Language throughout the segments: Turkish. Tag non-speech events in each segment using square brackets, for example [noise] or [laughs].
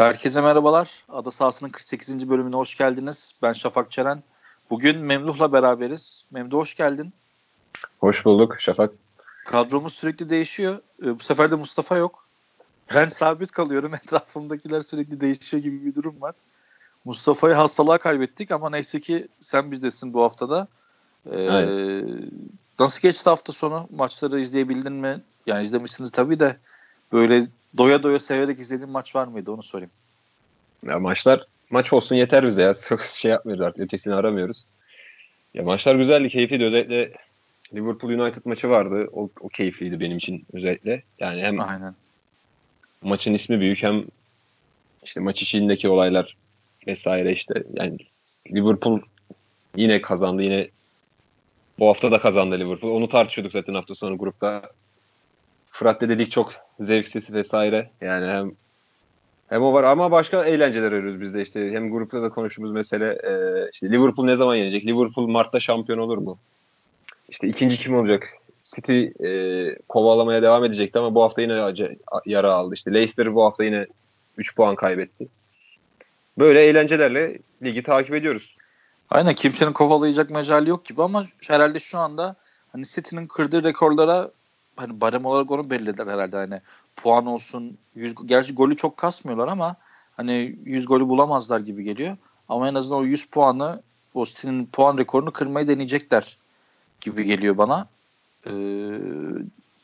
Herkese merhabalar. Ada sahasının 48. bölümüne hoş geldiniz. Ben Şafak Çeren. Bugün Memduh'la beraberiz. Memduh hoş geldin. Hoş bulduk Şafak. Kadromuz sürekli değişiyor. Ee, bu sefer de Mustafa yok. Ben sabit kalıyorum. [laughs] Etrafımdakiler sürekli değişiyor gibi bir durum var. Mustafa'yı hastalığa kaybettik ama neyse ki sen bizdesin bu haftada. Ee, nasıl geçti hafta sonu? Maçları izleyebildin mi? Yani izlemişsiniz tabii de böyle doya doya severek izlediğin maç var mıydı onu sorayım. Ya maçlar maç olsun yeter bize ya. [laughs] Çok şey yapmıyoruz artık. Ötesini aramıyoruz. Ya maçlar güzeldi, keyifliydi. Özellikle Liverpool United maçı vardı. O, o keyifliydi benim için özellikle. Yani hem Aynen. maçın ismi büyük hem işte maç içindeki olaylar vesaire işte yani Liverpool yine kazandı. Yine bu hafta da kazandı Liverpool. Onu tartışıyorduk zaten hafta sonu grupta. Fırat dedik çok zevksiz vesaire. Yani hem hem o var ama başka eğlenceler arıyoruz biz de işte. Hem grupta da konuştuğumuz mesele e, işte Liverpool ne zaman yenecek? Liverpool Mart'ta şampiyon olur mu? İşte ikinci kim olacak? City e, kovalamaya devam edecekti ama bu hafta yine yara aldı. İşte Leicester bu hafta yine 3 puan kaybetti. Böyle eğlencelerle ligi takip ediyoruz. Aynen kimsenin kovalayacak mecali yok gibi ama herhalde şu anda hani City'nin kırdığı rekorlara hani barem olarak onu belirlediler herhalde hani puan olsun 100 gerçi golü çok kasmıyorlar ama hani 100 golü bulamazlar gibi geliyor. Ama en azından o 100 puanı o City'nin puan rekorunu kırmayı deneyecekler gibi geliyor bana. Ee,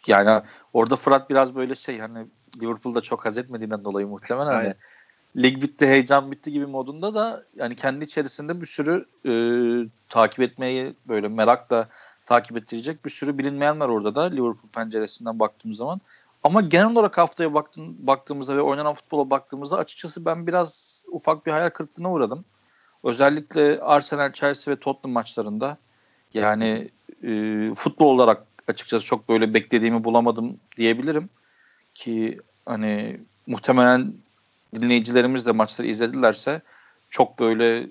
yani orada Fırat biraz böyle şey hani Liverpool'da çok haz etmediğinden dolayı muhtemelen hani lig bitti heyecan bitti gibi modunda da yani kendi içerisinde bir sürü e, takip etmeyi böyle merakla takip ettirecek bir sürü bilinmeyen var orada da Liverpool penceresinden baktığımız zaman. Ama genel olarak haftaya baktım, baktığımızda ve oynanan futbola baktığımızda açıkçası ben biraz ufak bir hayal kırıklığına uğradım. Özellikle Arsenal, Chelsea ve Tottenham maçlarında yani e, futbol olarak açıkçası çok böyle beklediğimi bulamadım diyebilirim. Ki hani muhtemelen dinleyicilerimiz de maçları izledilerse çok böyle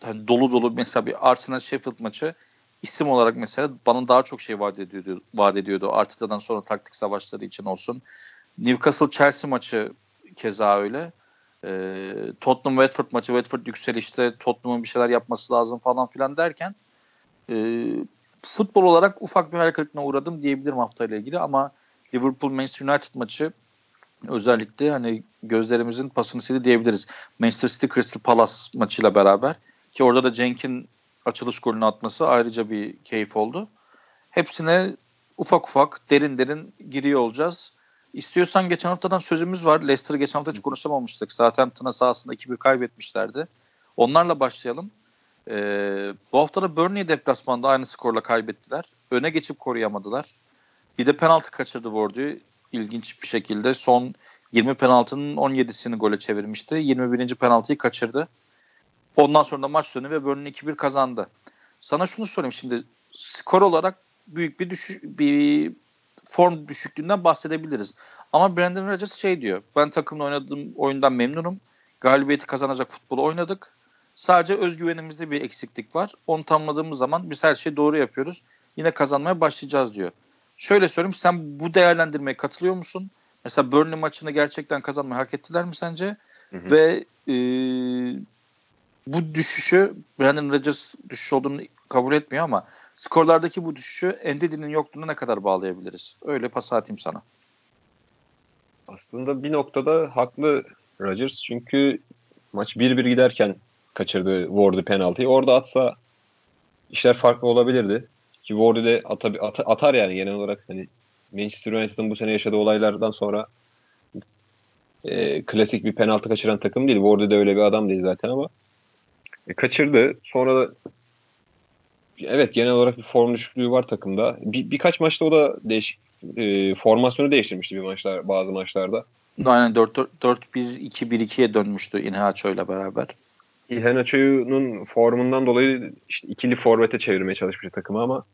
hani dolu dolu mesela bir Arsenal Sheffield maçı isim olarak mesela bana daha çok şey vaat ediyordu, vaat ediyordu. Arteta'dan sonra taktik savaşları için olsun. Newcastle Chelsea maçı keza öyle. Ee, Tottenham Watford maçı Watford yükselişte Tottenham'ın bir şeyler yapması lazım falan filan derken e, futbol olarak ufak bir hayal uğradım diyebilirim haftayla ilgili ama Liverpool Manchester United maçı özellikle hani gözlerimizin pasını sildi diyebiliriz. Manchester City Crystal Palace maçıyla beraber ki orada da Cenk'in açılış golünü atması ayrıca bir keyif oldu. Hepsine ufak ufak derin derin giriyor olacağız. İstiyorsan geçen haftadan sözümüz var. Leicester geçen hafta hiç konuşamamıştık. Southampton'a sahasında 2-1 kaybetmişlerdi. Onlarla başlayalım. Ee, bu hafta da Burnley deplasmanda aynı skorla kaybettiler. Öne geçip koruyamadılar. Bir de penaltı kaçırdı Wardy. İlginç bir şekilde. Son 20 penaltının 17'sini gole çevirmişti. 21. penaltıyı kaçırdı. Ondan sonra da maç sonu ve Burnley 2-1 kazandı. Sana şunu sorayım şimdi. Skor olarak büyük bir düşüş, bir form düşüklüğünden bahsedebiliriz. Ama Brandon Rodgers şey diyor. Ben takımla oynadığım oyundan memnunum. Galibiyeti kazanacak futbolu oynadık. Sadece özgüvenimizde bir eksiklik var. Onu tamamladığımız zaman biz her şeyi doğru yapıyoruz. Yine kazanmaya başlayacağız diyor. Şöyle söyleyeyim sen bu değerlendirmeye katılıyor musun? Mesela Burnley maçını gerçekten kazanmayı hak ettiler mi sence? Hı hı. Ve e, bu düşüşü Brandon Rodgers düşüş olduğunu kabul etmiyor ama skorlardaki bu düşüşü Endedi'nin yokluğuna ne kadar bağlayabiliriz? Öyle pas atayım sana. Aslında bir noktada haklı Rodgers çünkü maç 1-1 giderken kaçırdı Ward'ı penaltıyı. Orada atsa işler farklı olabilirdi. Ki Ward'ı de atar, atar yani genel olarak hani Manchester United'ın bu sene yaşadığı olaylardan sonra e, klasik bir penaltı kaçıran takım değil. Ward'ı de öyle bir adam değil zaten ama e, kaçırdı. Sonra da evet genel olarak bir form düşüklüğü var takımda. Bir, birkaç maçta o da değişik e, formasyonu değiştirmişti bir maçlar bazı maçlarda. Aynen 4-1-2-1-2'ye dönmüştü Inhaço ile beraber. Iheanacho'nun formundan dolayı işte ikili forvete çevirmeye çalışmış takımı ama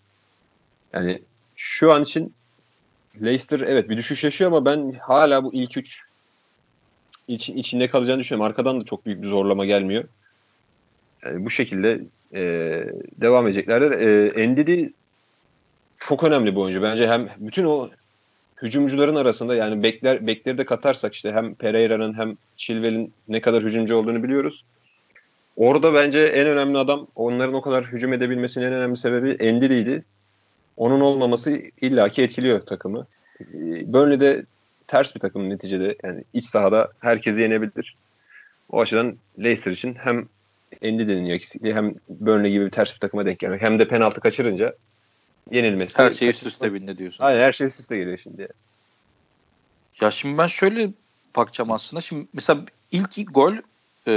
yani şu an için Leicester evet bir düşüş yaşıyor ama ben hala bu ilk üç için, içinde kalacağını düşünüyorum. Arkadan da çok büyük bir zorlama gelmiyor. Yani bu şekilde e, devam edeceklerdir. E, Endidi çok önemli bir oyuncu. Bence hem bütün o hücumcuların arasında yani bekler bekleri de katarsak işte hem Pereira'nın hem Chilwell'in ne kadar hücumcu olduğunu biliyoruz. Orada bence en önemli adam onların o kadar hücum edebilmesinin en önemli sebebi Endiri'ydi. Onun olmaması illaki etkiliyor takımı. Ee, Burnley'de ters bir takım neticede. Yani iç sahada herkesi yenebilir. O açıdan Leicester için hem Endiri'nin eksikliği hem Burnley gibi bir ters bir takıma denk gelmek hem de penaltı kaçırınca yenilmesi. Her şey üst üste bindi diyorsun. Aynen her şey üst üste geliyor şimdi. Ya şimdi ben şöyle bakacağım aslında. Şimdi mesela ilk gol e,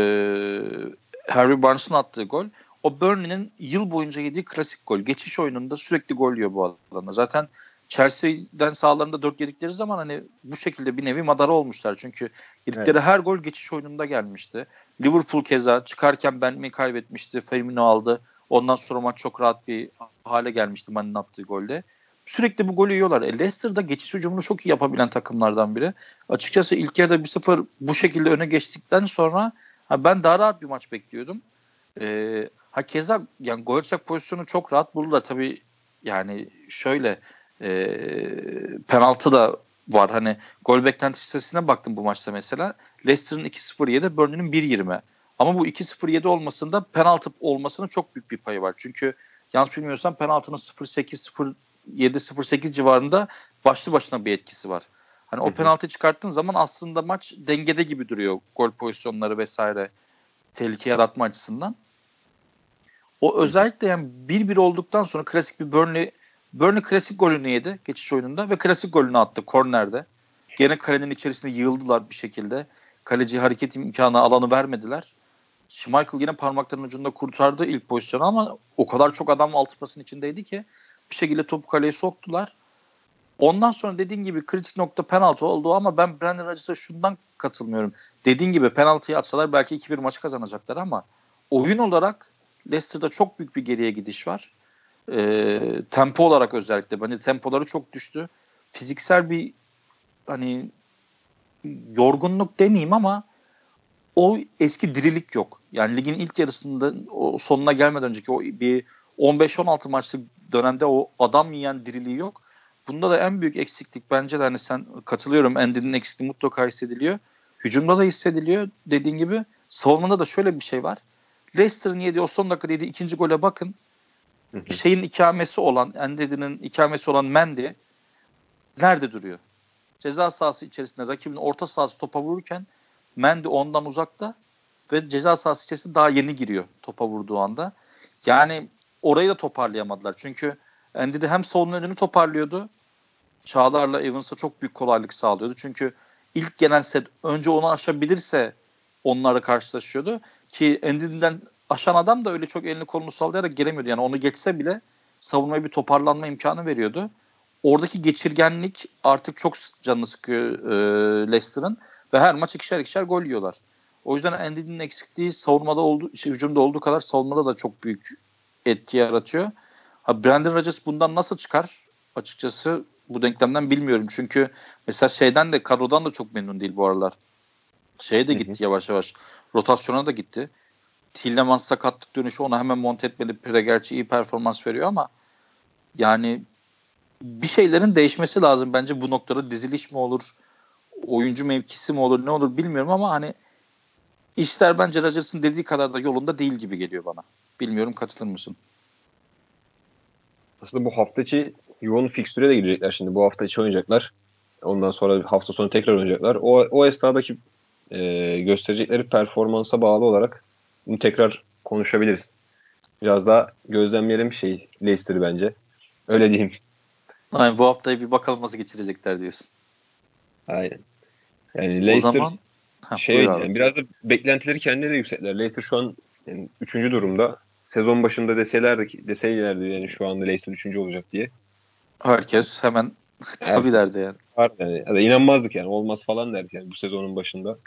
Harry Barnes'ın attığı gol o Burnley'nin yıl boyunca yediği klasik gol. Geçiş oyununda sürekli gol yiyor bu alanda. Zaten Chelsea'den sağlarında 4 yedikleri zaman hani bu şekilde bir nevi madara olmuşlar. Çünkü yedikleri evet. her gol geçiş oyununda gelmişti. Liverpool keza çıkarken Bentley kaybetmişti. Firmino aldı. Ondan sonra maç çok rahat bir hale gelmişti Mane'nin attığı golde. Sürekli bu golü yiyorlar. E Leicester'da geçiş hücumunu çok iyi yapabilen takımlardan biri. Açıkçası ilk yarıda 1-0 bu şekilde öne geçtikten sonra ha ben daha rahat bir maç bekliyordum. E, ha keza yani gol pozisyonu çok rahat buldular. Tabii yani şöyle e, penaltı da var. Hani gol beklenti listesine baktım bu maçta mesela. Leicester'ın 2-0 yedi, Burnley'nin 1-20. Ama bu 2-0-7 olmasında penaltı olmasının çok büyük bir payı var. Çünkü yanlış bilmiyorsam penaltının 0-8, 0-7, 0-8 civarında başlı başına bir etkisi var. Hani o penaltı çıkarttığın zaman aslında maç dengede gibi duruyor. Gol pozisyonları vesaire tehlike yaratma açısından. O özellikle yani 1-1 olduktan sonra klasik bir Burnley Burnley klasik golünü yedi geçiş oyununda ve klasik golünü attı kornerde. Gene kalenin içerisinde yığıldılar bir şekilde. Kaleci hareket imkanı alanı vermediler. Schmeichel yine parmaklarının ucunda kurtardı ilk pozisyonu ama o kadar çok adam altı pasın içindeydi ki bir şekilde topu kaleye soktular. Ondan sonra dediğin gibi kritik nokta penaltı oldu ama ben Brandon Rodgers'a şundan katılmıyorum. Dediğin gibi penaltıyı atsalar belki 2-1 maçı kazanacaklar ama oyun olarak Leicester'da çok büyük bir geriye gidiş var. E, tempo olarak özellikle. Bence tempoları çok düştü. Fiziksel bir hani yorgunluk demeyeyim ama o eski dirilik yok. Yani ligin ilk yarısında o sonuna gelmeden önceki o bir 15-16 maçlık dönemde o adam yiyen diriliği yok. Bunda da en büyük eksiklik bence de hani sen katılıyorum Endi'nin eksikliği mutlaka hissediliyor. Hücumda da hissediliyor. Dediğin gibi savunmada da şöyle bir şey var. Leicester'ın yediği o son dakika yediği ikinci gole bakın. Şeyin ikamesi olan, Endi'nin ikamesi olan Mendy nerede duruyor? Ceza sahası içerisinde rakibin orta sahası topa vururken Mendy ondan uzakta ve ceza sahası içerisinde daha yeni giriyor topa vurduğu anda. Yani orayı da toparlayamadılar. Çünkü Andy hem savunma önünü toparlıyordu. Çağlar'la Evans'a çok büyük kolaylık sağlıyordu. Çünkü ilk gelen set önce onu aşabilirse onlarla karşılaşıyordu. Ki Andy'den aşan adam da öyle çok elini kolunu sallayarak giremiyordu. Yani onu geçse bile savunmaya bir toparlanma imkanı veriyordu. Oradaki geçirgenlik artık çok canını sıkıyor e, Leicester'ın ve her maç ikişer ikişer gol yiyorlar. O yüzden Andy'nin eksikliği savunmada olduğu, şey, hücumda olduğu kadar savunmada da çok büyük etki yaratıyor. Ha, Brandon Rodgers bundan nasıl çıkar? Açıkçası bu denklemden bilmiyorum. Çünkü mesela şeyden de kadrodan da çok memnun değil bu aralar. Şeye de gitti hı hı. yavaş yavaş. Rotasyona da gitti. Tillemans sakatlık dönüşü ona hemen monte etmeli. Pire gerçi iyi performans veriyor ama yani bir şeylerin değişmesi lazım bence bu noktada diziliş mi olur oyuncu mevkisi mi olur ne olur bilmiyorum ama hani işler bence Rodgers'ın dediği kadar da yolunda değil gibi geliyor bana. Bilmiyorum katılır mısın? Aslında bu hafta yoğun fikstüre de girecekler şimdi. Bu hafta içi oynayacaklar. Ondan sonra hafta sonu tekrar oynayacaklar. O, o esnadaki e, gösterecekleri performansa bağlı olarak bunu tekrar konuşabiliriz. Biraz daha gözlemleyelim şey Leicester'ı bence. Öyle diyeyim. Aynen bu haftayı bir bakalım nasıl geçirecekler diyorsun. Aynen. Yani Leicester o zaman, şey yani biraz da beklentileri kendileri yükselttiler. Leicester şu an yani üçüncü durumda. Sezon başında deselerdi, deseylerdi yani şu anda Leicester üçüncü olacak diye. Herkes hemen [laughs] evet. derdi yani. Var yani. Ya da inanmazdık yani. Olmaz falan derdi yani bu sezonun başında.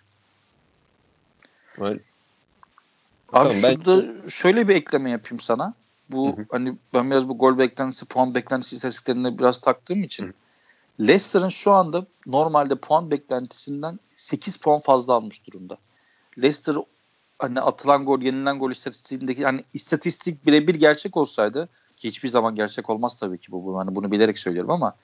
Böyle. Abi Bakalım, şurada ben... şöyle bir ekleme yapayım sana. Bu hı hı. hani ben biraz bu gol beklentisi, puan beklentisi istatistiklerine biraz taktığım için. Hı. Leicester'ın şu anda normalde puan beklentisinden 8 puan fazla almış durumda. Leicester hani atılan gol, yenilen gol istatistiğindeki hani istatistik birebir gerçek olsaydı ki hiçbir zaman gerçek olmaz tabii ki bu. Hani bunu bilerek söylüyorum ama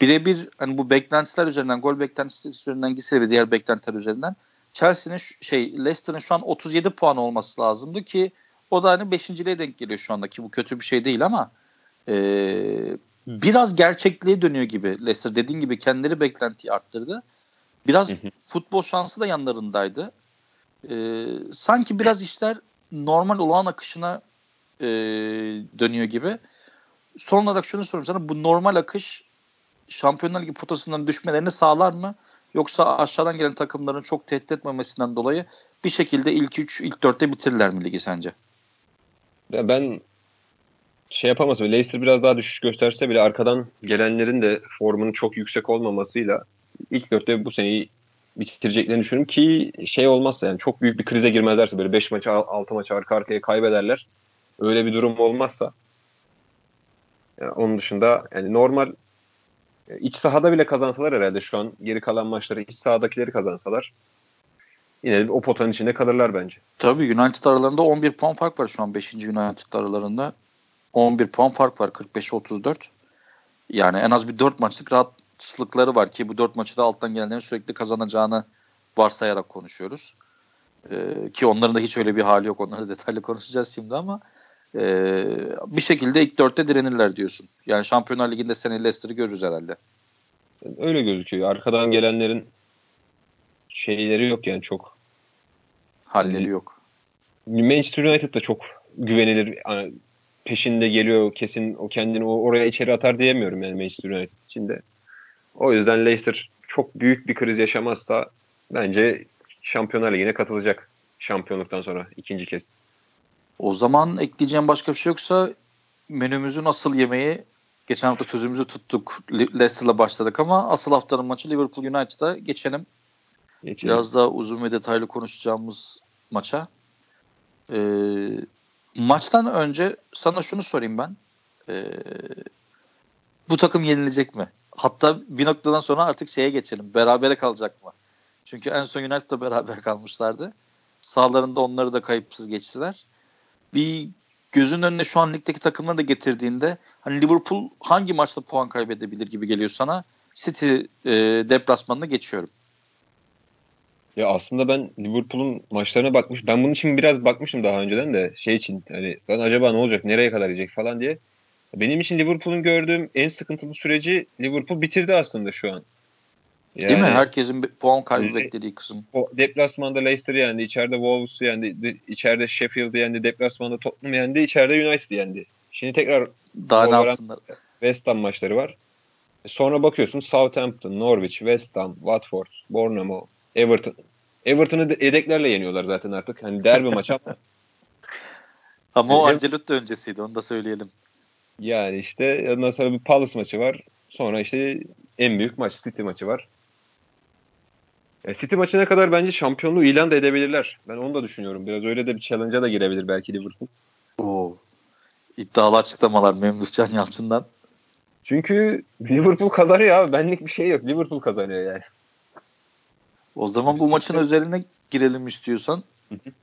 birebir hani bu beklentiler üzerinden gol beklentisi üzerinden gitse ve diğer beklentiler üzerinden Chelsea'nin şey Leicester'ın şu an 37 puan olması lazımdı ki o da hani 5.liğe denk geliyor şu anda ki bu kötü bir şey değil ama e, biraz gerçekliğe dönüyor gibi Leicester dediğin gibi kendileri beklentiyi arttırdı. Biraz futbol şansı da yanlarındaydı. E, sanki biraz işler normal olağan akışına e, dönüyor gibi. Son olarak şunu sorayım sana. Bu normal akış Şampiyonlar Ligi potasından düşmelerini sağlar mı? Yoksa aşağıdan gelen takımların çok tehdit etmemesinden dolayı bir şekilde ilk 3, ilk 4'te bitirirler mi ligi sence? Ya ben şey yapamaz. Leicester biraz daha düşüş gösterse bile arkadan gelenlerin de formunun çok yüksek olmamasıyla ilk dörtte bu seneyi bitireceklerini düşünüyorum ki şey olmazsa yani çok büyük bir krize girmezlerse böyle 5 maçı 6 maçı arka arkaya kaybederler. Öyle bir durum olmazsa yani onun dışında yani normal iç sahada bile kazansalar herhalde şu an geri kalan maçları iç sahadakileri kazansalar yine o potanın içinde kalırlar bence. Tabii United aralarında 11 puan fark var şu an 5. United aralarında. 11 puan fark var 45-34. Yani en az bir 4 maçlık rahatlıkları var ki bu 4 maçı da alttan gelenlerin sürekli kazanacağını varsayarak konuşuyoruz. Ee, ki onların da hiç öyle bir hali yok. Onları detaylı konuşacağız şimdi ama e, bir şekilde ilk dörtte direnirler diyorsun. Yani Şampiyonlar Ligi'nde seni Leicester'ı görürüz herhalde. Öyle gözüküyor. Arkadan gelenlerin şeyleri yok yani çok. Halleri yok. Manchester United da çok güvenilir peşinde geliyor kesin o kendini oraya içeri atar diyemiyorum yani Manchester United içinde. O yüzden Leicester çok büyük bir kriz yaşamazsa bence Şampiyonlar Ligi'ne katılacak şampiyonluktan sonra ikinci kez. O zaman ekleyeceğim başka bir şey yoksa menümüzün asıl yemeği geçen hafta sözümüzü tuttuk. Leicester'la başladık ama asıl haftanın maçı Liverpool United'a geçelim. geçelim. Biraz daha uzun ve detaylı konuşacağımız maça. Ee, maçtan önce sana şunu sorayım ben. Ee, bu takım yenilecek mi? Hatta bir noktadan sonra artık şeye geçelim. Berabere kalacak mı? Çünkü en son United'da beraber kalmışlardı. Sağlarında onları da kayıpsız geçtiler. Bir gözün önüne şu an ligdeki takımları da getirdiğinde hani Liverpool hangi maçta puan kaybedebilir gibi geliyor sana? City e, deplasmanına geçiyorum. Ya aslında ben Liverpool'un maçlarına bakmış. Ben bunun için biraz bakmışım daha önceden de şey için hani ben acaba ne olacak, nereye kadar gidecek falan diye. Benim için Liverpool'un gördüğüm en sıkıntılı süreci Liverpool bitirdi aslında şu an. Yani, Değil mi? Herkesin puan kaybı beklediği kısım. O deplasmanda Leicester yendi, içeride Wolves yendi, içeride Sheffield yendi, deplasmanda Tottenham yendi, içeride United yendi. Şimdi tekrar daha ne yapsınlar? West Ham maçları var. E, sonra bakıyorsun Southampton, Norwich, West Ham, Watford, Bournemouth, Everton. Everton'ı yedeklerle yeniyorlar zaten artık. Hani derbi maç ama. [laughs] ama o Ancelotti öncesiydi onu da söyleyelim. Yani işte ondan sonra bir Palace maçı var. Sonra işte en büyük maç City maçı var. E, City maçına kadar bence şampiyonluğu ilan da edebilirler. Ben onu da düşünüyorum. Biraz öyle de bir challenge'a da girebilir belki Liverpool. Oo. İddialı açıklamalar Memduh Can Yalçın'dan. Çünkü Liverpool kazanıyor abi. Benlik bir şey yok. Liverpool kazanıyor yani. O zaman bu maçın özeline girelim istiyorsan.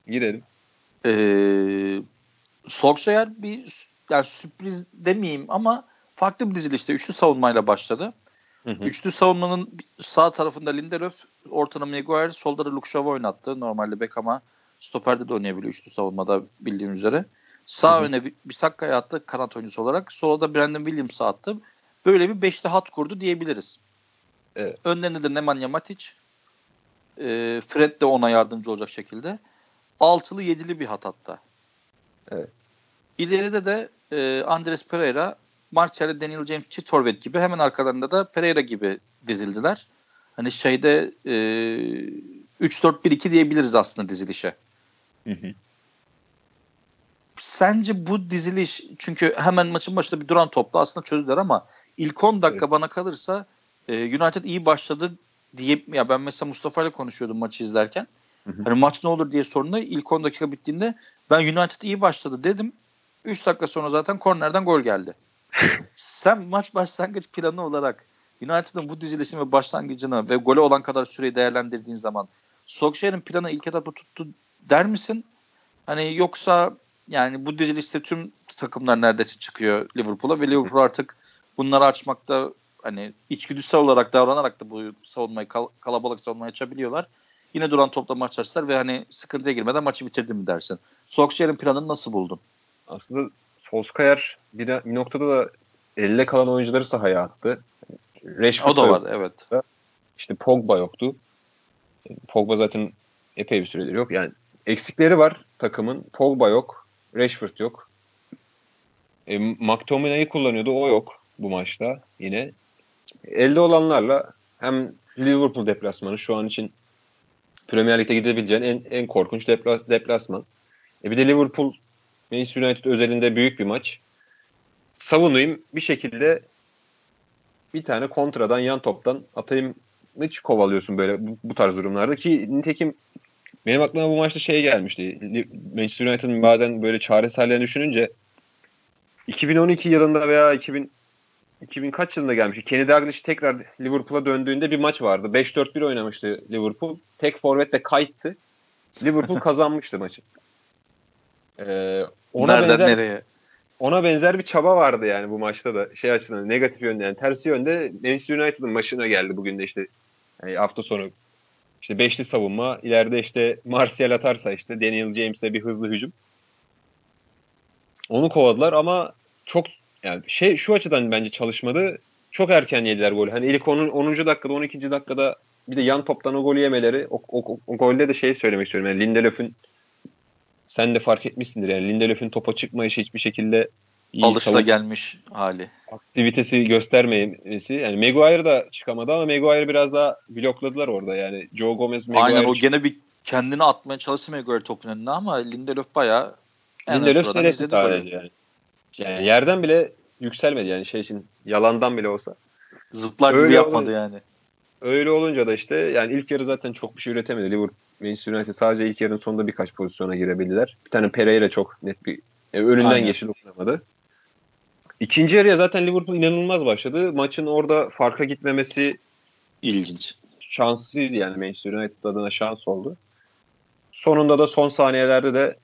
Girelim. Ee, Solskjaer bir yani sürpriz demeyeyim ama farklı bir dizilişte üçlü savunmayla başladı. Hı hı. Üçlü savunmanın sağ tarafında Lindelöf, ortada Maguire, solda da Luke Shaw oynattı. Normalde Beckham'a stoperde de oynayabiliyor üçlü savunmada bildiğin üzere. Sağ hı hı. öne Bisakka'ya attı kanat oyuncusu olarak. Sola da Brandon Williams'a attı. Böyle bir beşli hat kurdu diyebiliriz. Evet. Önlerinde de Nemanja Matic. E, Fred de ona yardımcı olacak şekilde. Altılı yedili bir hat hatta. Evet. İleride de e, Andres Pereira, Martial, Daniel James çift forvet gibi hemen arkalarında da Pereira gibi dizildiler. Hani şeyde e, 3-4-1-2 diyebiliriz aslında dizilişe. Hı hı. Sence bu diziliş çünkü hemen maçın başında bir duran topla aslında çözdüler ama ilk 10 dakika evet. bana kalırsa e, United iyi başladı diye ya ben mesela Mustafa ile konuşuyordum maçı izlerken. Hı hı. Hani maç ne olur diye sorduğunda ilk 10 dakika bittiğinde ben United iyi başladı dedim. 3 dakika sonra zaten kornerden gol geldi. Sen maç başlangıç planı olarak United'ın bu dizilişin ve başlangıcını ve gole olan kadar süreyi değerlendirdiğin zaman Solskjaer'in planı ilk etapta tuttu der misin? Hani yoksa yani bu dizilişte tüm takımlar neredeyse çıkıyor Liverpool'a ve Liverpool artık bunları açmakta hani içgüdüsel olarak davranarak da bu savunmayı kal- kalabalık savunmayı açabiliyorlar. Yine duran topla maç açtılar ve hani sıkıntıya girmeden maçı bitirdim mi dersin. Solskjaer'in planını nasıl buldun? Aslında Solskjaer bir, de, bir noktada da elde kalan oyuncuları sahaya attı. Rashford o da var evet. İşte Pogba yoktu. Pogba zaten epey bir süredir yok. Yani eksikleri var takımın. Pogba yok. Rashford yok. E, McTominay'ı kullanıyordu. O yok bu maçta yine. Elde olanlarla hem Liverpool deplasmanı şu an için Premier Lig'de gidebileceğin en, en korkunç deplas, deplasman. E bir de Liverpool Manchester United özelinde büyük bir maç. Savunayım bir şekilde bir tane kontradan yan toptan atayım hiç kovalıyorsun böyle bu, bu tarz durumlarda ki nitekim benim aklıma bu maçta şey gelmişti. Manchester United'ın bazen böyle çaresellerini düşününce 2012 yılında veya 2000 2000 kaç yılında gelmişti. Kenny Dalglish tekrar Liverpool'a döndüğünde bir maç vardı. 5-4-1 oynamıştı Liverpool. Tek forvet de kayıttı. Liverpool [laughs] kazanmıştı maçı. Ee, ona Nereden benzer, nereye? Ona benzer bir çaba vardı yani bu maçta da. Şey açısından negatif yönde yani tersi yönde Manchester United'ın başına geldi bugün de işte yani hafta sonu işte beşli savunma ileride işte Martial atarsa işte Daniel James'le bir hızlı hücum. Onu kovaladılar ama çok yani şey şu açıdan bence çalışmadı. Çok erken yediler golü. Hani ilk 10. 10. dakikada 12. dakikada bir de yan toptan o golü yemeleri o, o, o golde de şey söylemek istiyorum. Yani Lindelöf'ün sen de fark etmişsindir yani Lindelöf'ün topa çıkmayışı hiçbir şekilde iyi alışta savun- gelmiş hali. Aktivitesi göstermemesi. Yani Maguire da çıkamadı ama Maguire biraz daha blokladılar orada yani. Joe Gomez Maguire Aynen o gene bir kendini atmaya çalıştı Maguire topun önüne ama Lindelöf bayağı Lindelöf seyretti sadece yani. Yani yerden bile yükselmedi yani şey için yalandan bile olsa. Zıplar gibi yapmadı olunca, yani. Öyle olunca da işte yani ilk yarı zaten çok bir şey üretemedi. Liverpool Manchester United sadece ilk yarının sonunda birkaç pozisyona girebildiler. Bir tane Pereira çok net bir e, önünden Aynen. geçti dokunamadı. İkinci yarıya zaten Liverpool inanılmaz başladı. Maçın orada farka gitmemesi ilginç. Şanslıydı yani Manchester United adına şans oldu. Sonunda da son saniyelerde de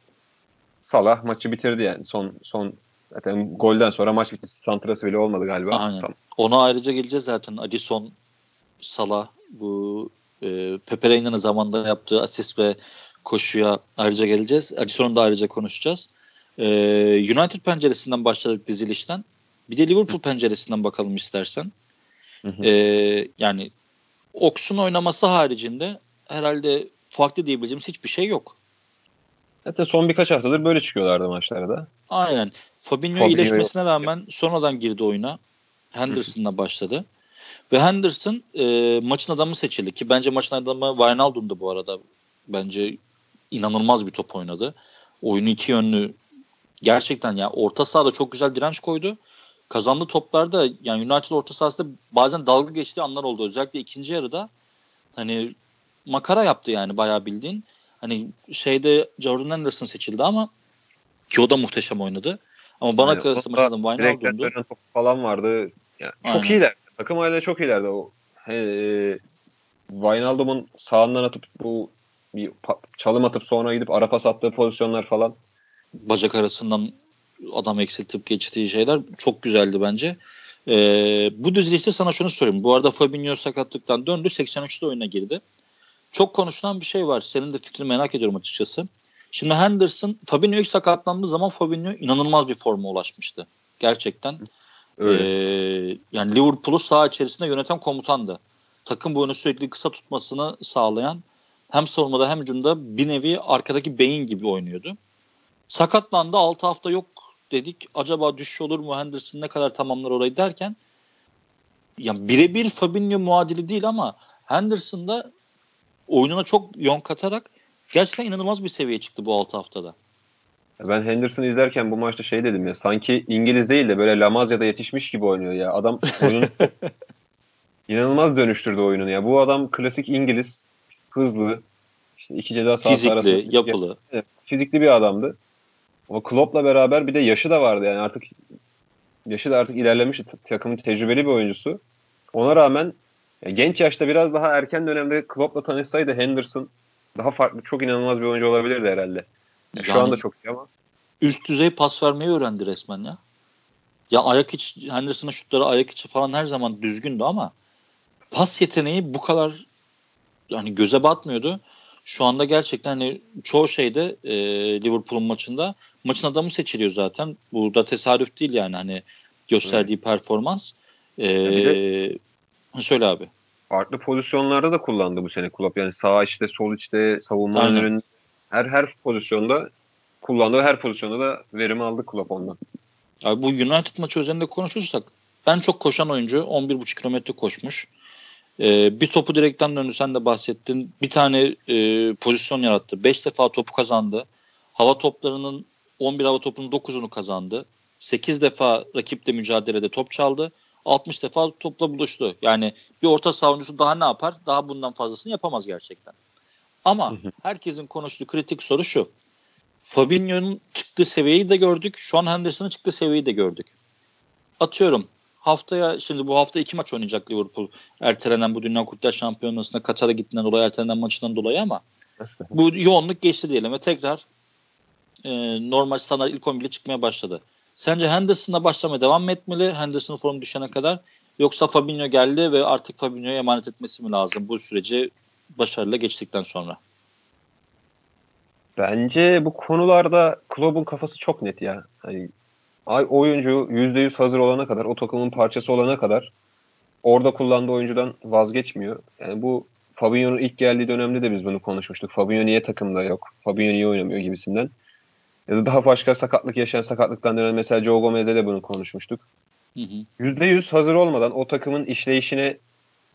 Salah maçı bitirdi yani. Son son zaten golden sonra maç bitti. Santrası bile olmadı galiba. Aynen. Tamam. Ona ayrıca geleceğiz zaten. Adison, Salah bu e, Pepe Reyna'nın zamanında yaptığı asist ve koşuya ayrıca geleceğiz. Adison'u da ayrıca konuşacağız. E, United penceresinden başladık dizilişten. Bir de Liverpool penceresinden bakalım istersen. Hı hı. E, yani Ox'un oynaması haricinde herhalde farklı diyebileceğimiz hiçbir şey yok. Hatta son birkaç haftadır böyle çıkıyorlardı maçlarda. Aynen. Fabinho, Fabinho iyileşmesine rağmen sonradan girdi oyuna. Henderson'la başladı. Ve Henderson e, maçın adamı seçildi ki bence maçın adamı Wijnaldum'du bu arada. Bence inanılmaz bir top oynadı. Oyunu iki yönlü gerçekten ya orta sahada çok güzel direnç koydu. Kazandığı toplarda yani United orta sahasında bazen dalga geçtiği anlar oldu. Özellikle ikinci yarıda hani makara yaptı yani bayağı bildiğin. Hani şeyde Jordan Anderson seçildi ama ki o da muhteşem oynadı. Ama bana yani kalırsa maçın adı Wijnaldum'du. falan vardı. Yani çok iyiler. Takım hala çok iyilerdi. O e, Wijnaldum'un sağından atıp bu bir çalım atıp sonra gidip ara pas attığı pozisyonlar falan. Bacak arasından adam eksiltip geçtiği şeyler çok güzeldi bence. Ee, bu dizilişte sana şunu söyleyeyim. Bu arada Fabinho sakatlıktan döndü. 83'te oyuna girdi. Çok konuşulan bir şey var. Senin de fikrini merak ediyorum açıkçası. Şimdi Henderson, Fabinho ilk sakatlandığı zaman Fabinho inanılmaz bir forma ulaşmıştı. Gerçekten. Öyle. Ee, yani Liverpool'u saha içerisinde yöneten komutandı. Takım boyunu sürekli kısa tutmasını sağlayan hem savunmada hem hücumda bir nevi arkadaki beyin gibi oynuyordu. Sakatlandı 6 hafta yok dedik. Acaba düşüş olur mu Henderson ne kadar tamamlar orayı derken yani birebir Fabinho muadili değil ama Henderson da oyununa çok yön katarak gerçekten inanılmaz bir seviyeye çıktı bu 6 haftada. Ben Henderson'ı izlerken bu maçta şey dedim ya sanki İngiliz değil de böyle Lamazya'da yetişmiş gibi oynuyor ya. Adam oyun [laughs] inanılmaz dönüştürdü oyununu ya. Bu adam klasik İngiliz, hızlı, işte iki ceza sahası arasında fizikli, yapılı. Fizikli bir adamdı. Ama Klopp'la beraber bir de yaşı da vardı yani artık yaşı da artık ilerlemiş takımın tecrübeli bir oyuncusu. Ona rağmen yani genç yaşta biraz daha erken dönemde Klopp'la tanışsaydı Henderson daha farklı çok inanılmaz bir oyuncu olabilirdi herhalde. Yani şu anda çok iyi ama. Üst düzey pas vermeyi öğrendi resmen ya. Ya ayak içi Henderson'ın şutları ayak içi falan her zaman düzgündü ama pas yeteneği bu kadar yani göze batmıyordu. Şu anda gerçekten hani çoğu şeyde e, Liverpool'un maçında maçın adamı seçiliyor zaten. Bu da tesadüf değil yani hani gösterdiği evet. performans. E, de, söyle abi. Farklı pozisyonlarda da kullandı bu sene Klopp. Yani sağ içte, sol içte, savunma önünün her her pozisyonda kullandığı her pozisyonda da verim aldı Klopp ondan. Abi bu United maçı üzerinde konuşursak ben çok koşan oyuncu 11.5 kilometre koşmuş. Ee, bir topu direkten döndü sen de bahsettin. Bir tane e, pozisyon yarattı. 5 defa topu kazandı. Hava toplarının 11 hava topunun 9'unu kazandı. 8 defa rakiple mücadelede top çaldı. 60 defa topla buluştu. Yani bir orta savunucusu daha ne yapar? Daha bundan fazlasını yapamaz gerçekten. Ama herkesin konuştuğu kritik soru şu. Fabinho'nun çıktığı seviyeyi de gördük. Şu an Henderson'ın çıktığı seviyeyi de gördük. Atıyorum haftaya şimdi bu hafta iki maç oynayacak Liverpool. Ertelenen bu Dünya Kulüpler Şampiyonası'na Katar'a gittiğinden dolayı ertelenen maçından dolayı ama bu yoğunluk geçti diyelim ve tekrar e, normal standart ilk 11'e çıkmaya başladı. Sence Henderson'la başlamaya devam mı etmeli? Henderson formu düşene kadar yoksa Fabinho geldi ve artık Fabinho'ya emanet etmesi mi lazım bu süreci başarıyla geçtikten sonra? Bence bu konularda Klopp'un kafası çok net ya. Hani oyuncu %100 hazır olana kadar, o takımın parçası olana kadar orada kullandığı oyuncudan vazgeçmiyor. Yani bu Fabinho'nun ilk geldiği dönemde de biz bunu konuşmuştuk. Fabinho niye takımda yok? Fabinho niye oynamıyor gibisinden. Ya da daha başka sakatlık yaşayan sakatlıktan dönen mesela Joe Gomez'de de bunu konuşmuştuk. Yüzde yüz hazır olmadan o takımın işleyişine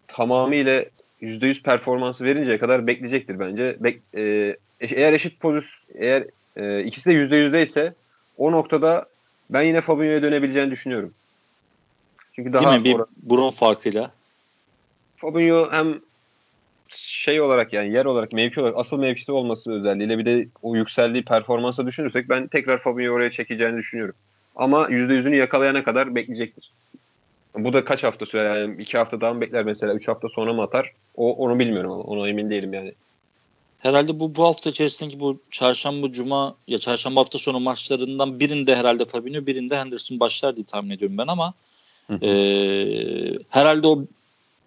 tamamıyla yüzde yüz performansı verinceye kadar bekleyecektir bence. Bek, e, eğer eşit pozisyon, eğer e, ikisi de yüzde yüzde ise o noktada ben yine Fabinho'ya dönebileceğini düşünüyorum. Çünkü daha Değil mi? Bir burun farkıyla. Fabinho hem şey olarak yani yer olarak mevki olarak asıl mevkisi olması özelliğiyle bir de o yükseldiği performansa düşünürsek ben tekrar Fabinho'yu oraya çekeceğini düşünüyorum. Ama %100'ünü yakalayana kadar bekleyecektir. Bu da kaç hafta sürer yani iki hafta daha mı bekler mesela üç hafta sonra mı atar? O onu bilmiyorum ama ona emin değilim yani. Herhalde bu bu hafta içerisindeki bu çarşamba cuma ya çarşamba hafta sonu maçlarından birinde herhalde Fabinho birinde Henderson başlar diye tahmin ediyorum ben ama e, herhalde o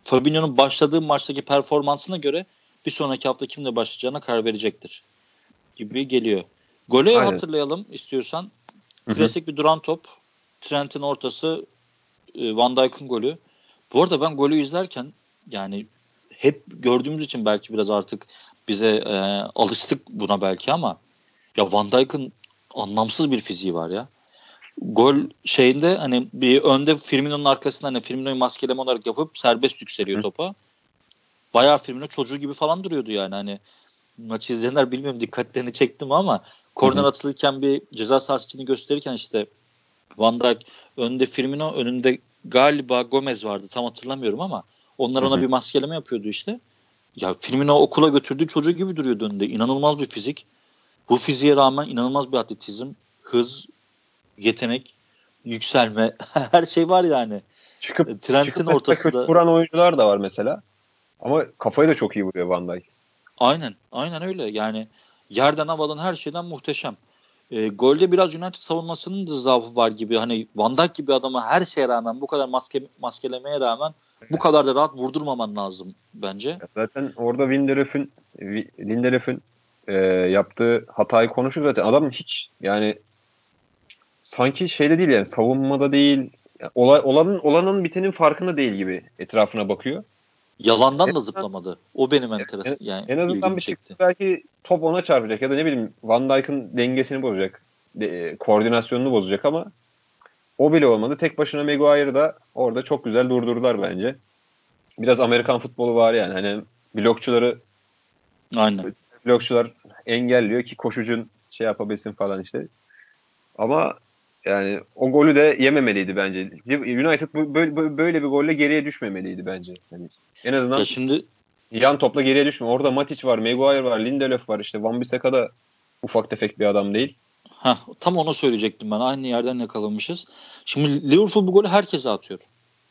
Fabinho'nun başladığı maçtaki performansına göre bir sonraki hafta kimle başlayacağına karar verecektir gibi geliyor. Golü hatırlayalım istiyorsan. Klasik bir duran top. Trent'in ortası e, Van Dijk'ın golü. Bu arada ben golü izlerken yani hep gördüğümüz için belki biraz artık bize e, alıştık buna belki ama ya Van Dijk'ın anlamsız bir fiziği var ya. Gol şeyinde hani bir önde Firmino'nun arkasında hani Firmino'yu maskeleme olarak yapıp serbest yükseliyor Hı. topa. Bayağı Firmino çocuğu gibi falan duruyordu yani hani maçı izleyenler bilmiyorum dikkatlerini çektim ama korner atılırken bir ceza sahası içini gösterirken işte Van Dijk önde Firmino önünde galiba Gomez vardı tam hatırlamıyorum ama onlar ona bir maskeleme yapıyordu işte. Ya Firmino okula götürdüğü çocuğu gibi duruyordu önünde. İnanılmaz bir fizik. Bu fiziğe rağmen inanılmaz bir atletizm, hız, yetenek, yükselme [laughs] her şey var yani. Çıkıp, e, Trent'in çıkıp ortasında vuran oyuncular da var mesela. Ama kafayı da çok iyi vuruyor Van Dijk. Aynen. Aynen öyle. Yani yerden havadan her şeyden muhteşem. E, golde biraz United savunmasının da zaafı var gibi. Hani Van Dijk gibi adamı her şeye rağmen bu kadar maske, maskelemeye rağmen bu kadar da rahat vurdurmaman lazım bence. Zaten orada Lindelöf'ün Lindelöf'ün e, yaptığı hatayı konuşur zaten. Adam hiç yani sanki şeyde değil yani savunmada değil olay, olanın olanın bitenin farkında değil gibi etrafına bakıyor. Yalandan en da zıplamadı. O benim enteresan. Yani en azından bir çıktı. Belki top ona çarpacak ya da ne bileyim Van Dijk'ın dengesini bozacak. De, koordinasyonunu bozacak ama o bile olmadı. Tek başına Maguire'ı da orada çok güzel durdurdular bence. Biraz Amerikan futbolu var yani. Hani blokçuları Aynen. Blokçular engelliyor ki koşucun şey yapabilsin falan işte. Ama yani o golü de yememeliydi bence. United böyle, böyle bir golle geriye düşmemeliydi bence. Yani en azından ya şimdi yan topla geriye düşme. Orada Matic var, Maguire var, Lindelöf var. İşte Van Bissaka da ufak tefek bir adam değil. Heh, tam onu söyleyecektim ben. Aynı yerden yakalamışız. Şimdi Liverpool bu golü herkese atıyor.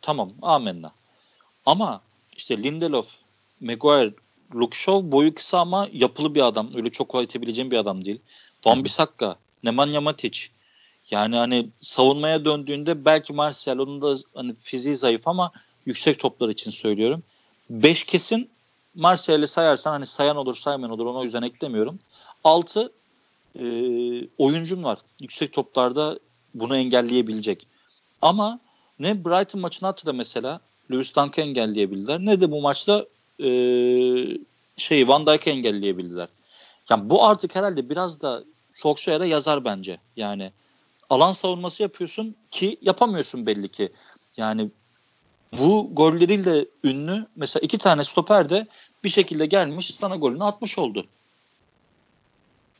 Tamam amenna. Ama işte Lindelof, Maguire, Luke Shaw boyu kısa ama yapılı bir adam. Öyle çok kolay itebileceğim bir adam değil. Van Bissaka, Nemanja Matic. Yani hani savunmaya döndüğünde belki Martial onun da hani fiziği zayıf ama yüksek toplar için söylüyorum. 5 kesin Martial'i sayarsan hani sayan olur saymayan olur ona o yüzden eklemiyorum. 6 e, oyuncun var. Yüksek toplarda bunu engelleyebilecek. Ama ne Brighton maçını hatırla mesela Lewis Dunk'ı engelleyebildiler ne de bu maçta e, şeyi Van Dijk'ı engelleyebildiler. Yani bu artık herhalde biraz da Solskjaer'e yazar bence. Yani alan savunması yapıyorsun ki yapamıyorsun belli ki. Yani bu golleriyle ünlü mesela iki tane stoper de bir şekilde gelmiş sana golünü atmış oldu.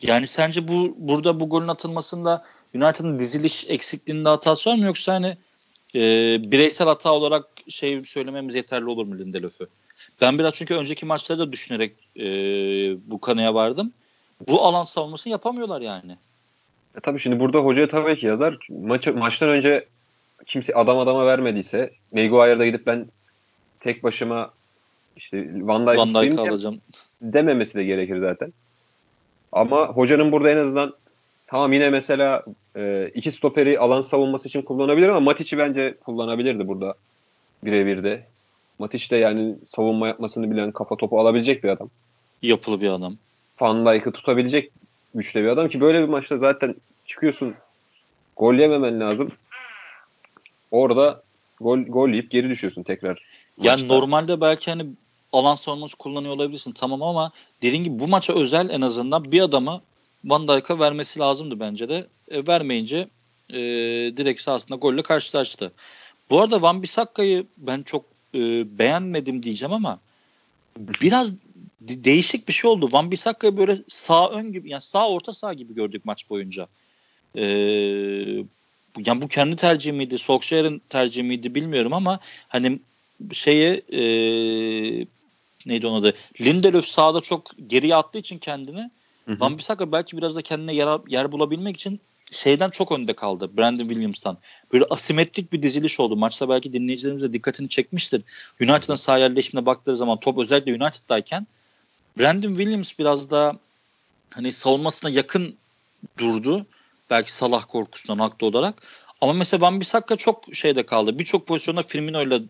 Yani sence bu burada bu golün atılmasında United'ın diziliş eksikliğinde hatası var mı yoksa hani e, bireysel hata olarak şey söylememiz yeterli olur mu Lindelöf'ü? Ben biraz çünkü önceki maçları da düşünerek e, bu kanıya vardım. Bu alan savunmasını yapamıyorlar yani. E tabii şimdi burada hoca tabii ki yazar. Maçı, maçtan önce kimse adam adama vermediyse Maguire'da gidip ben tek başıma işte Van Dijk, Van Dijk alacağım dememesi de gerekir zaten. Ama hocanın burada en azından tamam yine mesela e, iki stoperi alan savunması için kullanabilir ama Matic'i bence kullanabilirdi burada birebir de. Matic de yani savunma yapmasını bilen kafa topu alabilecek bir adam. Yapılı bir adam. Van Dijk'ı tutabilecek güçte bir adam ki böyle bir maçta zaten çıkıyorsun gol yememen lazım. Orada gol gol yiyip geri düşüyorsun tekrar. Yani maçta. normalde belki hani alan savunması kullanıyor olabilirsin tamam ama dediğin gibi bu maça özel en azından bir adamı Van Dijk'a vermesi lazımdı bence de. E, vermeyince e, direkt sahasında golle karşılaştı. Bu arada Van Bissakka'yı ben çok e, beğenmedim diyeceğim ama biraz değişik bir şey oldu. Van Bissakka'yı böyle sağ ön gibi yani sağ orta sağ gibi gördük maç boyunca. Ee, yani bu kendi tercih miydi, Solskjaer'in tercih miydi bilmiyorum ama hani şeye e, neydi onun adı? Lindelöf sağda çok geriye attığı için kendini. Van Bissaka belki biraz da kendine yer, yer bulabilmek için şeyden çok önde kaldı. Brandon Williams'tan. Böyle asimetrik bir diziliş oldu. Maçta belki dinleyicilerimiz de dikkatini çekmiştir. United'ın sağ yerleşimine baktığı zaman top özellikle United'dayken Brandon Williams biraz da hani savunmasına yakın durdu. Belki Salah korkusundan haklı olarak. Ama mesela Van Bissaka çok şeyde kaldı. Birçok pozisyonda Firmino ile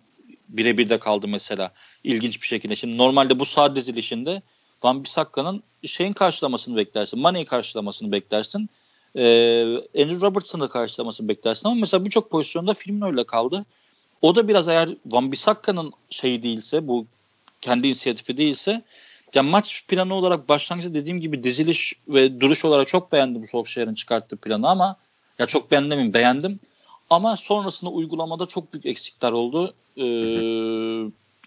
birebir de kaldı mesela. İlginç bir şekilde. Şimdi normalde bu sağ dizilişinde Van Bissakka'nın şeyin karşılamasını beklersin. Mane'yi karşılamasını beklersin. Ee, Andrew Robertson'ın da karşılamasını beklersin ama mesela birçok pozisyonda Firmino ile kaldı. O da biraz eğer Van Bissakka'nın şeyi değilse bu kendi inisiyatifi değilse yani maç planı olarak başlangıçta dediğim gibi diziliş ve duruş olarak çok beğendim Solskjaer'in çıkarttığı planı ama ya çok beğendim beğendim. Ama sonrasında uygulamada çok büyük eksikler oldu. Ee,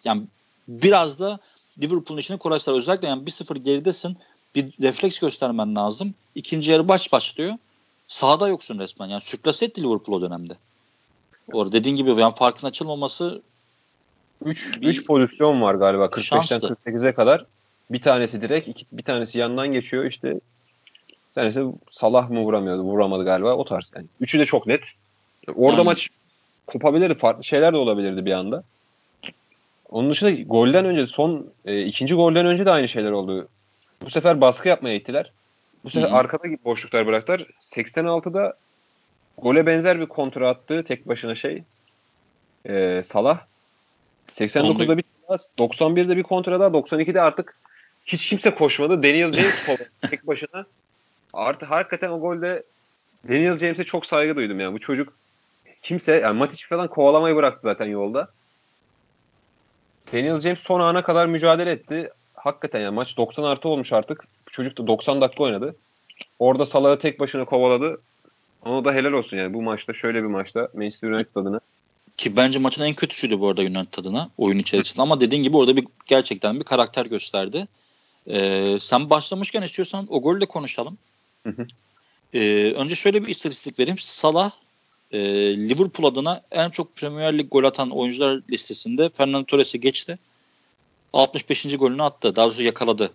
yani biraz da Liverpool'un işini kolaylar. Özellikle yani 1-0 geridesin. Bir refleks göstermen lazım. İkinci yarı baş başlıyor. Sahada yoksun resmen. Yani sürklase etti Liverpool o dönemde. Orada dediğin gibi yani farkın açılmaması 3 pozisyon var galiba 45'ten 48'e kadar. Bir tanesi direkt, iki, bir tanesi yandan geçiyor işte. Bir tanesi Salah mı vuramıyordu, vuramadı galiba o tarz. Yani üçü de çok net. Orada Aynen. maç kopabilirdi, farklı şeyler de olabilirdi bir anda. Onun dışında golden önce son e, ikinci golden önce de aynı şeyler oldu. Bu sefer baskı yapmaya gittiler. Bu sefer Hı-hı. arkada gibi boşluklar bıraktılar. 86'da gole benzer bir kontra attı tek başına şey e, Salah. 89'da bir 91'de bir kontra daha 92'de artık hiç kimse koşmadı. Daniel James [laughs] tek başına. Artık hakikaten o golde Daniel James'e çok saygı duydum yani. Bu çocuk kimse yani Matic falan kovalamayı bıraktı zaten yolda. Daniel James son ana kadar mücadele etti. Hakikaten yani maç 90 artı olmuş artık. Çocuk da 90 dakika oynadı. Orada Salah'ı tek başına kovaladı. Ona da helal olsun yani bu maçta şöyle bir maçta Manchester United adına. Ki bence maçın en kötüsüydü bu arada United adına oyun içerisinde. Ama dediğin gibi orada bir gerçekten bir karakter gösterdi. Ee, sen başlamışken istiyorsan o golü de konuşalım. Hı hı. Ee, önce şöyle bir istatistik vereyim. Salah e, Liverpool adına en çok Premier Lig gol atan oyuncular listesinde Fernando Torres'i geçti. 65. golünü attı. Daha doğrusu yakaladı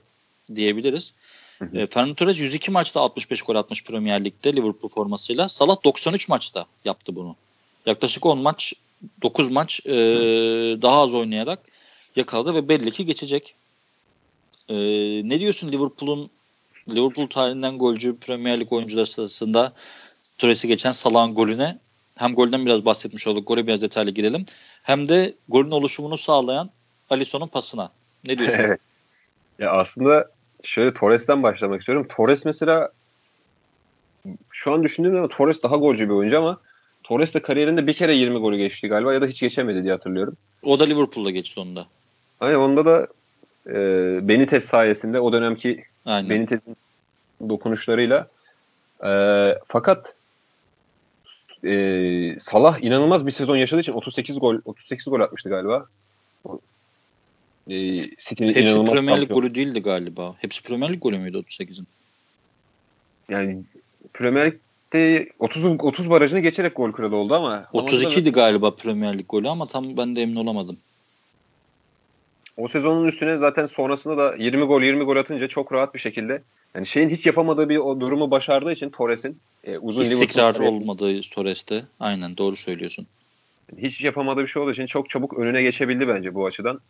diyebiliriz. Hı hı. E, Fernando Torres 102 maçta 65 gol atmış Premier Lig'de Liverpool formasıyla. Salah 93 maçta yaptı bunu. Yaklaşık 10 maç, 9 maç e, daha az oynayarak yakaladı ve belli ki geçecek. E, ne diyorsun Liverpool'un Liverpool tarihinden golcü Premier Lig oyuncular sırasında Torres'i geçen Salah'ın golüne hem golden biraz bahsetmiş olduk. Gole biraz detaylı girelim. Hem de golün oluşumunu sağlayan Alisson'un pasına. Ne diyorsun? [laughs] evet. Ya aslında şöyle Torres'ten başlamak istiyorum. Torres mesela şu an düşündüğümde ama Torres daha golcü bir oyuncu ama Torres de kariyerinde bir kere 20 golü geçti galiba ya da hiç geçemedi diye hatırlıyorum. O da Liverpool'la geçti onda. Aynen onda da e, Benitez sayesinde o dönemki Aynen. Benitez'in dokunuşlarıyla e, fakat e, Salah inanılmaz bir sezon yaşadığı için 38 gol 38 gol atmıştı galiba. E, Hepsi Premier Lig golü değildi galiba. Hepsi Premier Lig golü müydü 38'in? Yani Premier Lig'de 30 30 barajını geçerek gol kralı oldu ama 32 idi galiba Premier Lig golü ama tam ben de emin olamadım. O sezonun üstüne zaten sonrasında da 20 gol 20 gol atınca çok rahat bir şekilde yani şeyin hiç yapamadığı bir o durumu başardığı için Torres'in e, uzun istikrar olmadığı Torres'te. Aynen doğru söylüyorsun. Hiç yapamadığı bir şey olduğu için çok çabuk önüne geçebildi bence bu açıdan.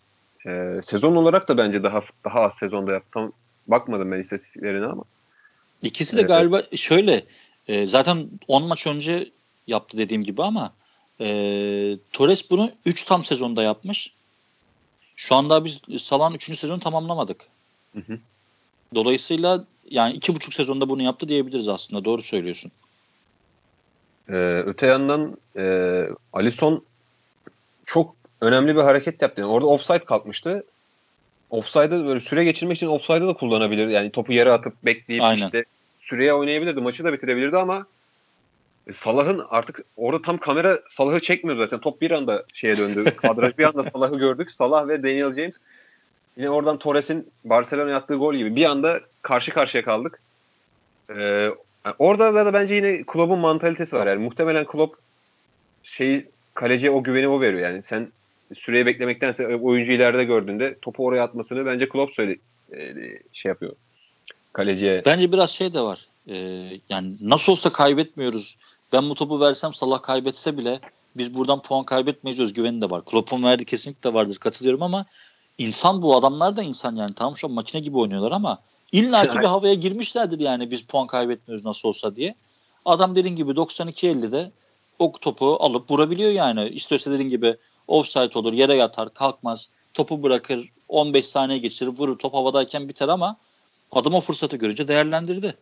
Ee, sezon olarak da bence daha daha az sezonda yaptı. Tam bakmadım ben istatistiklerine ama. İkisi de evet. galiba şöyle e, zaten 10 maç önce yaptı dediğim gibi ama e, Torres bunu 3 tam sezonda yapmış. Şu anda biz Salah'ın 3. sezonu tamamlamadık. Hı hı. Dolayısıyla yani iki buçuk sezonda bunu yaptı diyebiliriz aslında. Doğru söylüyorsun. Ee, öte yandan e, Alisson çok önemli bir hareket yaptı. Yani orada offside kalkmıştı. Offside'ı böyle süre geçirmek için offside'ı da kullanabilir. Yani topu yere atıp bekleyip Aynen. işte süreye oynayabilirdi. Maçı da bitirebilirdi ama e, Salah'ın artık orada tam kamera Salah'ı çekmiyor zaten. Top bir anda şeye döndü. [laughs] Kadraj bir anda Salah'ı gördük. Salah ve Daniel James yine oradan Torres'in Barcelona'ya attığı gol gibi bir anda karşı karşıya kaldık. Ee, orada da bence yine kulübün mantalitesi var. Yani muhtemelen kulüp şey kaleciye o güveni o veriyor. Yani sen süreyi beklemektense oyuncu ileride gördüğünde topu oraya atmasını bence Klopp söyle e, şey yapıyor. Kaleciye. Bence biraz şey de var. Ee, yani nasıl olsa kaybetmiyoruz. Ben bu topu versem Salah kaybetse bile biz buradan puan kaybetmeyeceğiz güveni de var. Klopp'un verdiği kesinlikle vardır katılıyorum ama insan bu adamlar da insan yani tamam şu an makine gibi oynuyorlar ama illaki bir havaya girmişlerdir yani biz puan kaybetmiyoruz nasıl olsa diye. Adam dediğin gibi 92-50'de o topu alıp vurabiliyor yani. İstiyorsa dediğin gibi offside olur, yere yatar, kalkmaz, topu bırakır, 15 saniye geçirir, vurur, top havadayken biter ama adam o fırsatı görünce değerlendirdi.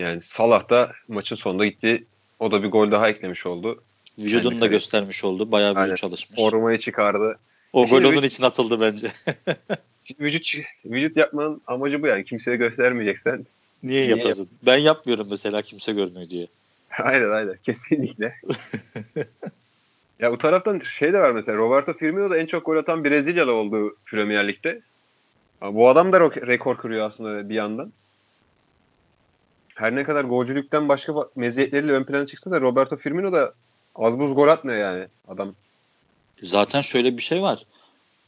Yani Salah da maçın sonunda gitti. O da bir gol daha eklemiş oldu. Vücudunu da göstermiş oldu. Bayağı vücut çalışmış. Formayı çıkardı. O gol onun için atıldı bence. [laughs] vücut vücut yapmanın amacı bu yani. Kimseye göstermeyeceksen. Niye, niye yapasın? Yap? Ben yapmıyorum mesela kimse görmüyor diye. [laughs] aynen aynen. Kesinlikle. ya bu taraftan şey de var mesela. Roberto Firmino da en çok gol atan Brezilyalı olduğu Premier Lig'de. Bu adam da rekor kırıyor aslında bir yandan. Her ne kadar golcülükten başka meziyetleriyle ön plana çıksa da Roberto Firmino da az buz gol atmıyor yani adam. Zaten şöyle bir şey var.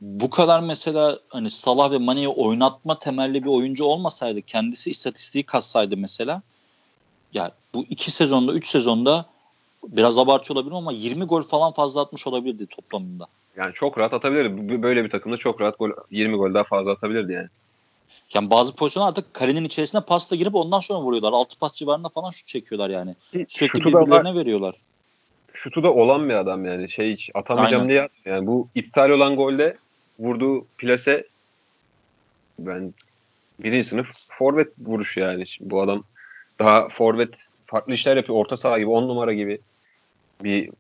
Bu kadar mesela hani Salah ve Mane'yi oynatma temelli bir oyuncu olmasaydı kendisi istatistiği kassaydı mesela ya bu iki sezonda üç sezonda biraz abartıyor olabilir ama 20 gol falan fazla atmış olabilirdi toplamında. Yani çok rahat atabilirdi. Böyle bir takımda çok rahat gol 20 gol daha fazla atabilirdi yani. Yani bazı pozisyonlar artık karenin içerisine pasta girip ondan sonra vuruyorlar. Altı pas civarında falan şut çekiyorlar yani. Sürekli Şutu birbirlerine da, veriyorlar şutu da olan bir adam yani. Şey hiç atamayacağım Aynen. diye yani bu iptal olan golde vurduğu plase ben birinci sınıf forvet vuruş yani. Şimdi bu adam daha forvet farklı işler yapıyor. Orta saha gibi, on numara gibi bir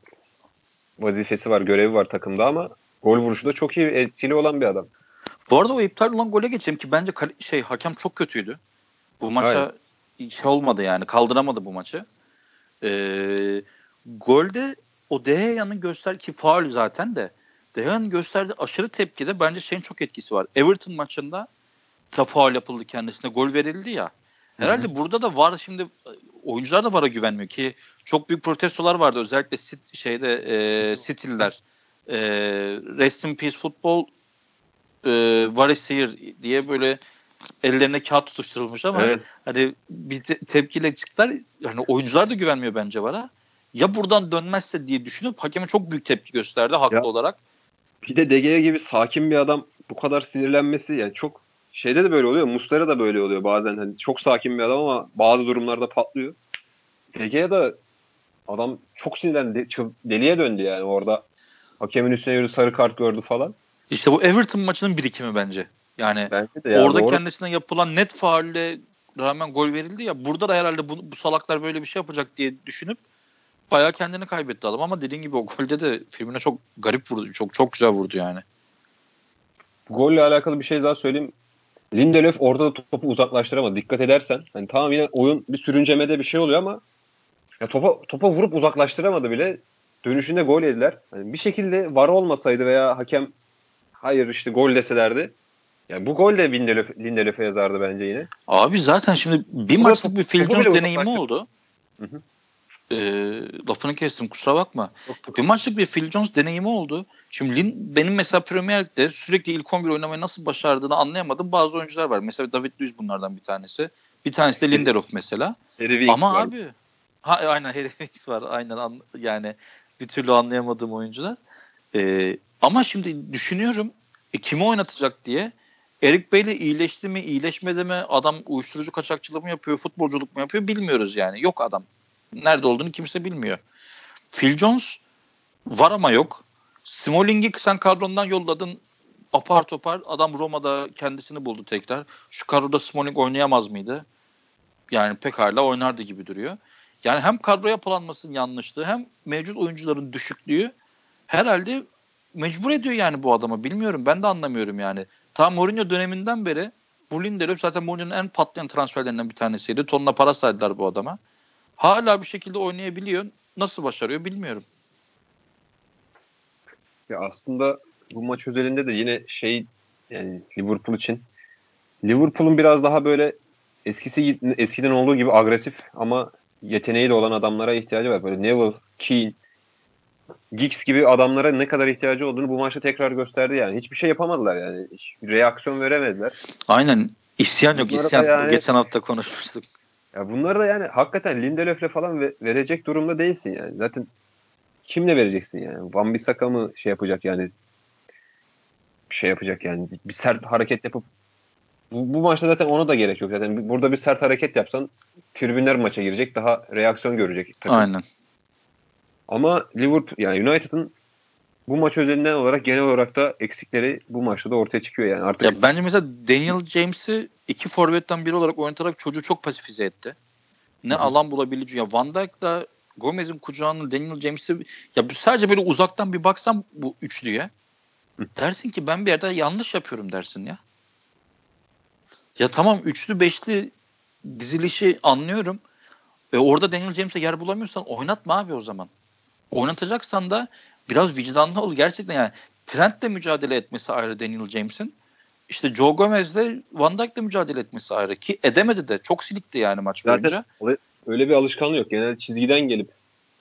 vazifesi var, görevi var takımda ama gol vuruşu da çok iyi, etkili olan bir adam. Bu arada o iptal olan gole geçeyim ki bence şey hakem çok kötüydü. Bu maça Aynen. şey olmadı yani kaldıramadı bu maçı. Ee, golde o Deheya'nın göster ki faul zaten de Deheya'nın gösterdiği aşırı tepkide bence şeyin çok etkisi var. Everton maçında da faul yapıldı kendisine. Gol verildi ya. Herhalde Hı-hı. burada da var şimdi oyuncular da VAR'a güvenmiyor ki çok büyük protestolar vardı özellikle sit, şeyde e, City'liler e, Rest in Peace Football e, VAR is here diye böyle ellerine kağıt tutuşturulmuş ama evet. hani bir te- tepkiyle çıktılar. Yani oyuncular da güvenmiyor bence VAR'a ya buradan dönmezse diye düşünüp hakeme çok büyük tepki gösterdi haklı ya, olarak. Bir de DG gibi sakin bir adam bu kadar sinirlenmesi yani çok şeyde de böyle oluyor. Mustara da böyle oluyor bazen. Hani çok sakin bir adam ama bazı durumlarda patlıyor. PG'ye da adam çok sinirlendi. Deliye döndü yani orada. Hakemin üstüne yürü sarı kart gördü falan. İşte bu Everton maçının birikimi bence. Yani bence de ya, orada doğru. kendisine yapılan net faulle rağmen gol verildi ya. Burada da herhalde bu, bu salaklar böyle bir şey yapacak diye düşünüp bayağı kendini kaybetti adam ama dediğin gibi o golde de filmine çok garip vurdu. Çok çok güzel vurdu yani. Golle alakalı bir şey daha söyleyeyim. Lindelöf orada da topu uzaklaştıramadı. Dikkat edersen hani tamam yine oyun bir sürüncemede bir şey oluyor ama ya topa topa vurup uzaklaştıramadı bile. Dönüşünde gol yediler. Yani bir şekilde var olmasaydı veya hakem hayır işte gol deselerdi. Yani bu gol de Lindelöf, Lindelöf'e yazardı bence yine. Abi zaten şimdi bir bu maçlık bir Phil Jones deneyimi oldu. Hı hı. E, lafını kestim kusura bakma. Yok, bir maçlık bir Phil Jones deneyimi oldu. Şimdi Lin, benim mesela Premier Lig'de sürekli ilk 11 oynamayı nasıl başardığını anlayamadım. Bazı oyuncular var. Mesela David Luiz bunlardan bir tanesi. Bir tanesi de Lindelof mesela. Harry Ama var. abi ha, aynen Harry Winks var. Aynen an, yani bir türlü anlayamadığım oyuncular. Ee, ama şimdi düşünüyorum e, kimi oynatacak diye. Erik Bey'le iyileşti mi, iyileşmedi mi? Adam uyuşturucu kaçakçılığı mı yapıyor, futbolculuk mu yapıyor bilmiyoruz yani. Yok adam. Nerede olduğunu kimse bilmiyor. Phil Jones var ama yok. Smalling'i sen kadrondan yolladın apar topar. Adam Roma'da kendisini buldu tekrar. Şu kadroda Smalling oynayamaz mıydı? Yani pekala oynardı gibi duruyor. Yani hem kadro yapılanmasının yanlışlığı hem mevcut oyuncuların düşüklüğü herhalde mecbur ediyor yani bu adama. Bilmiyorum ben de anlamıyorum yani. Ta Mourinho döneminden beri bu Lindelöf zaten Mourinho'nun en patlayan transferlerinden bir tanesiydi. Tonla para saydılar bu adama. Hala bir şekilde oynayabiliyor. Nasıl başarıyor bilmiyorum. Ya aslında bu maç özelinde de yine şey yani Liverpool için Liverpool'un biraz daha böyle eskisi eskiden olduğu gibi agresif ama yeteneği de olan adamlara ihtiyacı var. Böyle Neville, Keane, Giggs gibi adamlara ne kadar ihtiyacı olduğunu bu maçta tekrar gösterdi yani. Hiçbir şey yapamadılar yani. Hiç reaksiyon veremediler. Aynen. İsyan yok. Bunlara isyan. Yani, Geçen hafta konuşmuştuk. Ya bunları da yani hakikaten Lindelöf'le falan verecek durumda değilsin yani. Zaten kimle vereceksin yani? Van Bissaka mı şey yapacak yani? Şey yapacak yani. Bir sert hareket yapıp bu, bu maçta zaten ona da gerek yok. Zaten burada bir sert hareket yapsan tribünler maça girecek. Daha reaksiyon görecek. Tabii. Aynen. Ama Liverpool yani United'ın bu maç özelinden olarak genel olarak da eksikleri bu maçta da ortaya çıkıyor yani. Artık ya bence mesela Daniel James'i iki forvetten biri olarak oynatarak çocuğu çok pasifize etti. Ne Hı-hı. alan bulabileceği. Ya Van Dijk'la Gomez'in kucağında Daniel James'i ya sadece böyle uzaktan bir baksam bu üçlüye Hı. dersin ki ben bir yerde yanlış yapıyorum dersin ya. Ya tamam üçlü beşli dizilişi anlıyorum. E orada Daniel James'e yer bulamıyorsan oynatma abi o zaman. Oynatacaksan da biraz vicdanlı ol. Gerçekten yani Trent'le mücadele etmesi ayrı Daniel James'in. İşte Joe Gomez'le Van Dijk'le mücadele etmesi ayrı. Ki edemedi de. Çok silikti yani maç Zaten boyunca. Öyle bir alışkanlığı yok. Genelde çizgiden gelip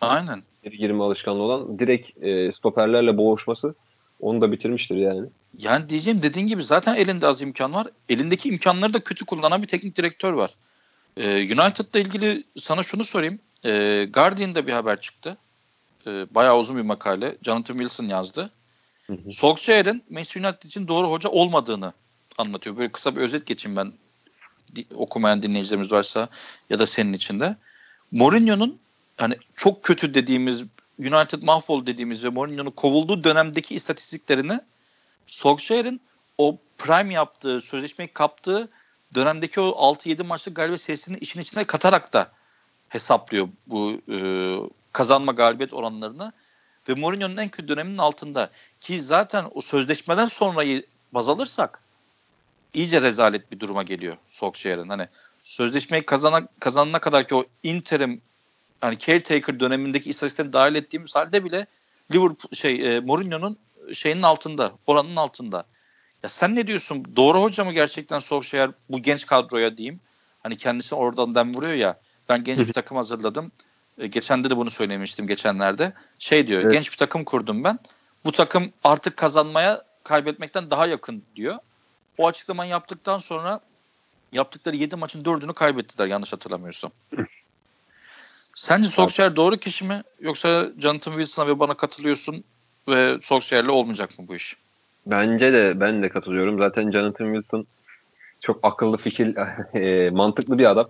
Aynen. geri girme alışkanlığı olan direkt e, stoperlerle boğuşması onu da bitirmiştir yani. Yani diyeceğim dediğin gibi zaten elinde az imkan var. Elindeki imkanları da kötü kullanan bir teknik direktör var. Ee, United'la ilgili sana şunu sorayım. Ee, Guardian'da bir haber çıktı e, bayağı uzun bir makale. Jonathan Wilson yazdı. Solskjaer'in Manchester United için doğru hoca olmadığını anlatıyor. Böyle kısa bir özet geçeyim ben okumayan dinleyicilerimiz varsa ya da senin içinde. Mourinho'nun hani çok kötü dediğimiz United mahvol dediğimiz ve Mourinho'nun kovulduğu dönemdeki istatistiklerini Solskjaer'in o prime yaptığı, sözleşmeyi kaptığı dönemdeki o 6-7 maçlık galibiyet serisini işin içine katarak da hesaplıyor bu e, kazanma galibiyet oranlarını ve Mourinho'nun en kötü döneminin altında ki zaten o sözleşmeden sonrayı baz alırsak iyice rezalet bir duruma geliyor Solskjaer'in. Hani sözleşmeyi kazana, kazanana kadar ki o interim hani caretaker dönemindeki istatistikleri dahil ettiğimiz halde bile Liverpool şey e, Mourinho'nun şeyinin altında, oranının altında. Ya sen ne diyorsun? Doğru hoca mı gerçekten Solskjaer bu genç kadroya diyeyim? Hani kendisi oradan dem vuruyor ya. Ben genç bir takım hazırladım. E, geçen de bunu söylemiştim geçenlerde. Şey diyor evet. genç bir takım kurdum ben. Bu takım artık kazanmaya kaybetmekten daha yakın diyor. O açıklamayı yaptıktan sonra yaptıkları 7 maçın 4'ünü kaybettiler yanlış hatırlamıyorsam. [laughs] Sence Solskjaer doğru kişi mi? Yoksa Jonathan Wilson'a ve bana katılıyorsun ve Solskjaer'le olmayacak mı bu iş? Bence de ben de katılıyorum. Zaten Jonathan Wilson çok akıllı fikir, [laughs] e, mantıklı bir adam.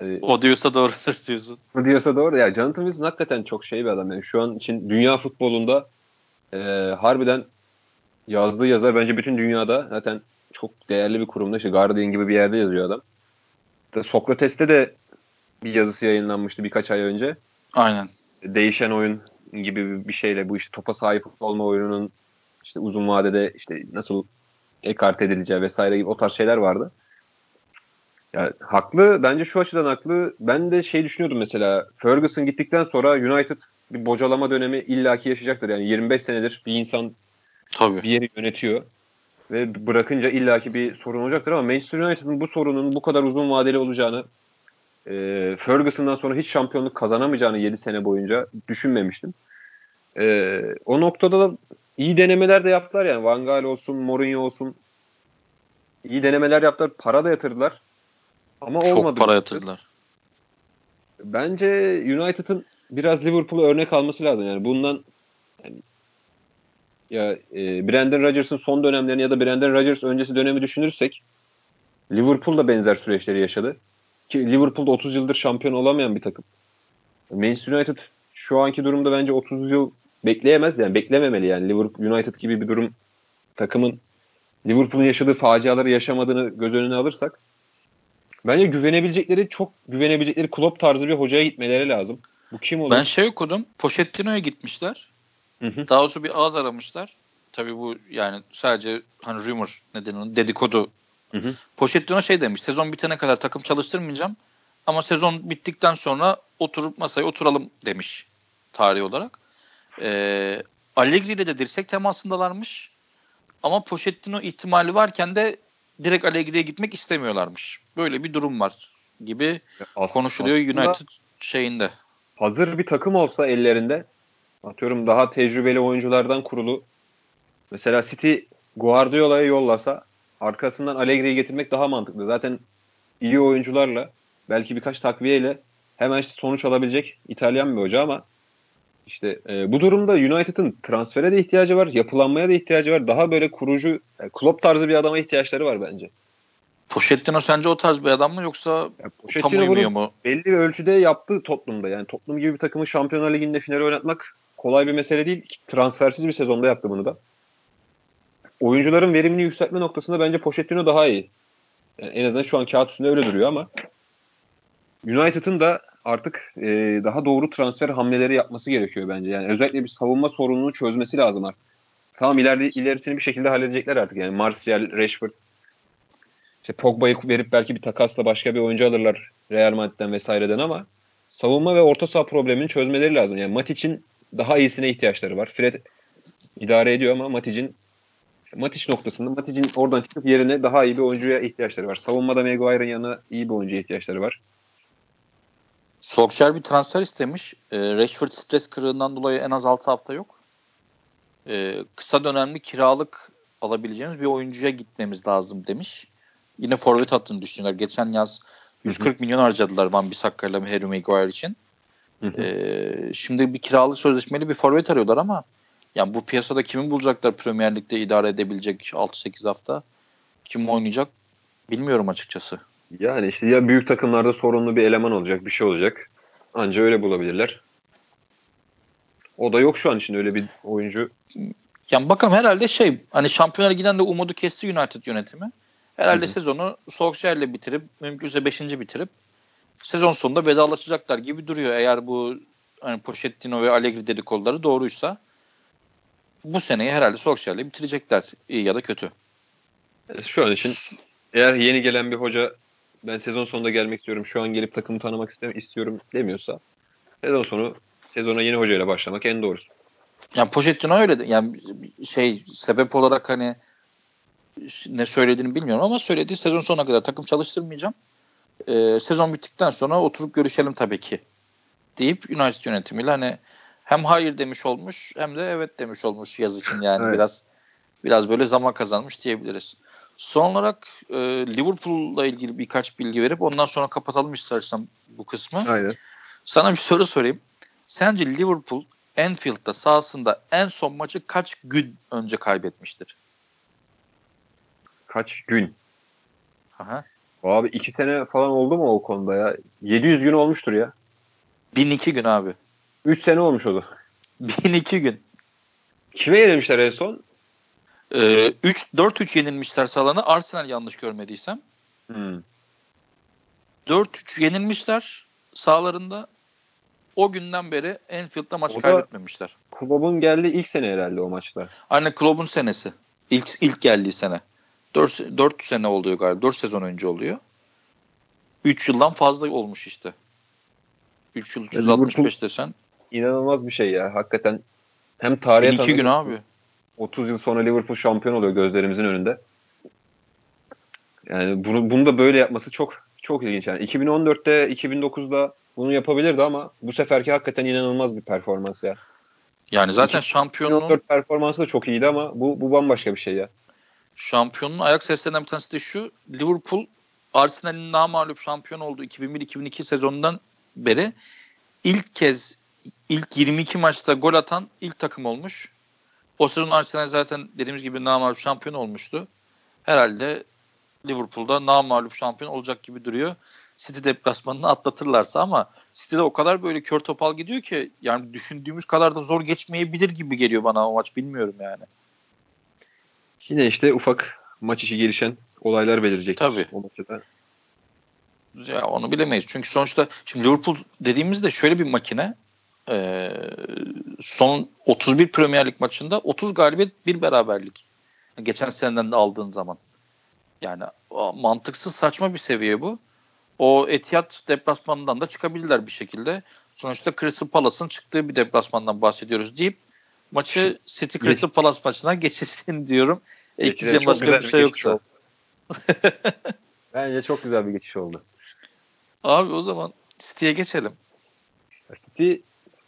Ee, o diyorsa doğrudur diyorsun. O diyorsa doğru. Ya Jonathan Wilson hakikaten çok şey bir adam. Yani şu an için dünya futbolunda e, harbiden yazdığı yazar bence bütün dünyada zaten çok değerli bir kurumda. İşte Guardian gibi bir yerde yazıyor adam. Sokrates'te de bir yazısı yayınlanmıştı birkaç ay önce. Aynen. Değişen oyun gibi bir şeyle bu işte topa sahip olma oyununun işte uzun vadede işte nasıl ekart edileceği vesaire gibi o tarz şeyler vardı. Yani haklı. Bence şu açıdan haklı. Ben de şey düşünüyordum mesela Ferguson gittikten sonra United bir bocalama dönemi illaki yaşayacaktır. Yani 25 senedir bir insan Tabii. bir yeri yönetiyor ve bırakınca illaki bir sorun olacaktır ama Manchester United'ın bu sorunun bu kadar uzun vadeli olacağını e, Ferguson'dan sonra hiç şampiyonluk kazanamayacağını 7 sene boyunca düşünmemiştim. E, o noktada da iyi denemeler de yaptılar yani Van Gaal olsun, Mourinho olsun iyi denemeler yaptılar. Para da yatırdılar. Ama Çok olmadı. para yatırdılar. Bence United'ın biraz Liverpool'u örnek alması lazım. Yani bundan yani ya e, Brandon Rodgers'ın son dönemlerini ya da Brandon Rodgers öncesi dönemi düşünürsek Liverpool da benzer süreçleri yaşadı. Ki Liverpool'da 30 yıldır şampiyon olamayan bir takım. Manchester United şu anki durumda bence 30 yıl bekleyemez. Yani beklememeli yani. Liverpool United gibi bir durum takımın Liverpool'un yaşadığı faciaları yaşamadığını göz önüne alırsak bence güvenebilecekleri çok güvenebilecekleri Klopp tarzı bir hocaya gitmeleri lazım. Bu kim olur? Ben şey okudum. Pochettino'ya gitmişler. Hı hı. Daha doğrusu bir ağız aramışlar. Tabii bu yani sadece hani rumor nedeni dedikodu. Hı hı. Pochettino şey demiş. Sezon bitene kadar takım çalıştırmayacağım. Ama sezon bittikten sonra oturup masaya oturalım demiş tarih olarak. Ee, Allegri ile de dirsek temasındalarmış. Ama Pochettino ihtimali varken de direkt Allegri'ye gitmek istemiyorlarmış. Böyle bir durum var gibi As- konuşuluyor United şeyinde. Hazır bir takım olsa ellerinde atıyorum daha tecrübeli oyunculardan kurulu mesela City Guardiola'yı yollasa arkasından Allegri'yi getirmek daha mantıklı. Zaten iyi oyuncularla belki birkaç takviyeyle hemen sonuç alabilecek İtalyan bir hoca ama işte e, bu durumda United'ın transfere de ihtiyacı var, yapılanmaya da ihtiyacı var. Daha böyle kurucu, yani Klopp tarzı bir adama ihtiyaçları var bence. Pochettino sence o tarz bir adam mı yoksa yani tam uymuyor mu? Belli bir ölçüde yaptı Tottenham'da. Yani Tottenham gibi bir takımı Şampiyonlar Ligi'nde finale oynatmak kolay bir mesele değil. Transfersiz bir sezonda yaptı bunu da. Oyuncuların verimini yükseltme noktasında bence Pochettino daha iyi. Yani en azından şu an kağıt üstünde öyle duruyor ama United'ın da artık e, daha doğru transfer hamleleri yapması gerekiyor bence. Yani özellikle bir savunma sorununu çözmesi lazım artık. Tamam ileride ilerisini bir şekilde halledecekler artık. Yani Martial, Rashford işte Pogba'yı verip belki bir takasla başka bir oyuncu alırlar Real Madrid'den vesaireden ama savunma ve orta saha problemini çözmeleri lazım. Yani Matic'in daha iyisine ihtiyaçları var. Fred idare ediyor ama Matic'in Matic noktasında Matic'in oradan çıkıp yerine daha iyi bir oyuncuya ihtiyaçları var. Savunmada Maguire'ın yanına iyi bir oyuncuya ihtiyaçları var. Solskjaer bir transfer istemiş. E, Rashford stres kırığından dolayı en az 6 hafta yok. E, kısa dönemli kiralık alabileceğimiz bir oyuncuya gitmemiz lazım demiş. Yine forvet hattını düşünüyorlar. Geçen yaz 140 Hı-hı. milyon harcadılar Van Bissaka ile Harry Maguire için. E, şimdi bir kiralık sözleşmeli bir forvet arıyorlar ama yani bu piyasada kimi bulacaklar Premier Lig'de idare edebilecek 6-8 hafta? Kim oynayacak? Bilmiyorum açıkçası. Yani işte ya büyük takımlarda sorunlu bir eleman olacak, bir şey olacak. Anca öyle bulabilirler. O da yok şu an için öyle bir oyuncu. Yani bakalım herhalde şey hani şampiyonlara giden de umudu kesti United yönetimi. Herhalde Hı-hı. sezonu Solskjaer'le bitirip mümkünse 5. bitirip sezon sonunda vedalaşacaklar gibi duruyor. Eğer bu hani Pochettino ve Allegri dedikoduları doğruysa bu seneyi herhalde Solskjaer'le bitirecekler iyi ya da kötü. Şu an için eğer yeni gelen bir hoca ben sezon sonunda gelmek istiyorum. Şu an gelip takımı tanımak istiyorum demiyorsa sezon sonu sezona yeni hocayla başlamak en doğrusu. Yani Pochettino öyle de, yani şey sebep olarak hani ne söylediğini bilmiyorum ama söylediği sezon sonuna kadar takım çalıştırmayacağım. Ee, sezon bittikten sonra oturup görüşelim tabii ki deyip United yönetimiyle hani hem hayır demiş olmuş hem de evet demiş olmuş yaz için yani evet. biraz biraz böyle zaman kazanmış diyebiliriz. Son olarak e, Liverpool'la ilgili birkaç bilgi verip ondan sonra kapatalım istersen bu kısmı. Aynen. Sana bir soru sorayım. Sence Liverpool Anfield'da sahasında en son maçı kaç gün önce kaybetmiştir? Kaç gün? Aha. Abi iki sene falan oldu mu o konuda ya? 700 gün olmuştur ya. 1002 gün abi. 3 sene olmuş o da. 1002 gün. Kime yenilmişler en son? Ee, 3 4-3 yenilmişler Salan'a. Arsenal yanlış görmediysem. Hmm. 4-3 yenilmişler sahalarında. O günden beri Enfield'da maç O kaybetmemişler. Kulübün geldiği ilk sene herhalde o maçlar. Aynen Klopp'un senesi. İlk ilk geldiği sene. 4 4 sene oluyor galiba. 4 sezon önce oluyor. 3 yıldan fazla olmuş işte. 3 yıl 365 desen. İnanılmaz bir şey ya. Hakikaten hem tarihe 2 gün tanıdık- abi. 30 yıl sonra Liverpool şampiyon oluyor gözlerimizin önünde. Yani bunu, bunu da böyle yapması çok çok ilginç. Yani 2014'te 2009'da bunu yapabilirdi ama bu seferki hakikaten inanılmaz bir performans ya. Yani zaten şampiyonluğun 2014 performansı da çok iyiydi ama bu, bu bambaşka bir şey ya. şampiyonluğun ayak seslerinden bir tanesi de şu. Liverpool Arsenal'in namağlup şampiyon olduğu 2001-2002 sezonundan beri ilk kez ilk 22 maçta gol atan ilk takım olmuş. O sezon Arsenal zaten dediğimiz gibi namağlup şampiyon olmuştu. Herhalde Liverpool'da namağlup şampiyon olacak gibi duruyor. City deplasmanını atlatırlarsa ama City'de o kadar böyle kör topal gidiyor ki yani düşündüğümüz kadar da zor geçmeyebilir gibi geliyor bana o maç bilmiyorum yani. Yine işte ufak maç içi gelişen olaylar belirecek. Tabii. O maçta. Ya onu bilemeyiz. Çünkü sonuçta şimdi Liverpool dediğimizde şöyle bir makine. Ee, son 31 Premier Lig maçında 30 galibiyet bir beraberlik. Geçen seneden de aldığın zaman. Yani mantıksız saçma bir seviye bu. O Etihad deplasmanından da çıkabilirler bir şekilde. Sonuçta Crystal Palace'ın çıktığı bir deplasmandan bahsediyoruz deyip maçı City Crystal Palace maçına [laughs] geçirsin diyorum. Ekleyeceğim başka bir şey yoksa. [laughs] Bence çok güzel bir geçiş oldu. Abi o zaman City'ye geçelim. City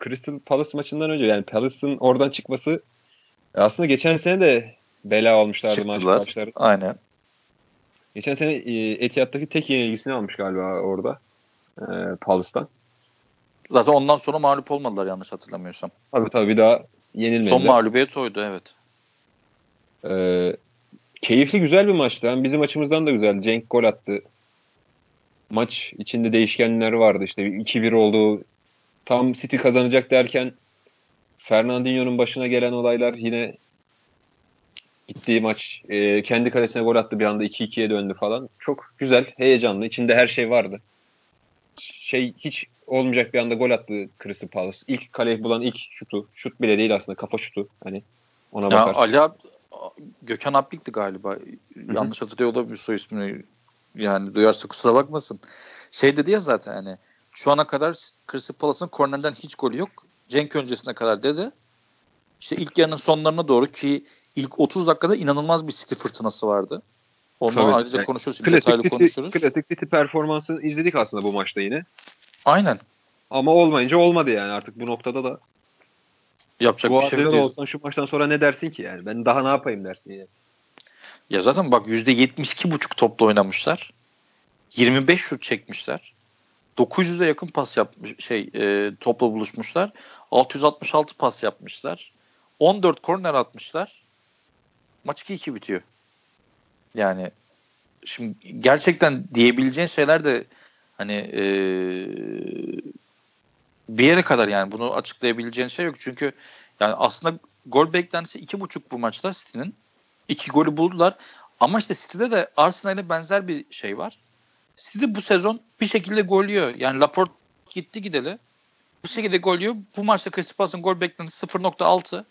Crystal Palace maçından önce yani Palace'ın oradan çıkması e, aslında geçen sene de bela olmuşlardı Çıktılar. maçları. Aynen. Geçen sene e, Etihad'daki tek yenilgisini almış galiba orada. E, Palace'tan. Zaten ondan sonra mağlup olmadılar yanlış hatırlamıyorsam. Tabii tabii bir daha yenilmediler. Son mağlubiyet oydu evet. E, keyifli güzel bir maçtı. Hem bizim açımızdan da güzel. Cenk gol attı. Maç içinde değişkenler vardı. İşte 2-1 oldu. Tam City kazanacak derken Fernandinho'nun başına gelen olaylar yine gittiği maç e, kendi kalesine gol attı bir anda 2-2'ye döndü falan. Çok güzel, heyecanlı. İçinde her şey vardı. Şey hiç olmayacak bir anda gol attı Crystal Palace. İlk kaleyi bulan ilk şutu. Şut bile değil aslında kafa şutu. Hani ona Ya bakar. Ali Ab- Gökhan Aplik'ti galiba. Yanlış hatırlıyor olabilir soy ismini. Yani duyarsa kusura bakmasın. Şey dedi ya zaten hani şu ana kadar Crystal Palace'ın kornerden hiç golü yok. Cenk öncesine kadar dedi. İşte ilk yarının sonlarına doğru ki ilk 30 dakikada inanılmaz bir City fırtınası vardı. Onu Tabii. ayrıca Yani konuşuruz. Şimdi detaylı Klasik City, konuşuruz. klasik City performansını izledik aslında bu maçta yine. Aynen. Ama olmayınca olmadı yani artık bu noktada da. Yapacak bu bir şey yok. olsan şu maçtan sonra ne dersin ki yani? Ben daha ne yapayım dersin yani. Ya zaten bak %72,5 topla oynamışlar. 25 şut çekmişler. 900'e yakın pas yapmış şey e, topla buluşmuşlar. 666 pas yapmışlar. 14 korner atmışlar. Maç 2-2 bitiyor. Yani şimdi gerçekten diyebileceğin şeyler de hani e, bir yere kadar yani bunu açıklayabileceğin şey yok. Çünkü yani aslında gol beklentisi 2.5 bu maçta City'nin. İki golü buldular. Ama işte City'de de Arsenal'e benzer bir şey var. City bu sezon bir şekilde gol yiyor. Yani Laporte gitti gideli. Bir şekilde gol yiyor. Bu maçta Crystal Palace'ın gol beklentisi 0.6.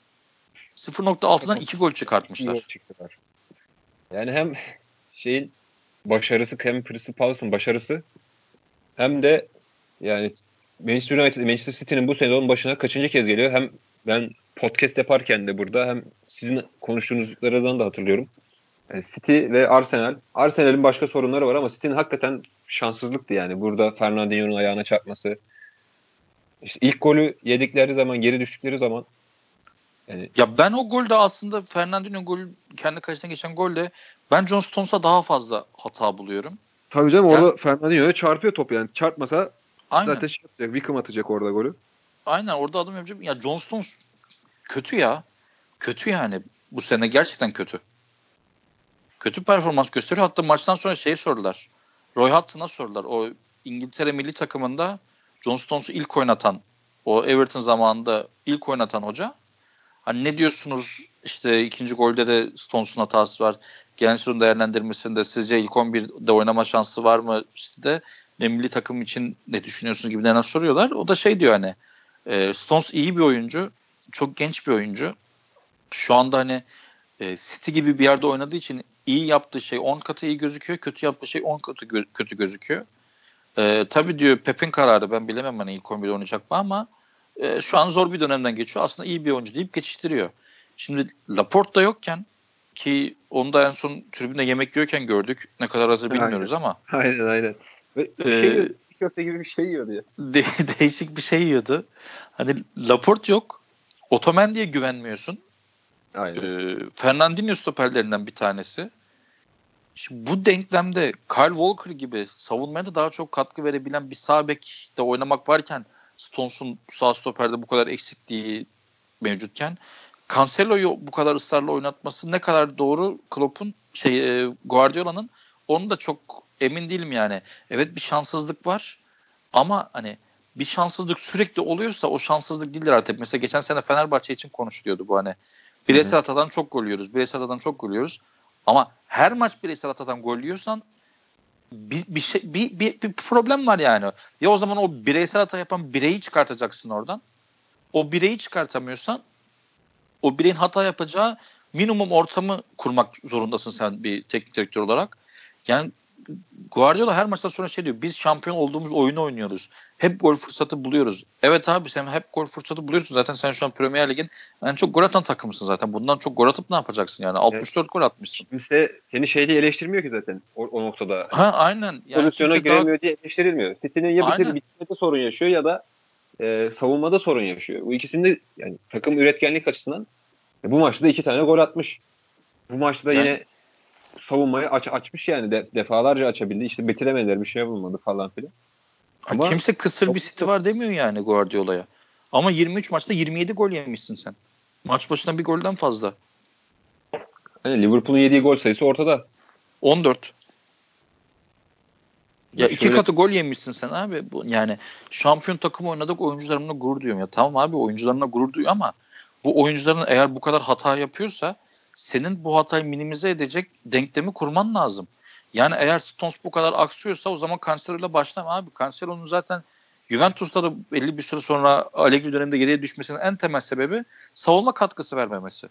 0.6'dan 2 gol çıkartmışlar. İyi gol çıktılar. Yani hem şeyin başarısı hem Crystal Palace'ın başarısı hem de yani Manchester United, Manchester City'nin bu sezonun başına kaçıncı kez geliyor? Hem ben podcast yaparken de burada hem sizin konuştuğunuzlardan da hatırlıyorum. Yani City ve Arsenal. Arsenal'in başka sorunları var ama City'nin hakikaten şanssızlıktı yani. Burada Fernandinho'nun ayağına çarpması. İşte ilk golü yedikleri zaman, geri düştükleri zaman yani Ya ben o golde aslında Fernandinho golü kendi karşısına geçen golde ben John Stones'a daha fazla hata buluyorum. Tabii canım Yani- orada Fernandinho'ya çarpıyor top yani. Çarpmasa Aynen. zaten şey yapacak. Wickham atacak orada golü. Aynen orada adım yapacağım. Ya John Stones kötü ya. Kötü yani. Bu sene gerçekten kötü. Kötü performans gösteriyor. Hatta maçtan sonra şey sordular. Roy Hudson'a sordular. O İngiltere milli takımında John Stones'u ilk oynatan o Everton zamanında ilk oynatan hoca. Hani ne diyorsunuz işte ikinci golde de Stones'un hatası var. Genel sürün değerlendirmesinde sizce ilk 11'de oynama şansı var mı işte de ne milli takım için ne düşünüyorsunuz gibi gibilerine soruyorlar. O da şey diyor hani e, Stones iyi bir oyuncu. Çok genç bir oyuncu. Şu anda hani e, City gibi bir yerde oynadığı için iyi yaptığı şey 10 katı iyi gözüküyor. Kötü yaptığı şey 10 katı gö- kötü gözüküyor. E, tabii diyor Pep'in kararı ben bilemem hani ilk 11'de oynayacak mı ama e, şu an zor bir dönemden geçiyor. Aslında iyi bir oyuncu deyip geçiştiriyor. Şimdi Laporte da yokken ki onu da en son tribünde yemek yiyorken gördük. Ne kadar hazır bilmiyoruz aynen. ama. Aynen aynen. Ve ee, şey, köfte gibi bir şey yiyordu ya. De, [laughs] değişik bir şey yiyordu. Hani Laporte yok. Otamendi'ye güvenmiyorsun. Aynen. Ee, Fernandinho stoperlerinden bir tanesi. Şimdi bu denklemde Kyle Walker gibi savunmaya da daha çok katkı verebilen bir sağ bekte oynamak varken Stones'un sağ stoperde bu kadar eksikliği mevcutken Cancelo'yu bu kadar ısrarla oynatması ne kadar doğru Klopp'un şey e, Guardiola'nın onu da çok emin değilim yani. Evet bir şanssızlık var ama hani bir şanssızlık sürekli oluyorsa o şanssızlık değildir artık. Mesela geçen sene Fenerbahçe için konuşuluyordu bu hani. Bireysel hatadan çok gol yiyoruz. Bireysel hatadan çok gol yiyoruz. Ama her maç bireysel hatadan gol yiyorsan bir, bir, şey, bir, bir, bir problem var yani. Ya o zaman o bireysel hata yapan bireyi çıkartacaksın oradan. O bireyi çıkartamıyorsan o bireyin hata yapacağı minimum ortamı kurmak zorundasın sen bir teknik direktör olarak. Yani Guardiola her maçtan sonra şey diyor. Biz şampiyon olduğumuz oyunu oynuyoruz. Hep gol fırsatı buluyoruz. Evet abi sen hep gol fırsatı buluyorsun. Zaten sen şu an Premier Lig'in en çok gol atan takımısın zaten. Bundan çok gol atıp ne yapacaksın yani? 64 evet. gol atmışsın. Kimse seni şey diye eleştirmiyor ki zaten o, o noktada. Ha aynen. Yani Pozisyona giremiyor daha... diye eleştirilmiyor. City'nin ya bitir, bitirmede sorun yaşıyor ya da e, savunmada sorun yaşıyor. Bu ikisinde yani takım üretkenlik açısından e, bu maçta da iki tane gol atmış. Bu maçta da yani, yine savunmayı aç, açmış yani de, defalarca açabildi. İşte bitiremediler bir şey bulmadı falan filan. Ama kimse kısır bir City var demiyor yani Guardiola'ya. Ama 23 maçta 27 gol yemişsin sen. Maç başına bir golden fazla. Yani Liverpool'un yediği gol sayısı ortada. 14. Ya, ya iki şöyle... katı gol yemişsin sen abi. Bu, yani şampiyon takım oynadık oyuncularımla gurur duyuyorum. Ya tamam abi oyuncularımla gurur duyuyor ama bu oyuncuların eğer bu kadar hata yapıyorsa senin bu hatayı minimize edecek denklemi kurman lazım. Yani eğer Stones bu kadar aksıyorsa o zaman Cancelo ile başlama abi. Cancelo'nun zaten Juventus'ta da belli bir süre sonra Allegri döneminde geriye düşmesinin en temel sebebi savunma katkısı vermemesi.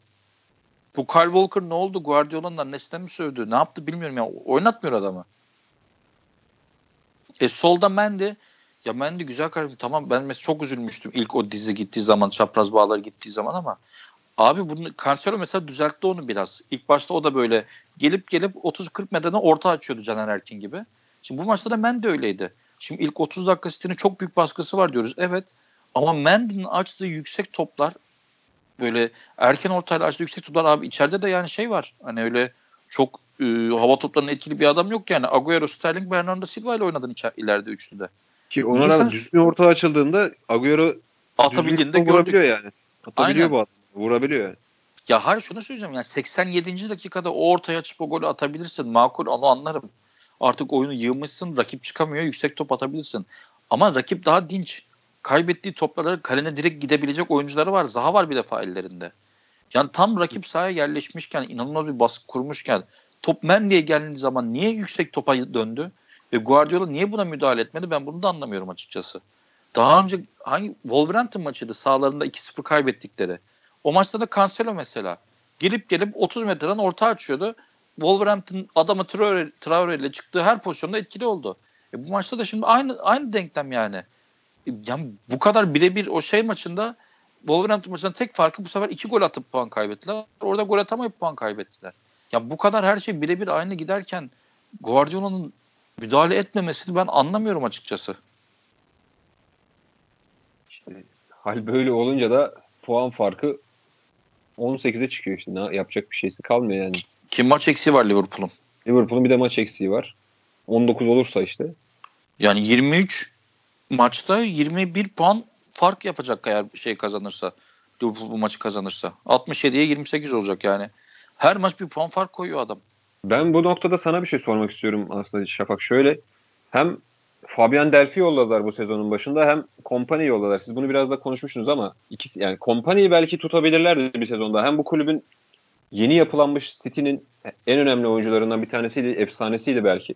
Bu Kyle Walker ne oldu? Guardiola'nın annesine mi sövdü? Ne yaptı bilmiyorum ya. Oynatmıyor adamı. E solda Mendy ya Mendy güzel kardeşim tamam ben mesela çok üzülmüştüm ilk o dizi gittiği zaman çapraz bağlar gittiği zaman ama Abi bunu Cancelo mesela düzeltti onu biraz. İlk başta o da böyle gelip gelip 30-40 metreden orta açıyordu Caner Erkin gibi. Şimdi bu maçta da Mendy öyleydi. Şimdi ilk 30 dakika City'nin çok büyük baskısı var diyoruz. Evet. Ama Mendy'nin açtığı yüksek toplar böyle erken ortayla açtığı yüksek toplar abi içeride de yani şey var. Hani öyle çok e, hava toplarının etkili bir adam yok yani. Agüero, Sterling, Bernardo Silva ile oynadın içer, ileride üçlüde. Ki ona rağmen düzgün orta açıldığında Agüero atabildiğinde gördük. yani. Atabiliyor Aynen. bu adam. Vurabiliyor. Ya hayır şunu söyleyeceğim yani 87. dakikada o ortaya açıp o golü atabilirsin. Makul onu anlarım. Artık oyunu yığmışsın rakip çıkamıyor yüksek top atabilirsin. Ama rakip daha dinç. Kaybettiği topları kalene direkt gidebilecek oyuncuları var. Zaha var bir defa ellerinde. Yani tam rakip sahaya yerleşmişken inanılmaz bir baskı kurmuşken top men diye geldiği zaman niye yüksek topa döndü? Ve Guardiola niye buna müdahale etmedi? Ben bunu da anlamıyorum açıkçası. Daha önce hangi Wolverhampton maçıydı sağlarında 2-0 kaybettikleri. O maçta da Cancelo mesela. Gelip gelip 30 metreden orta açıyordu. Wolverhampton adamı Traore, Traore ile çıktığı her pozisyonda etkili oldu. E bu maçta da şimdi aynı aynı denklem yani. E yani bu kadar birebir o şey maçında Wolverhampton maçında tek farkı bu sefer iki gol atıp puan kaybettiler. Orada gol atamayıp puan kaybettiler. Ya bu kadar her şey birebir aynı giderken Guardiola'nın müdahale etmemesini ben anlamıyorum açıkçası. İşte hal böyle olunca da puan farkı 18'e çıkıyor işte. Ne, yapacak bir şeysi kalmıyor yani. Kim maç eksiği var Liverpool'un? Liverpool'un bir de maç eksiği var. 19 olursa işte. Yani 23 maçta 21 puan fark yapacak eğer şey kazanırsa. Liverpool bu maçı kazanırsa. 67'ye 28 olacak yani. Her maç bir puan fark koyuyor adam. Ben bu noktada sana bir şey sormak istiyorum aslında Şafak. Şöyle hem Fabian Delphi yolladılar bu sezonun başında hem Kompany yolladılar. Siz bunu biraz da konuşmuştunuz ama ikisi yani Kompany'yi belki tutabilirlerdi bir sezonda. Hem bu kulübün yeni yapılanmış City'nin en önemli oyuncularından bir tanesiydi, efsanesiydi belki.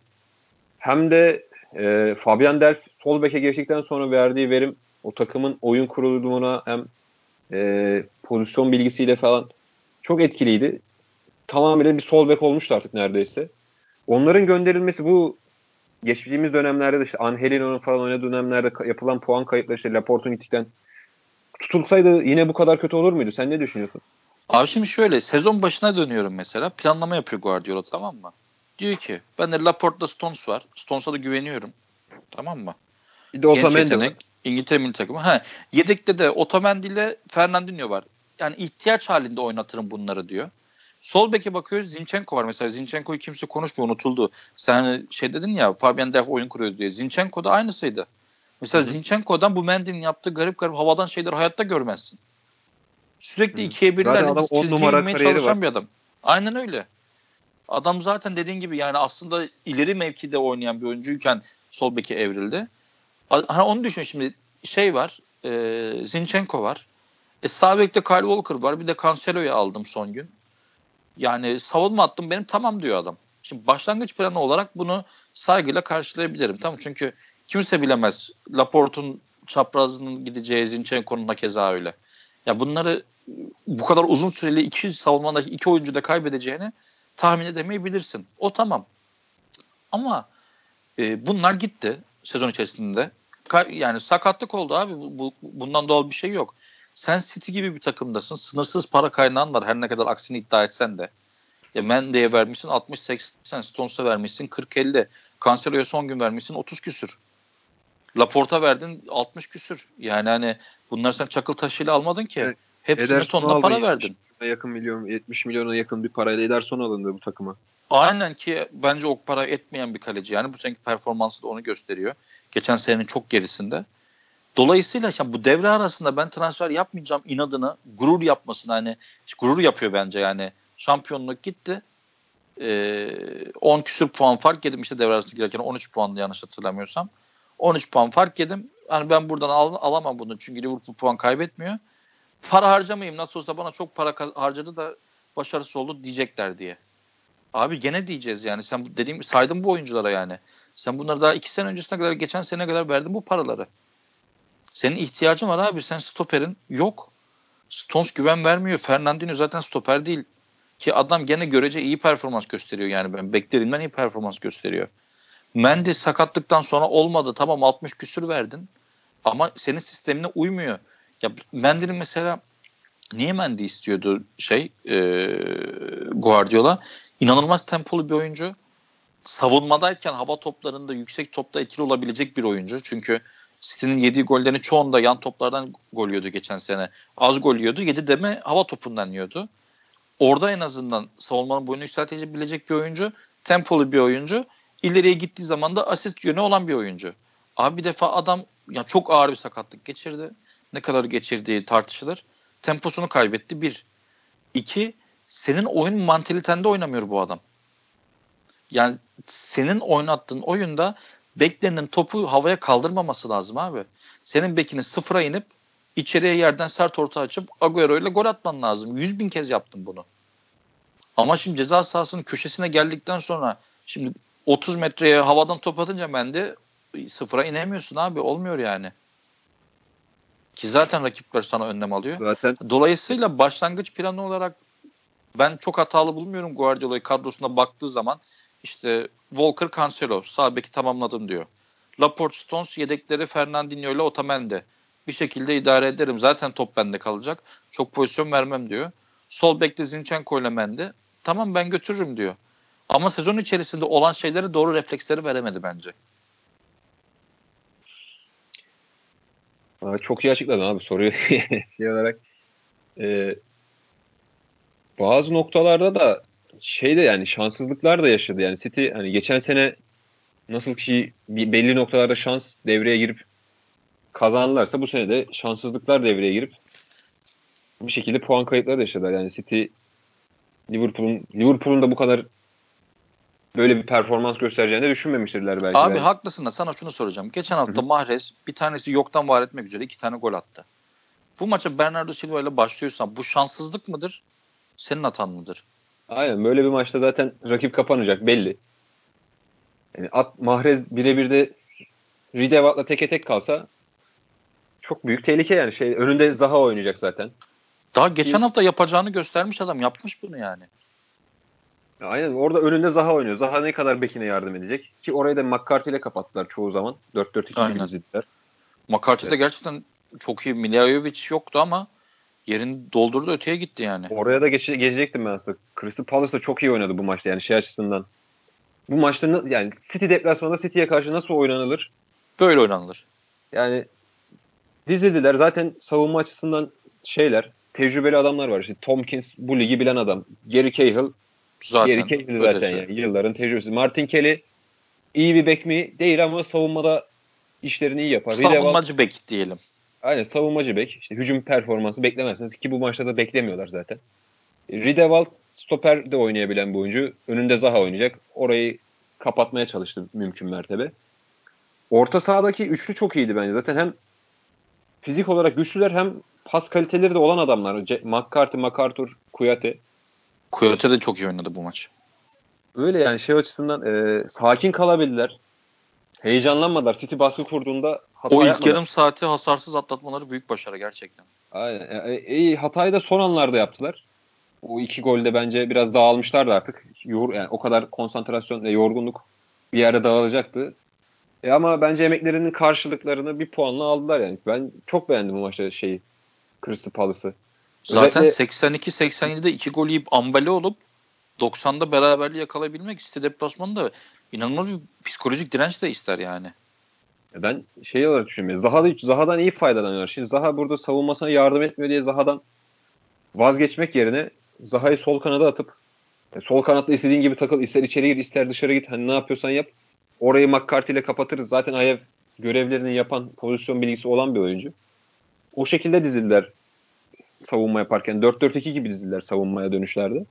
Hem de e, Fabian Delph sol beke geçtikten sonra verdiği verim o takımın oyun kurulumuna hem e, pozisyon bilgisiyle falan çok etkiliydi. Tamamıyla bir sol bek olmuştu artık neredeyse. Onların gönderilmesi bu geçtiğimiz dönemlerde de işte Angelino'nun falan oynadığı dönemlerde yapılan puan kayıpları işte Laporte'un gittikten tutulsaydı yine bu kadar kötü olur muydu? Sen ne düşünüyorsun? Abi şimdi şöyle sezon başına dönüyorum mesela. Planlama yapıyor Guardiola tamam mı? Diyor ki ben de Laporte'da Stones var. Stones'a da güveniyorum. Tamam mı? Bir de Otamendi var. İngiltere milli takımı. Ha, yedekte de Otamendi ile Fernandinho var. Yani ihtiyaç halinde oynatırım bunları diyor. Sol beke bakıyor Zinchenko var mesela. Zinchenko'yu kimse konuşmuyor unutuldu. Sen şey dedin ya Fabian Delph oyun kuruyor diye. Zinchenko da aynısıydı. Mesela Hı-hı. Zinchenko'dan bu Mendy'nin yaptığı garip garip havadan şeyler hayatta görmezsin. Sürekli Hı. ikiye birlerle çizgiye girmeye çalışan var. bir adam. Aynen öyle. Adam zaten dediğin gibi yani aslında ileri mevkide oynayan bir oyuncuyken sol beke evrildi. Hani onu düşün şimdi şey var. E, Zinchenko var. E, sağ bekte Kyle Walker var. Bir de Cancelo'yu aldım son gün. Yani savunma attım benim tamam diyor adam. Şimdi başlangıç planı olarak bunu saygıyla karşılayabilirim. Tamam çünkü kimse bilemez. Laporte'un çaprazının gideceği Zinchenko'nun keza öyle. Ya bunları bu kadar uzun süreli iki savunmadaki iki oyuncu da kaybedeceğini tahmin edemeyebilirsin. O tamam. Ama e, bunlar gitti sezon içerisinde. Ka- yani sakatlık oldu abi. Bu, bu, bundan doğal bir şey yok. Sen City gibi bir takımdasın. Sınırsız para kaynağın var her ne kadar aksini iddia etsen de. Ya Mendy'ye vermişsin 60-80, Stones'a vermişsin 40-50. Cancelo'ya son gün vermişsin 30 küsür. Laporta verdin 60 küsür. Yani hani bunlar sen çakıl taşıyla almadın ki. Evet. Hepsine tonla para verdin. Yakın milyon, 70 milyona yakın bir parayla Ederson alındı bu takıma. Aynen ki bence o para etmeyen bir kaleci. Yani bu seneki performansı da onu gösteriyor. Geçen senenin çok gerisinde. Dolayısıyla yani bu devre arasında ben transfer yapmayacağım inadını gurur yapmasın hani gurur yapıyor bence yani şampiyonluk gitti. Ee, 10 küsür puan fark yedim işte devre arasında girerken 13 puanlı yanlış hatırlamıyorsam. 13 puan fark yedim. Hani ben buradan al, alamam bunu çünkü Liverpool puan kaybetmiyor. Para harcamayayım nasıl olsa bana çok para harcadı da başarısız oldu diyecekler diye. Abi gene diyeceğiz yani sen dediğim saydım bu oyunculara yani. Sen bunları daha iki sene öncesine kadar geçen sene kadar verdin bu paraları. Senin ihtiyacın var abi. Sen stoperin yok. Stones güven vermiyor. Fernandinho zaten stoper değil. Ki adam gene görece iyi performans gösteriyor yani ben beklediğimden iyi performans gösteriyor. Mendy sakatlıktan sonra olmadı. Tamam 60 küsür verdin. Ama senin sistemine uymuyor. Ya Mendy'nin mesela niye Mendy istiyordu şey e, Guardiola? İnanılmaz tempolu bir oyuncu. Savunmadayken hava toplarında yüksek topta etkili olabilecek bir oyuncu. Çünkü City'nin yediği gollerin çoğunda yan toplardan gol yiyordu geçen sene. Az gol yiyordu. Yedi deme hava topundan yiyordu. Orada en azından savunmanın boyunu yükseltebilecek bir oyuncu. Tempolu bir oyuncu. İleriye gittiği zaman da asist yönü olan bir oyuncu. Abi bir defa adam ya çok ağır bir sakatlık geçirdi. Ne kadar geçirdiği tartışılır. Temposunu kaybetti. Bir. İki. Senin oyun mantalitende oynamıyor bu adam. Yani senin oynattığın oyunda beklerinin topu havaya kaldırmaması lazım abi. Senin bekinin sıfıra inip içeriye yerden sert orta açıp Agüero ile gol atman lazım. Yüz bin kez yaptım bunu. Ama şimdi ceza sahasının köşesine geldikten sonra şimdi 30 metreye havadan top atınca ben de sıfıra inemiyorsun abi. Olmuyor yani. Ki zaten rakipler sana önlem alıyor. Zaten. Dolayısıyla başlangıç planı olarak ben çok hatalı bulmuyorum Guardiola'yı kadrosuna baktığı zaman işte Walker Cancelo sağ beki tamamladım diyor. Laporte Stones yedekleri Fernandinho ile Otamendi. Bir şekilde idare ederim. Zaten top bende kalacak. Çok pozisyon vermem diyor. Sol bekte Zinchenko ile Mendy. Tamam ben götürürüm diyor. Ama sezon içerisinde olan şeyleri doğru refleksleri veremedi bence. çok iyi açıkladın abi soruyu [laughs] şey olarak. E, bazı noktalarda da şey de yani şanssızlıklar da yaşadı. Yani City hani geçen sene nasıl ki belli noktalarda şans devreye girip kazanırlarsa bu sene de şanssızlıklar devreye girip bir şekilde puan kayıpları da yaşadılar. Yani City Liverpool'un Liverpool'un da bu kadar böyle bir performans göstereceğini düşünmemiştirler belki. Abi yani. haklısın da sana şunu soracağım. Geçen hafta Hı-hı. Mahrez bir tanesi yoktan var etmek üzere iki tane gol attı. Bu maça Bernardo Silva ile başlıyorsan bu şanssızlık mıdır? Senin hatan mıdır? Aynen böyle bir maçta zaten rakip kapanacak belli. Yani at Mahrez birebir de Ridevat'la teke tek kalsa çok büyük tehlike yani. Şey önünde Zaha oynayacak zaten. Daha geçen hafta yapacağını göstermiş adam. Yapmış bunu yani. Aynen orada önünde Zaha oynuyor. Zaha ne kadar bekine yardım edecek? Ki orayı da McCarthy ile kapattılar çoğu zaman. 4-4-2 gibi dizildiler. McCarthy de gerçekten çok iyi. Miljajovic yoktu ama yerini doldurdu öteye gitti yani. Oraya da geç, geçecektim ben aslında. Crystal Palace da çok iyi oynadı bu maçta yani şey açısından. Bu maçta yani City deplasmanda City'ye karşı nasıl oynanılır? Böyle oynanılır. Yani dizildiler. Zaten savunma açısından şeyler, tecrübeli adamlar var. İşte Tomkins bu ligi bilen adam. Gary Cahill zaten, Gary Cahill zaten yani yılların tecrübesi. Martin Kelly iyi bir bek mi? Değil ama savunmada işlerini iyi yapar. Savunmacı bek diyelim. Aynen savunmacı bek. İşte hücum performansı beklemezsiniz ki bu maçta da beklemiyorlar zaten. Ridewald stoper de oynayabilen bir oyuncu. Önünde Zaha oynayacak. Orayı kapatmaya çalıştı mümkün mertebe. Orta sahadaki üçlü çok iyiydi bence. Zaten hem fizik olarak güçlüler hem pas kaliteleri de olan adamlar. C- McCarthy, MacArthur, Kuyate. Kuyate de çok iyi oynadı bu maç. Öyle yani şey açısından e, sakin kalabildiler. Heyecanlanmadılar. City baskı kurduğunda hata O ilk yapmadılar. yarım saati hasarsız atlatmaları büyük başarı gerçekten. Aynen. E, e, hatayı da son anlarda yaptılar. O iki golde bence biraz dağılmışlardı artık. Yor, yani o kadar konsantrasyon ve yorgunluk bir yere dağılacaktı. E ama bence emeklerinin karşılıklarını bir puanla aldılar yani. Ben çok beğendim bu maçta şeyi. Crystal Palace'ı. Zaten Özellikle... 82-87'de iki gol yiyip ambale olup 90'da beraberliği yakalayabilmek City deplasmanında inanılmaz bir psikolojik direnç de ister yani. Ben şey olarak düşünüyorum. Zaha da, Zaha'dan iyi faydalanıyor. Şimdi Zaha burada savunmasına yardım etmiyor diye Zaha'dan vazgeçmek yerine Zaha'yı sol kanada atıp sol kanatta istediğin gibi takıl, ister içeri gir, ister dışarı git. Hani ne yapıyorsan yap. Orayı McCarthy ile kapatırız. Zaten Ayev görevlerini yapan, pozisyon bilgisi olan bir oyuncu. O şekilde dizildiler savunma yaparken. 4-4-2 gibi dizildiler savunmaya dönüşlerde.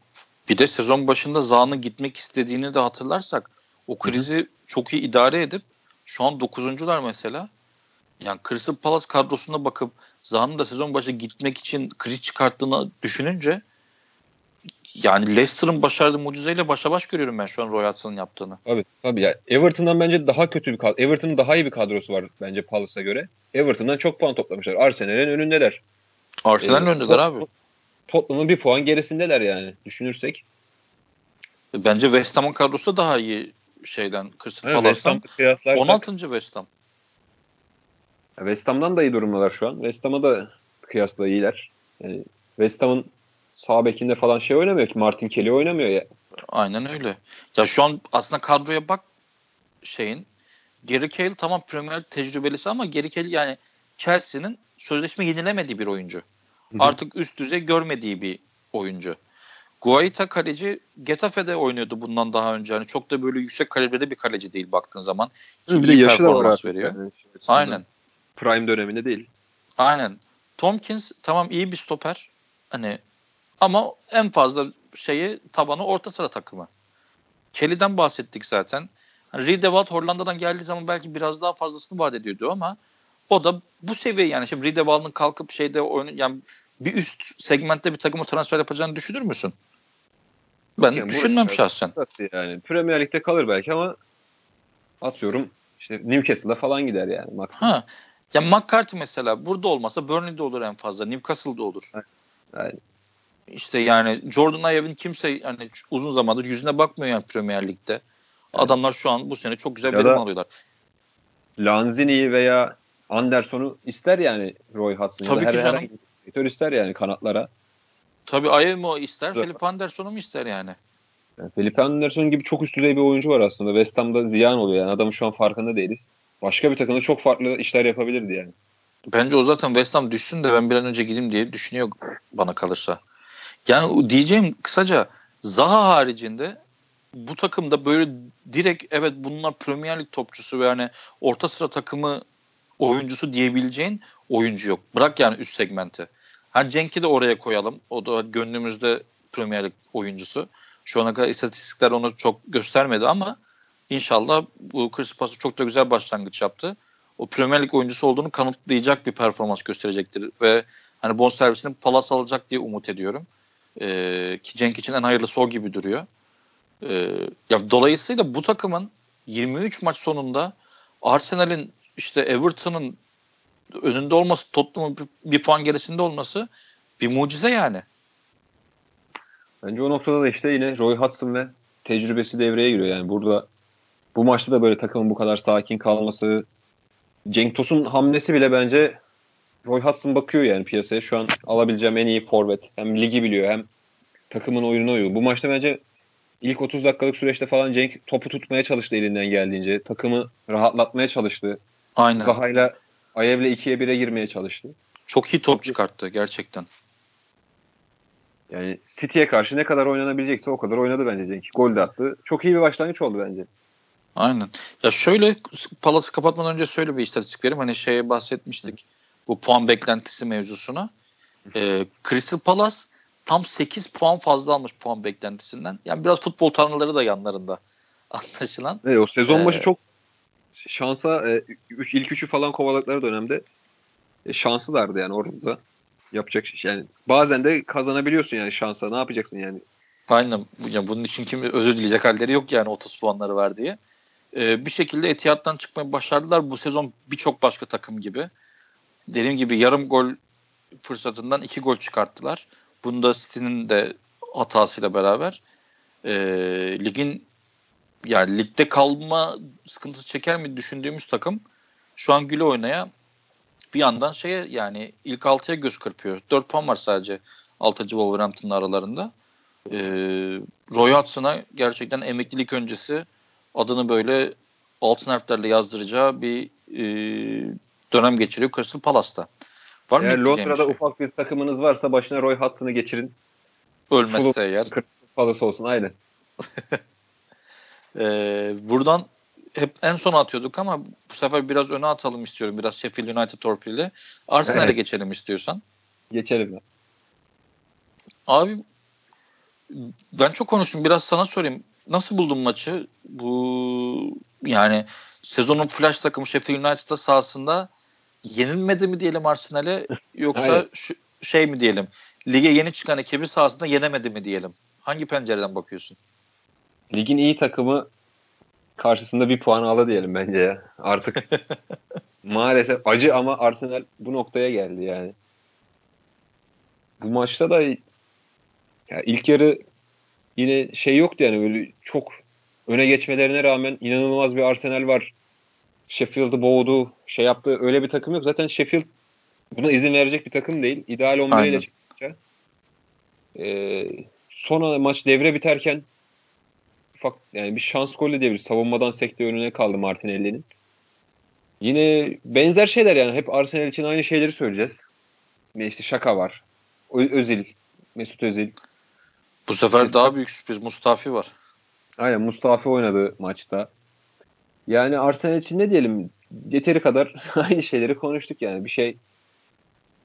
Bir de sezon başında Zaha'nın gitmek istediğini de hatırlarsak o krizi Hı-hı. çok iyi idare edip şu an 9'uncular mesela. Yani Crystal Palace kadrosuna bakıp Zaha'nın da sezon başı gitmek için kriz çıkarttığını düşününce yani Leicester'ın başardığı mucizeyle başa baş görüyorum ben şu an Roy Hudson'ın yaptığını. Tabii tabii. Ya Everton'dan bence daha kötü bir kadro. Everton'ın daha iyi bir kadrosu var bence Palace'a göre. Everton'dan çok puan toplamışlar. Arsenal'in önündeler. Arsenal'in ee, önündeler abi. Tottenham'ın bir puan gerisindeler yani düşünürsek. Bence West Ham'ın kadrosu da daha iyi şeyden Crystal evet, Palace'dan. 16. West Ham. West Ham'dan da iyi durumdalar şu an. West Ham'a da kıyasla iyiler. Yani West Ham'ın sağ bekinde falan şey oynamıyor ki. Martin Kelly oynamıyor ya. Aynen öyle. Ya şu an aslında kadroya bak şeyin Gary Cahill tamam Premier tecrübelisi ama Gary Cahill yani Chelsea'nin sözleşme yenilemediği bir oyuncu. Hı-hı. Artık üst düzey görmediği bir oyuncu. Guaita kaleci Getafe'de oynuyordu bundan daha önce. Yani çok da böyle yüksek kalibrede bir kaleci değil baktığın zaman. Ki bir de yaşı da var veriyor. Yani Aynen. Prime döneminde değil. Aynen. Tompkins tamam iyi bir stoper. Hani ama en fazla şeyi tabanı orta sıra takımı. Kelly'den bahsettik zaten. Hani Riedewald Hollanda'dan geldiği zaman belki biraz daha fazlasını vaat ediyordu ama o da bu seviye yani. Şimdi Riedewald'ın kalkıp şeyde oyun yani bir üst segmentte bir takıma transfer yapacağını düşünür müsün? Ben yani düşünmem şahsen. Yani Premier Lig'de kalır belki ama atıyorum işte Newcastle'a falan gider yani maksimum. Ha. Ya McCarthy mesela burada olmasa Burnley'de olur en fazla. Newcastle'da olur. Aynen. İşte yani Jordan Ayev'in kimse hani uzun zamandır yüzüne bakmıyor yani Premier Lig'de. Evet. Adamlar şu an bu sene çok güzel ya verim alıyorlar. Lanzini'yi veya Anderson'u ister yani Roy Hudson. Tabii ya ki canım. Her ister yani kanatlara. Tabii Ayev mi ister. Felipe Anderson'u mu ister yani? yani? Felipe Anderson gibi çok üst düzey bir oyuncu var aslında. West Ham'da ziyan oluyor yani. Adamın şu an farkında değiliz. Başka bir takımda çok farklı işler yapabilirdi yani. Bence o zaten West Ham düşsün de ben bir an önce gideyim diye düşünüyor bana kalırsa. Yani diyeceğim kısaca Zaha haricinde bu takımda böyle direkt evet bunlar Premier Lig topçusu ve yani orta sıra takımı oyuncusu diyebileceğin oyuncu yok. Bırak yani üst segmenti. Hani Cenk'i de oraya koyalım. O da gönlümüzde Premier Lig oyuncusu. Şu ana kadar istatistikler onu çok göstermedi ama inşallah bu Chris Paul'u çok da güzel başlangıç yaptı. O Premier Lig oyuncusu olduğunu kanıtlayacak bir performans gösterecektir ve hani bon servisini Palas alacak diye umut ediyorum. Ee, ki Cenk için en hayırlısı o gibi duruyor. Ee, ya dolayısıyla bu takımın 23 maç sonunda Arsenal'in işte Everton'ın önünde olması, Tottenham'ın bir, puan gerisinde olması bir mucize yani. Bence o noktada da işte yine Roy Hudson ve tecrübesi devreye giriyor. Yani burada bu maçta da böyle takımın bu kadar sakin kalması Cenk Tosun hamlesi bile bence Roy Hudson bakıyor yani piyasaya. Şu an alabileceğim en iyi forvet. Hem ligi biliyor hem takımın oyununa uyuyor. Bu maçta bence ilk 30 dakikalık süreçte falan Cenk topu tutmaya çalıştı elinden geldiğince. Takımı rahatlatmaya çalıştı. Aynen. Zaha'yla Ayev'le 2'ye 1'e girmeye çalıştı. Çok iyi top çıkarttı gerçekten. Yani City'ye karşı ne kadar oynanabilecekse o kadar oynadı bence Cenk. Gol de attı. Çok iyi bir başlangıç oldu bence. Aynen. Ya şöyle Palas'ı kapatmadan önce söyle bir istatistik vereyim. Hani şeye bahsetmiştik. Bu puan beklentisi mevzusuna. Ee, Crystal Palace tam 8 puan fazla almış puan beklentisinden. Yani biraz futbol tanrıları da yanlarında [laughs] anlaşılan. Evet, o sezon başı ee, çok şansa e, üç, ilk üçü falan kovaladıkları dönemde e, şanslılardı yani orada. Yapacak şey yani bazen de kazanabiliyorsun yani şansa. Ne yapacaksın yani? Aynen. Yani bunun için kim özür dileyecek halleri yok yani 30 puanları var diye. Ee, bir şekilde Etihad'dan çıkmayı başardılar. Bu sezon birçok başka takım gibi. Dediğim gibi yarım gol fırsatından iki gol çıkarttılar. Bunda City'nin de hatasıyla beraber e, ligin yani ligde kalma sıkıntısı çeker mi düşündüğümüz takım şu an güle oynaya bir yandan şeye yani ilk altıya göz kırpıyor. 4 puan var sadece 6. Wolverhampton'la aralarında. Ee, Roy Hudson'a gerçekten emeklilik öncesi adını böyle altın harflerle yazdıracağı bir e, dönem geçiriyor Crystal Palace'ta. Var eğer mı Londra'da şey? ufak bir takımınız varsa başına Roy Hudson'ı geçirin. Ölmezse Fulham, eğer. Crystal Palace olsun aynen. [laughs] ee, buradan hep en son atıyorduk ama bu sefer biraz öne atalım istiyorum. Biraz Sheffield United torpili. Arsenal'e evet. geçelim istiyorsan. Geçelim ya. Abi ben çok konuştum. Biraz sana sorayım. Nasıl buldun maçı? Bu yani sezonun flash takımı Sheffield United'da sahasında yenilmedi mi diyelim Arsenal'e yoksa şu, şey mi diyelim? Lige yeni çıkan ekibi sahasında yenemedi mi diyelim? Hangi pencereden bakıyorsun? Ligin iyi takımı karşısında bir puan aldı diyelim bence ya. Artık [laughs] maalesef acı ama Arsenal bu noktaya geldi yani. Bu maçta da ya ilk yarı yine şey yoktu yani böyle çok öne geçmelerine rağmen inanılmaz bir Arsenal var. Sheffield'ı boğdu, şey yaptı. Öyle bir takım yok. Zaten Sheffield buna izin verecek bir takım değil. İdeal 11 ile çıkacak. Ee, sonra maç devre biterken ufak yani bir şans golü diyebiliriz. Savunmadan sekte önüne kaldı Martinelli'nin. Yine benzer şeyler yani. Hep Arsenal için aynı şeyleri söyleyeceğiz. İşte şaka var. Özil, Mesut Özil. Bu sefer Mesut... daha büyük sürpriz. Mustafi var. Aynen Mustafi oynadı maçta. Yani Arsenal için ne diyelim yeteri kadar [laughs] aynı şeyleri konuştuk yani. Bir şey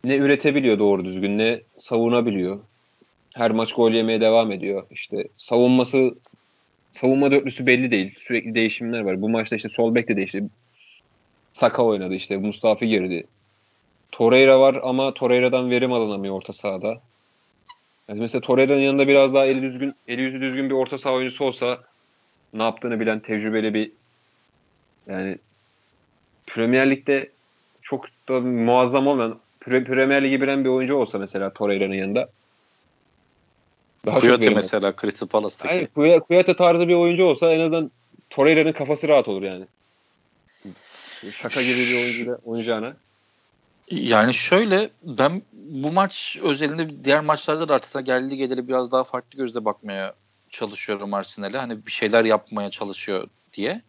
ne üretebiliyor doğru düzgün ne savunabiliyor. Her maç gol yemeye devam ediyor. İşte savunması savunma dörtlüsü belli değil. Sürekli değişimler var. Bu maçta işte sol bek de değişti. Saka oynadı işte. Mustafi girdi. Torreira var ama Torreira'dan verim alınamıyor orta sahada. Yani mesela Torreira'nın yanında biraz daha eli düzgün, eli yüzü düzgün bir orta saha oyuncusu olsa ne yaptığını bilen tecrübeli bir yani Premier Lig'de çok da muazzam olmayan Premier Lig'i bilen bir oyuncu olsa mesela Torreira'nın yanında daha Kuyate mesela Crystal Palace'taki. Aynen Kuyate tarzı bir oyuncu olsa en azından Torreira'nın kafası rahat olur yani. Şaka gibi bir oyuncu da oynayacağına. Yani şöyle ben bu maç özelinde diğer maçlarda da artık geldi geleli biraz daha farklı gözle bakmaya çalışıyorum Arsenal'e. Hani bir şeyler yapmaya çalışıyor diye.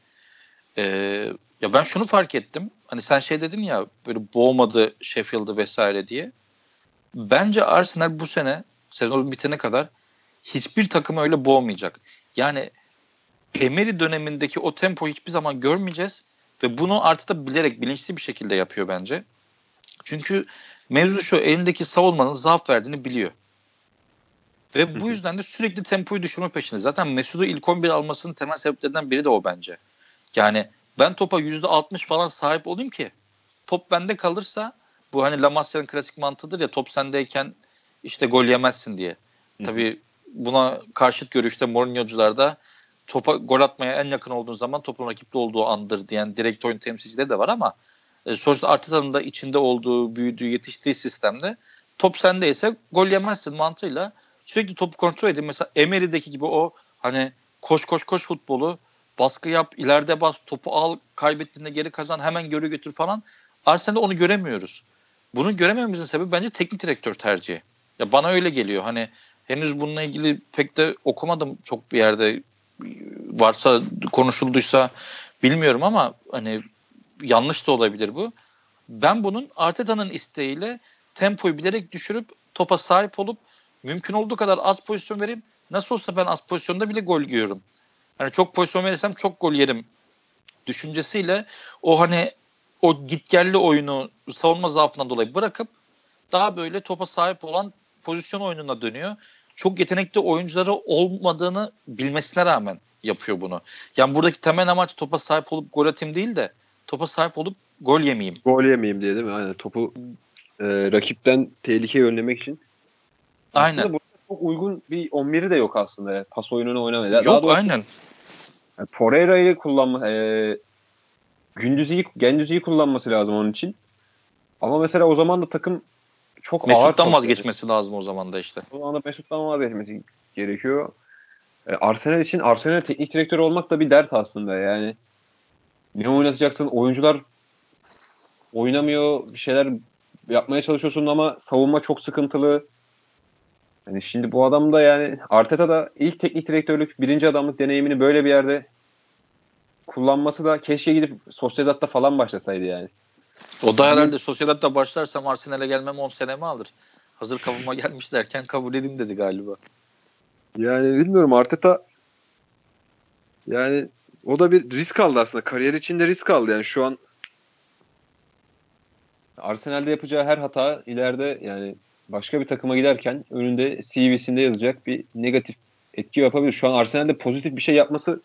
Ee, ya ben şunu fark ettim. Hani sen şey dedin ya böyle boğmadı Sheffield'ı vesaire diye. Bence Arsenal bu sene sezon bitene kadar hiçbir takımı öyle boğmayacak. Yani Emery dönemindeki o tempo hiçbir zaman görmeyeceğiz ve bunu artık da bilerek bilinçli bir şekilde yapıyor bence. Çünkü mevzu şu elindeki savunmanın zaaf verdiğini biliyor. Ve bu yüzden de sürekli tempoyu düşürme peşinde. Zaten Mesut'u ilk 11 almasının temel sebeplerinden biri de o bence. Yani ben topa %60 falan sahip olayım ki top bende kalırsa bu hani Lamasya'nın klasik mantığıdır ya top sendeyken işte gol yemezsin diye. Tabii buna karşıt görüşte Mourinho'cular da topa gol atmaya en yakın olduğun zaman topun rakipte olduğu andır diyen direkt oyun temsilcileri de var ama e, sonuçta Arteta'nın da içinde olduğu, büyüdüğü, yetiştiği sistemde top sendeyse gol yemezsin mantığıyla sürekli topu kontrol edin. Mesela Emery'deki gibi o hani koş koş koş futbolu baskı yap, ileride bas, topu al, kaybettiğinde geri kazan, hemen görü götür falan. Arsenal'de onu göremiyoruz. Bunu göremememizin sebebi bence teknik direktör tercihi. Ya bana öyle geliyor. Hani henüz bununla ilgili pek de okumadım çok bir yerde varsa konuşulduysa bilmiyorum ama hani yanlış da olabilir bu. Ben bunun Arteta'nın isteğiyle tempoyu bilerek düşürüp topa sahip olup mümkün olduğu kadar az pozisyon vereyim. Nasıl olsa ben az pozisyonda bile gol yiyorum. Hani çok pozisyon verirsem çok gol yerim düşüncesiyle o hani o gitgelli oyunu savunma zaafından dolayı bırakıp daha böyle topa sahip olan pozisyon oyununa dönüyor. Çok yetenekli oyuncuları olmadığını bilmesine rağmen yapıyor bunu. Yani buradaki temel amaç topa sahip olup gol atayım değil de topa sahip olup gol yemeyeyim. Gol yemeyeyim diye değil mi? Aynen topu e, rakipten tehlikeyi önlemek için. Aynen. Aslında burada çok uygun bir 11'i de yok aslında. Yani. Pas oyununu oynamaya. Yok doğrusu, aynen. Yani Torreira'yı kullanma e, Gündüz'ü Gündüz'ü kullanması lazım onun için. Ama mesela o zaman da takım çok Mesut'tan ağır. Vazgeçmesi lazım o zaman da işte. O zaman da Mesut'tan vazgeçmesi gerekiyor. E, Arsenal için Arsenal teknik direktör olmak da bir dert aslında yani. Ne oynatacaksın? Oyuncular oynamıyor. Bir şeyler yapmaya çalışıyorsun ama savunma çok sıkıntılı. Yani şimdi bu adam da yani Arteta da ilk teknik direktörlük birinci adamlık deneyimini böyle bir yerde kullanması da keşke gidip Sociedad'da falan başlasaydı yani. O da herhalde Sociedad'da başlarsam Arsenal'e gelmem 10 senemi alır. Hazır kavuma gelmiş derken kabul edeyim dedi galiba. Yani bilmiyorum Arteta yani o da bir risk aldı aslında. Kariyer içinde risk aldı. Yani şu an Arsenal'de yapacağı her hata ileride yani başka bir takıma giderken önünde CV'sinde yazacak bir negatif etki yapabilir. Şu an Arsenal'de pozitif bir şey yapması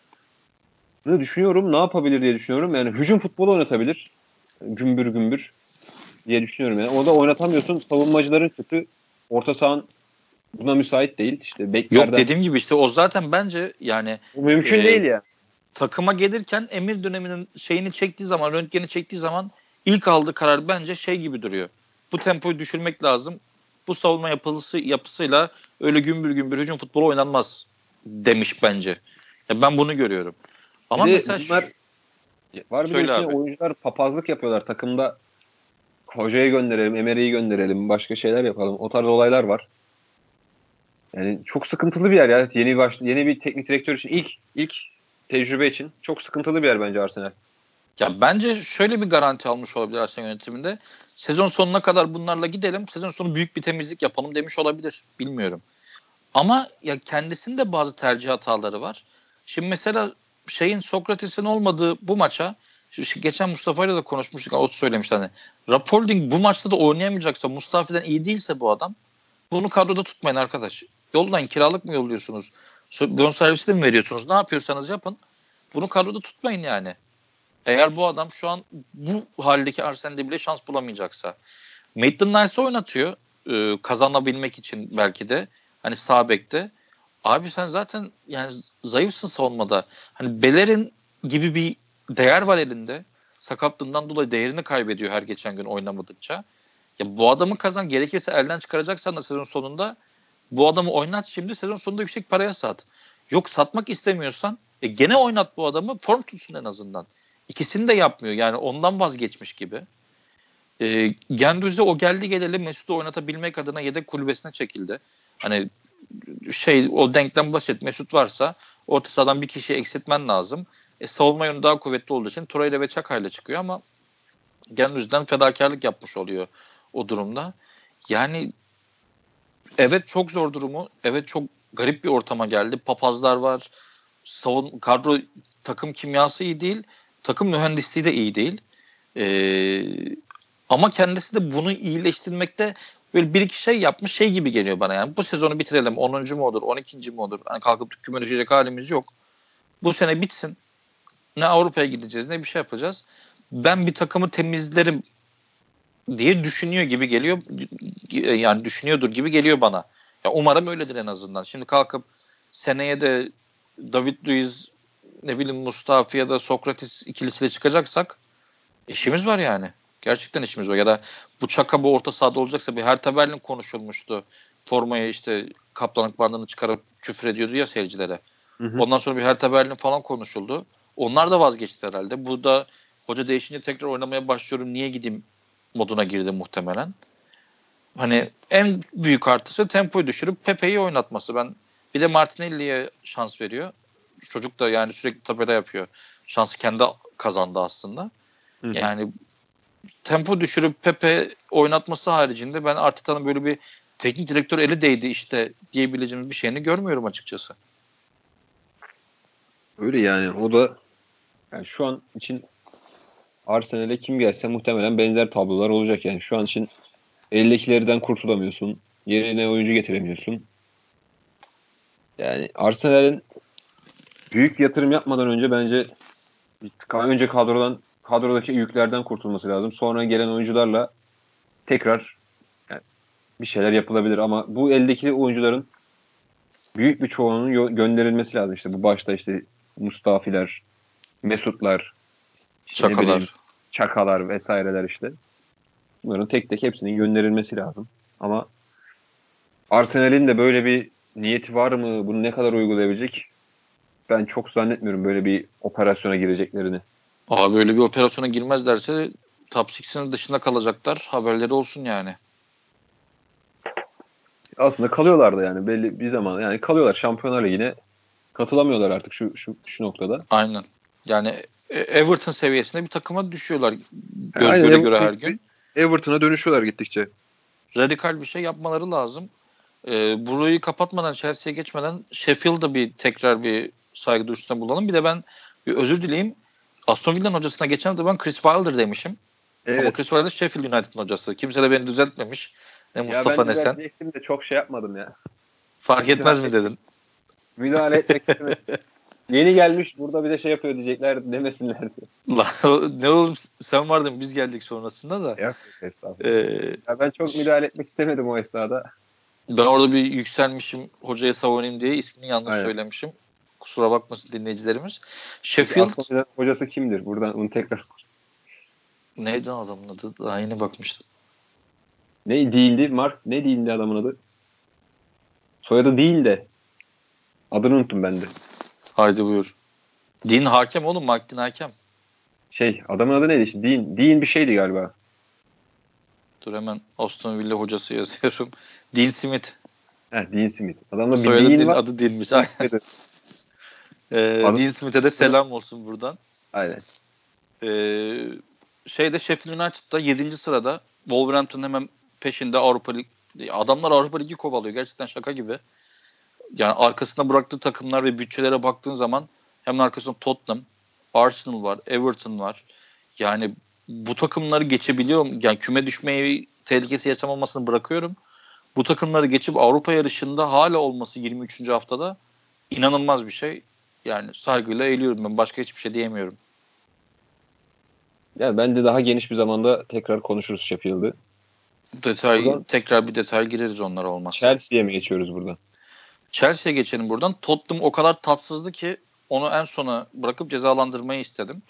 ne düşünüyorum. Ne yapabilir diye düşünüyorum. Yani hücum futbolu oynatabilir. Gümbür gümbür diye düşünüyorum. Yani. O da oynatamıyorsun. Savunmacıların kötü. Orta sahan buna müsait değil. İşte beklerden... Yok dediğim gibi işte o zaten bence yani bu mümkün e, değil ya. Takıma gelirken Emir döneminin şeyini çektiği zaman, röntgeni çektiği zaman ilk aldığı karar bence şey gibi duruyor. Bu tempoyu düşürmek lazım. Bu savunma yapısı yapısıyla öyle gümbür gümbür hücum futbolu oynanmaz demiş bence. Ya ben bunu görüyorum. Ama bir mesela bunlar, var bir de oyuncular papazlık yapıyorlar takımda. Hocayı gönderelim, Emery'i gönderelim, başka şeyler yapalım. O tarz olaylar var. Yani çok sıkıntılı bir yer ya. Yeni baş, yeni bir teknik direktör için ilk ilk tecrübe için çok sıkıntılı bir yer bence Arsenal. Ya bence şöyle bir garanti almış olabilir Arsenal yönetiminde. Sezon sonuna kadar bunlarla gidelim. Sezon sonu büyük bir temizlik yapalım demiş olabilir. Bilmiyorum. Ama ya kendisinde bazı tercih hataları var. Şimdi mesela şeyin Sokrates'in olmadığı bu maça geçen Mustafa ile de konuşmuştuk. O söylemişti hani. Rapolding bu maçta da oynayamayacaksa Mustafi'den iyi değilse bu adam bunu kadroda tutmayın arkadaş. Yoldan kiralık mı yolluyorsunuz? Bon servisi de mi veriyorsunuz? Ne yapıyorsanız yapın. Bunu kadroda tutmayın yani. Eğer bu adam şu an bu haldeki Arsenal'de bile şans bulamayacaksa. Maitland Nice'ı oynatıyor. E, kazanabilmek için belki de. Hani sağ bekte. Abi sen zaten yani zayıfsın savunmada. Hani Beler'in gibi bir değer var elinde. Sakatlığından dolayı değerini kaybediyor her geçen gün oynamadıkça. Ya bu adamı kazan gerekirse elden çıkaracaksan da sezon sonunda bu adamı oynat şimdi sezon sonunda yüksek paraya sat. Yok satmak istemiyorsan e gene oynat bu adamı form tutsun en azından. İkisini de yapmıyor yani ondan vazgeçmiş gibi. E, Gendüz'de o geldi geleli Mesut'u oynatabilmek adına yedek kulübesine çekildi. Hani şey o denklem basit. Mesut varsa orta sahadan bir kişiyi eksiltmen lazım. E, savunma yönü daha kuvvetli olduğu için Torreira ve Çakay'la çıkıyor ama Gendüz'den fedakarlık yapmış oluyor o durumda. Yani evet çok zor durumu. Evet çok garip bir ortama geldi. Papazlar var. Savun kadro takım kimyası iyi değil. Takım mühendisliği de iyi değil. Ee, ama kendisi de bunu iyileştirmekte böyle bir iki şey yapmış şey gibi geliyor bana yani. Bu sezonu bitirelim 10. mu olur 12. mi olur? Hani kalkıp küme düşecek halimiz yok. Bu sene bitsin. Ne Avrupa'ya gideceğiz ne bir şey yapacağız. Ben bir takımı temizlerim diye düşünüyor gibi geliyor. Yani düşünüyordur gibi geliyor bana. Ya umarım öyledir en azından. Şimdi kalkıp seneye de David Luiz ne bileyim Mustafa ya da Sokrates ikilisiyle çıkacaksak işimiz var yani. Gerçekten işimiz var. Ya da bu Çaka bu orta sahada olacaksa bir Hertha Berlin konuşulmuştu. Formaya işte kaplanlık bandını çıkarıp küfür ediyordu ya seyircilere. Hı hı. Ondan sonra bir Hertha Berlin falan konuşuldu. Onlar da vazgeçti herhalde. Bu da hoca değişince tekrar oynamaya başlıyorum niye gideyim moduna girdi muhtemelen. Hani en büyük artısı tempoyu düşürüp Pepe'yi oynatması. Ben bir de Martinelli'ye şans veriyor. Çocuk da yani sürekli tabela yapıyor. Şansı kendi kazandı aslında. Hı. Yani tempo düşürüp Pepe oynatması haricinde ben Arteta'nın böyle bir teknik direktör eli değdi işte diyebileceğimiz bir şeyini görmüyorum açıkçası. Öyle yani o da yani şu an için Arsenal'e kim gelse muhtemelen benzer tablolar olacak yani şu an için eldekilerden kurtulamıyorsun. Yerine oyuncu getiremiyorsun. Yani Arsenal'in büyük yatırım yapmadan önce bence önce kadrodan kadrodaki yüklerden kurtulması lazım. Sonra gelen oyuncularla tekrar yani bir şeyler yapılabilir ama bu eldeki oyuncuların büyük bir çoğunun gönderilmesi lazım. İşte bu başta işte Mustafiler, Mesutlar, işte Çakalar. Bileyim, Çakalar vesaireler işte. Bunların tek tek hepsinin gönderilmesi lazım. Ama Arsenal'in de böyle bir niyeti var mı? Bunu ne kadar uygulayabilecek? Ben çok zannetmiyorum böyle bir operasyona gireceklerini. Abi böyle bir operasyona girmezlerse top 6'in dışında kalacaklar. Haberleri olsun yani. Aslında kalıyorlar da yani belli bir zaman yani kalıyorlar Şampiyonlar Ligi'ne katılamıyorlar artık şu şu şu noktada. Aynen. Yani e, Everton seviyesinde bir takıma düşüyorlar göz Aynen, göre göre her gün. Everton'a dönüşüyorlar gittikçe. Radikal bir şey yapmaları lazım. Ee, burayı kapatmadan Chelsea'ye geçmeden Sheffield'da bir tekrar bir saygı duruşunda bulalım. Bir de ben bir özür dileyim. Aston Villa'nın hocasına geçen de ben Chris Wilder demişim. Evet. Ama Chris Wilder Sheffield United'ın hocası. Kimse de beni düzeltmemiş. Ne Mustafa ne sen. Ya de çok şey yapmadım ya. Fark etmez mi dedin? Müdahale etmek [laughs] istemedim. Yeni gelmiş burada bir de şey yapıyor diyecekler demesinler diye. ne oğlum sen vardın biz geldik sonrasında da. Yok estağfurullah. Ee, ya ben çok müdahale etmek istemedim o esnada. Ben orada bir yükselmişim hocaya savunayım diye ismini yanlış Aynen. söylemişim. Kusura bakmasın dinleyicilerimiz. Sheffield Aston hocası kimdir? Buradan onu tekrar. Neydi adamın adı? Daha yeni bakmıştım. Ne değildi? Mark ne değildi adamın adı? Soyadı değil de. Adını unuttum ben de. Haydi buyur. Din hakem oğlum. Mark Din hakem. Şey adamın adı neydi işte? Din, Din bir şeydi galiba. Dur hemen Aston Villa hocası yazıyorum. Dean Smith. He, Dean Smith. Adamda bir Soyadı Dean, Dean var. Adı Dean'miş. Ee, Smith'e de selam olsun buradan. Aynen. Ee, şeyde Sheffield United'da 7. sırada Wolverhampton hemen peşinde Avrupa Lig adamlar Avrupa Ligi kovalıyor. Gerçekten şaka gibi. Yani arkasında bıraktığı takımlar ve bütçelere baktığın zaman hemen arkasında Tottenham, Arsenal var, Everton var. Yani bu takımları geçebiliyor? Yani küme düşmeyi tehlikesi yaşamamasını bırakıyorum. Bu takımları geçip Avrupa yarışında hala olması 23. haftada inanılmaz bir şey. Yani saygıyla eğiliyorum ben. Başka hiçbir şey diyemiyorum. Yani ben de daha geniş bir zamanda tekrar konuşuruz Sheffield'ı. Detay, buradan, tekrar bir detay gireriz onlara olmazsa. Chelsea'ye mi geçiyoruz buradan? Chelsea'ye geçelim buradan. Tottenham o kadar tatsızdı ki onu en sona bırakıp cezalandırmayı istedim.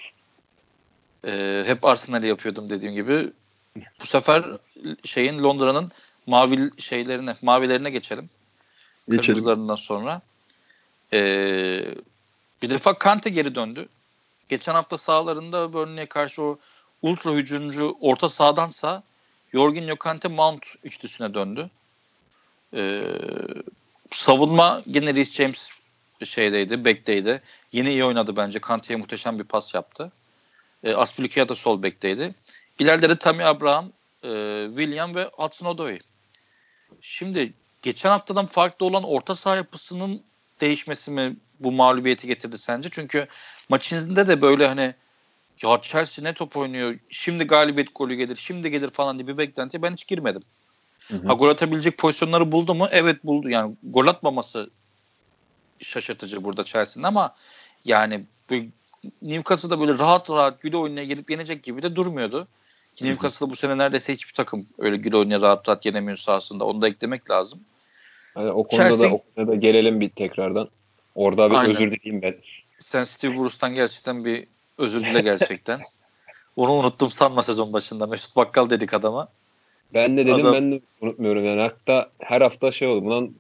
Ee, hep Arsenal'i yapıyordum dediğim gibi. Bu sefer şeyin Londra'nın mavi şeylerine, mavilerine geçelim. geçelim. Kırmızılarından sonra. Ee, bir defa Kante geri döndü. Geçen hafta sahalarında Burnley'e karşı o ultra hücumcu orta sahadansa Jorginho Kante Mount üçlüsüne döndü. Ee, savunma yine Rhys James şeydeydi, bekteydi. Yine iyi oynadı bence. Kante'ye muhteşem bir pas yaptı. E, Aspilicueta sol bekteydi. İleride de Tammy Abraham, e, William ve Hudson Odoi. Şimdi geçen haftadan farklı olan orta saha yapısının değişmesi mi bu mağlubiyeti getirdi sence? Çünkü maçında de böyle hani ya Chelsea ne top oynuyor, şimdi galibiyet golü gelir, şimdi gelir falan diye bir beklenti ben hiç girmedim. Hı hı. Ha, gol atabilecek pozisyonları buldu mu? Evet buldu. Yani gol atmaması şaşırtıcı burada Chelsea'nin ama yani Newcastle'da böyle rahat rahat güle oynaya gelip yenecek gibi de durmuyordu. Newcastle'da bu sene neredeyse hiçbir takım öyle güle oynaya rahat rahat yenemiyor sahasında. Onu da eklemek lazım. Yani o konuda Chelsea, da o konuda da gelelim bir tekrardan. Orada bir Aynen. özür dileyim ben. Sen Steve Bruce'tan gerçekten bir özür dile gerçekten. [laughs] Onu unuttum sanma sezon başında. Mesut Bakkal dedik adama. Ben de dedim Adam... ben de unutmuyorum yani. Hatta her hafta şey oldu. Bundan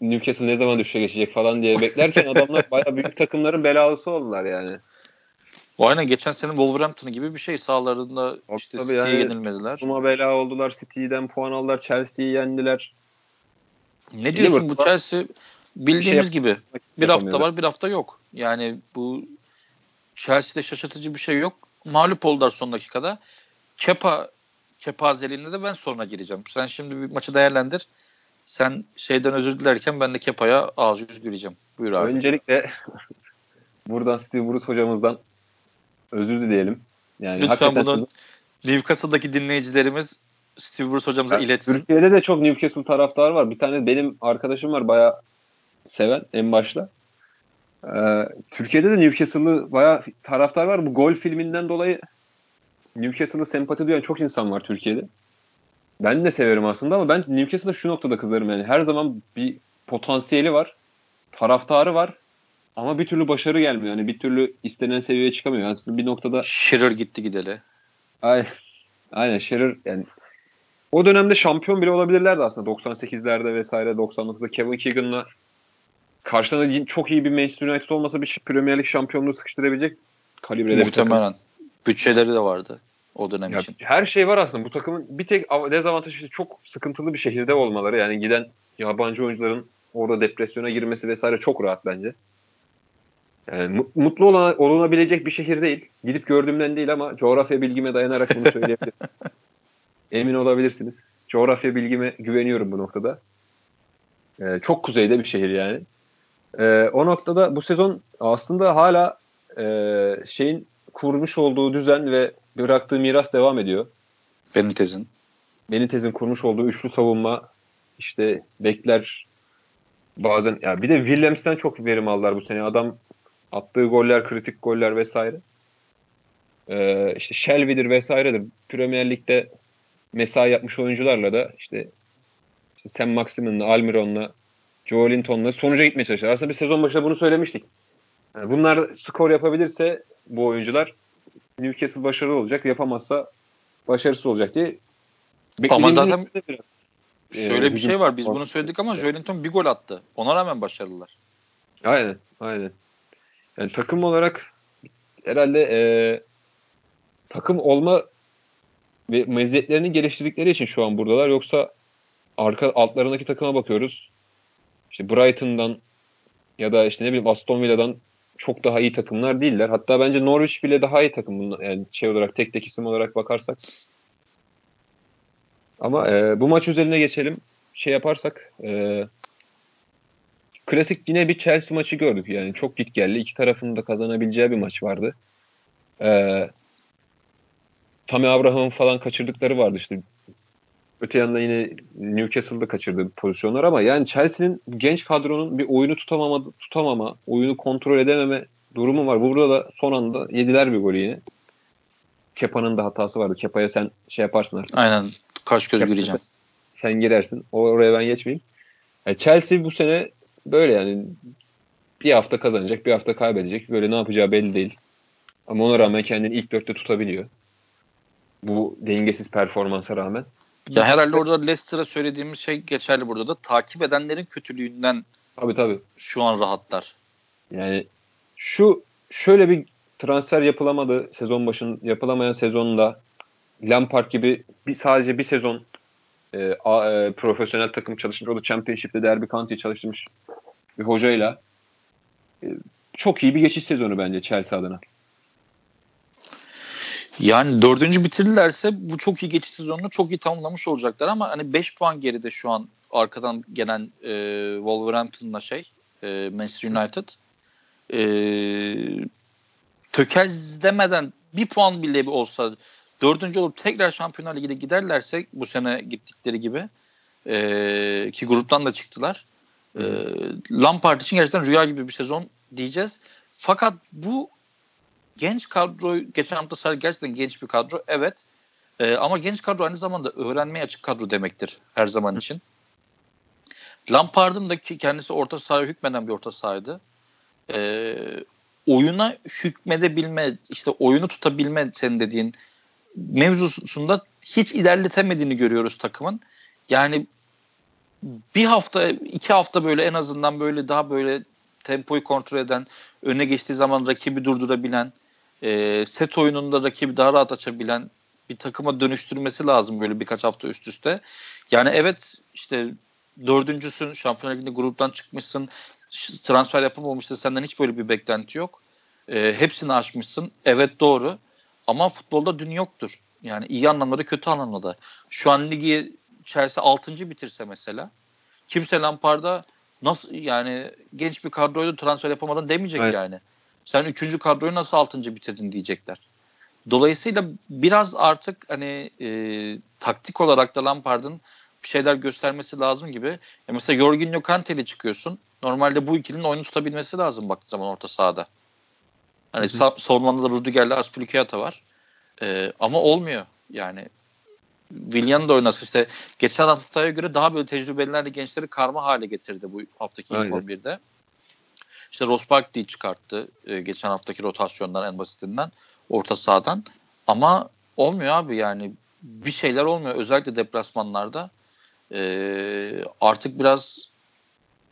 Newcastle ne zaman düşüşe geçecek falan diye beklerken adamlar bayağı büyük takımların belalısı oldular yani. O aynen geçen sene Wolverhampton gibi bir şey sağlarında işte City'ye yani, yenilmediler. Kuma bela oldular. City'den puan aldılar. Chelsea'yi yendiler. Ne diyorsun bu Chelsea bildiğimiz şey gibi bir hafta var bir hafta yok. Yani bu Chelsea'de şaşırtıcı bir şey yok. Mağlup oldular son dakikada. Kepa kepazeliğine de ben sonra gireceğim. Sen şimdi bir maçı değerlendir. Sen şeyden özür dilerken ben de Kepa'ya ağız yüz güleceğim. Buyur abi. Öncelikle [laughs] buradan Steve Bruce hocamızdan özür dileyelim. Yani Lütfen bunu Newcastle'daki dinleyicilerimiz Steve Bruce hocamıza yani, iletsin. Türkiye'de de çok Newcastle taraftarı var. Bir tane benim arkadaşım var bayağı seven en başta. Ee, Türkiye'de de Newcastle'lı bayağı taraftar var. Bu gol filminden dolayı Newcastle'da sempati duyan çok insan var Türkiye'de. Ben de severim aslında ama ben Newcastle'da şu noktada kızarım yani. Her zaman bir potansiyeli var. Taraftarı var. Ama bir türlü başarı gelmiyor. Yani bir türlü istenen seviyeye çıkamıyor. Aslında bir noktada Shearer gitti gideli. Aynen. Aynen Shearer yani o dönemde şampiyon bile olabilirlerdi aslında 98'lerde vesaire 99'da Kevin Keegan'la karşılarında çok iyi bir Manchester United olmasa bir Premier Lig şampiyonluğu sıkıştırabilecek kalibrede Muhtemelen. bir takım. Bütçeleri de vardı o dönem ya, için. Her şey var aslında. Bu takımın bir tek dezavantajı işte çok sıkıntılı bir şehirde olmaları. Yani giden yabancı oyuncuların orada depresyona girmesi vesaire çok rahat bence. Yani mutlu olan, olunabilecek bir şehir değil. Gidip gördüğümden değil ama coğrafya bilgime dayanarak bunu söyleyebilirim. [laughs] Emin olabilirsiniz. Coğrafya bilgime güveniyorum bu noktada. Ee, çok kuzeyde bir şehir yani. Ee, o noktada bu sezon aslında hala e, şeyin kurmuş olduğu düzen ve bıraktığı miras devam ediyor. Benitez'in. Benitez'in kurmuş olduğu üçlü savunma işte bekler bazen ya bir de Williams'ten çok verim aldılar bu sene. Adam attığı goller, kritik goller vesaire. Ee, işte Shelby'dir vesairedir. Premier Lig'de mesai yapmış oyuncularla da işte, işte Sam Maximin'la, Almiron'la, Joe Linton'la sonuca gitmeye çalışıyor. Aslında bir sezon başında bunu söylemiştik. Yani bunlar skor yapabilirse bu oyuncular Newcastle başarılı olacak. Yapamazsa başarısız olacak diye. Ama zaten biraz, şöyle e, bir şey var. Biz bunu söyledik ama Joelinton bir gol attı. Ona rağmen başarılılar. Aynen. Aynen. Yani takım olarak herhalde e, takım olma ve meziyetlerini geliştirdikleri için şu an buradalar. Yoksa arka altlarındaki takıma bakıyoruz. İşte Brighton'dan ya da işte ne bileyim Aston Villa'dan çok daha iyi takımlar değiller. Hatta bence Norwich bile daha iyi takım bunlar. Yani şey olarak tek tek isim olarak bakarsak. Ama e, bu maç üzerine geçelim. Şey yaparsak e, klasik yine bir Chelsea maçı gördük. Yani çok git geldi. İki tarafın da kazanabileceği bir maç vardı. E, Tammy Abraham'ın falan kaçırdıkları vardı işte. Öte yandan yine Newcastle'da kaçırdığı pozisyonlar ama yani Chelsea'nin genç kadronun bir oyunu tutamama, tutamama, oyunu kontrol edememe durumu var. Burada da son anda yediler bir golü yine. Kepa'nın da hatası vardı. Kepa'ya sen şey yaparsın artık. Aynen. Kaç göz gireceğim. Sen, sen girersin. Oraya ben geçmeyeyim. Yani Chelsea bu sene böyle yani bir hafta kazanacak, bir hafta kaybedecek. Böyle ne yapacağı belli değil. Ama ona rağmen kendini ilk dörtte tutabiliyor. Bu dengesiz performansa rağmen. Ya herhalde orada Leicester'a söylediğimiz şey geçerli burada da. Takip edenlerin kötülüğünden tabii, tabii. şu an rahatlar. Yani şu şöyle bir transfer yapılamadı sezon başın yapılamayan sezonda Lampard gibi bir sadece bir sezon e, a, e, profesyonel takım çalışmış. O da Championship'te Derby County çalışmış bir hocayla. E, çok iyi bir geçiş sezonu bence Chelsea adına. Yani dördüncü bitirdilerse bu çok iyi geçiş sezonunu çok iyi tamamlamış olacaklar ama hani 5 puan geride şu an arkadan gelen e, Wolverhampton'la şey e, Manchester United e, tökezlemeden bir puan bile olsa dördüncü olup tekrar Şampiyonlar Ligi'de giderlerse bu sene gittikleri gibi E, ki gruptan da çıktılar. E, Lampard için gerçekten rüya gibi bir sezon diyeceğiz. Fakat bu genç kadro geçen hafta sarı gerçekten genç bir kadro. Evet. E, ama genç kadro aynı zamanda öğrenmeye açık kadro demektir her zaman için. Lampard'ın da ki kendisi orta sahaya hükmeden bir orta sahaydı. E, oyuna hükmedebilme, işte oyunu tutabilme senin dediğin mevzusunda hiç ilerletemediğini görüyoruz takımın. Yani bir hafta, iki hafta böyle en azından böyle daha böyle tempoyu kontrol eden, öne geçtiği zaman rakibi durdurabilen, e, set oyununda rakibi daha rahat açabilen bir takıma dönüştürmesi lazım böyle birkaç hafta üst üste. Yani evet işte dördüncüsün Şampiyonlar Ligi'nde gruptan çıkmışsın transfer yapamamışsın senden hiç böyle bir beklenti yok. E, hepsini aşmışsın. Evet doğru. Ama futbolda dün yoktur. Yani iyi anlamda kötü anlamda Şu an ligi Chelsea 6. bitirse mesela kimse Lampard'a nasıl yani genç bir kadroydu transfer yapamadın demeyecek evet. yani. Sen 3. kadroyu nasıl 6. bitirdin diyecekler. Dolayısıyla biraz artık hani e, taktik olarak da Lampard'ın bir şeyler göstermesi lazım gibi. Ya mesela Jorginho Kante'yle çıkıyorsun. Normalde bu ikilinin oyunu tutabilmesi lazım baktığı zaman orta sahada. Hani sa- savunmanda da Rudiger'le Aspilicueta var. Ee, ama olmuyor. Yani Willian da oynasın işte geçen haftaya göre daha böyle tecrübelilerle gençleri karma hale getirdi bu haftaki ilk 11'de. İşte Ross Barkley'i çıkarttı e, geçen haftaki rotasyondan en basitinden orta sahadan. Ama olmuyor abi yani bir şeyler olmuyor özellikle deplasmanlarda. E, artık biraz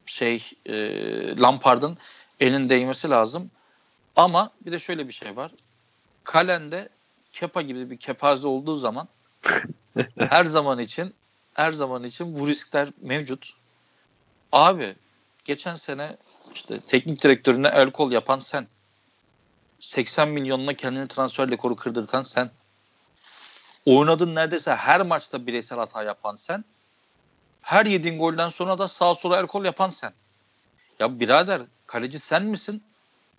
şey e, Lampard'ın elin değmesi lazım. Ama bir de şöyle bir şey var. Kalende Kepa gibi bir kepaze olduğu zaman [laughs] her zaman için her zaman için bu riskler mevcut. Abi geçen sene işte teknik direktörüne el kol yapan sen. 80 milyonuna kendini transfer rekoru kırdırtan sen. Oynadın neredeyse her maçta bireysel hata yapan sen. Her yediğin golden sonra da sağ sola el kol yapan sen. Ya birader kaleci sen misin?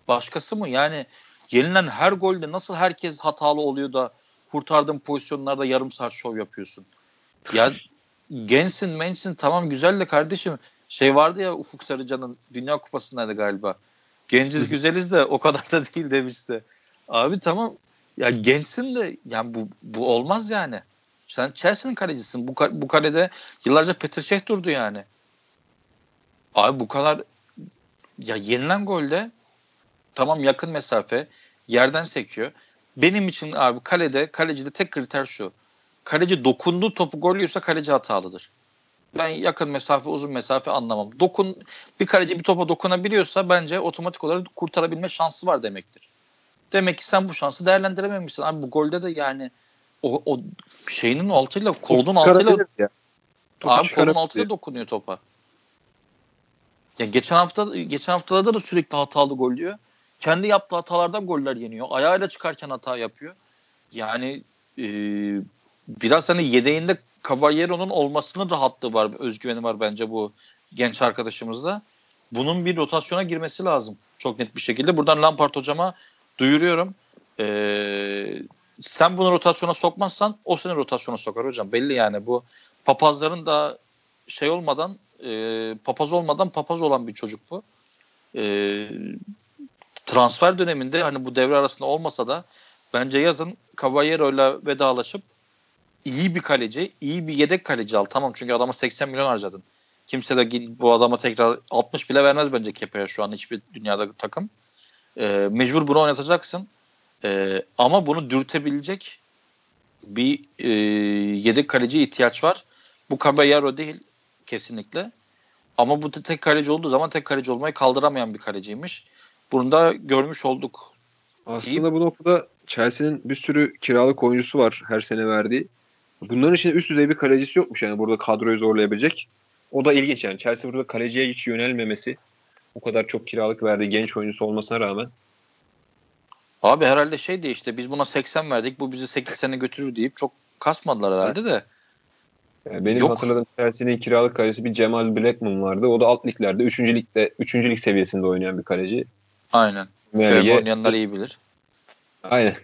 Başkası mı? Yani yenilen her golde nasıl herkes hatalı oluyor da kurtardığın pozisyonlarda yarım saat şov yapıyorsun? Ya gençsin mençsin tamam güzel de kardeşim şey vardı ya Ufuk Sarıcan'ın Dünya Kupası'ndaydı galiba. Genciz güzeliz de o kadar da değil demişti. Abi tamam ya gençsin de yani bu, bu olmaz yani. Sen Chelsea'nin kalecisin. Bu, bu kalede yıllarca Peter Cech durdu yani. Abi bu kadar ya yenilen golde tamam yakın mesafe yerden sekiyor. Benim için abi kalede kalecide tek kriter şu. Kaleci dokunduğu topu gol yiyorsa kaleci hatalıdır. Ben yakın mesafe uzun mesafe anlamam. Dokun bir kaleci bir topa dokunabiliyorsa bence otomatik olarak kurtarabilme şansı var demektir. Demek ki sen bu şansı değerlendirememişsin. Abi bu golde de yani o, o şeyinin altıyla kolun altıyla ya. abi kolun altıyla dokunuyor topa. Ya geçen hafta geçen haftalarda da sürekli hatalı gol diyor. Kendi yaptığı hatalardan goller yeniyor. Ayağıyla çıkarken hata yapıyor. Yani e, biraz hani yedeğinde Cavaliero'nun olmasının rahatlığı var, özgüveni var bence bu genç arkadaşımızda. Bunun bir rotasyona girmesi lazım çok net bir şekilde. Buradan Lampard hocama duyuruyorum. Ee, sen bunu rotasyona sokmazsan o seni rotasyona sokar hocam. Belli yani bu papazların da şey olmadan e, papaz olmadan papaz olan bir çocuk bu. E, transfer döneminde hani bu devre arasında olmasa da bence yazın Caballero ile vedalaşıp iyi bir kaleci, iyi bir yedek kaleci al. Tamam çünkü adama 80 milyon harcadın. Kimse de bu adama tekrar 60 bile vermez bence Kepa'ya şu an hiçbir dünyada takım. E, mecbur bunu oynatacaksın. E, ama bunu dürtebilecek bir e, yedek kaleci ihtiyaç var. Bu Caballero değil kesinlikle. Ama bu tek kaleci olduğu zaman tek kaleci olmayı kaldıramayan bir kaleciymiş. Bunu da görmüş olduk. Aslında İyi. bu noktada Chelsea'nin bir sürü kiralık oyuncusu var her sene verdiği. Bunların içinde üst düzey bir kalecisi yokmuş yani burada kadroyu zorlayabilecek. O da ilginç yani. Chelsea burada kaleciye hiç yönelmemesi o kadar çok kiralık verdiği genç oyuncusu olmasına rağmen. Abi herhalde şey de işte biz buna 80 verdik bu bizi 8 sene götürür deyip çok kasmadılar herhalde de. Yani benim Yok. hatırladığım Chelsea'nin kiralık kalecisi bir Cemal Blackman vardı. O da alt liglerde 3. ligde 3. lig seviyesinde oynayan bir kaleci. Aynen. Yani oynayanlar iyi bilir. Aynen.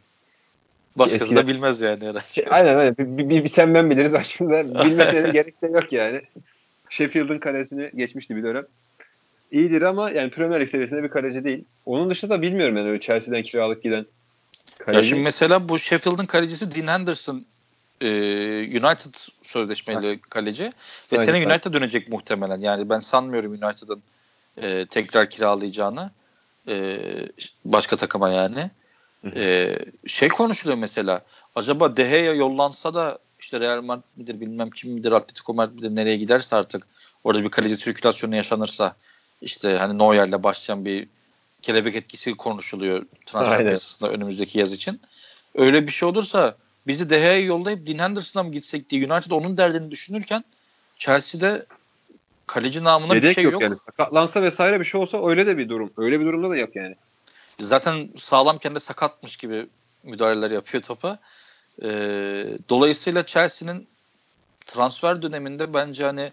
Başkası Eskiden, da bilmez yani herhalde. Şey, aynen aynen. Bir, bir, bir, sen ben biliriz. Başkasında [laughs] bilmesine gerek de yok yani. Sheffield'ın kalesini geçmişti bir dönem. İyidir ama yani Premier Lig seviyesinde bir kaleci değil. Onun dışında da bilmiyorum yani öyle Chelsea'den kiralık giden kaleci. Ya şimdi mesela bu Sheffield'ın kalecisi Dean Henderson e, United sözleşmeli ha. kaleci ve Aynen. sene United dönecek muhtemelen. Yani ben sanmıyorum United'ın e, tekrar kiralayacağını e, başka takıma yani. E, şey konuşuluyor mesela acaba De Gea yollansa da işte Real Madrid midir bilmem kim midir Atletico Madrid midir nereye giderse artık orada bir kaleci sirkülasyonu yaşanırsa işte hani Neuer'le başlayan bir kelebek etkisi konuşuluyor transfer piyasasında önümüzdeki yaz için. Öyle bir şey olursa bizi De Gea'yı yollayıp Dean Henderson'a mı gitsek diye United onun derdini düşünürken Chelsea'de kaleci namına Yedek bir şey yok. yok. Yani. Sakatlansa vesaire bir şey olsa öyle de bir durum. Öyle bir durumda da yok yani. Zaten sağlamken de sakatmış gibi müdahaleler yapıyor topa. Ee, dolayısıyla Chelsea'nin transfer döneminde bence hani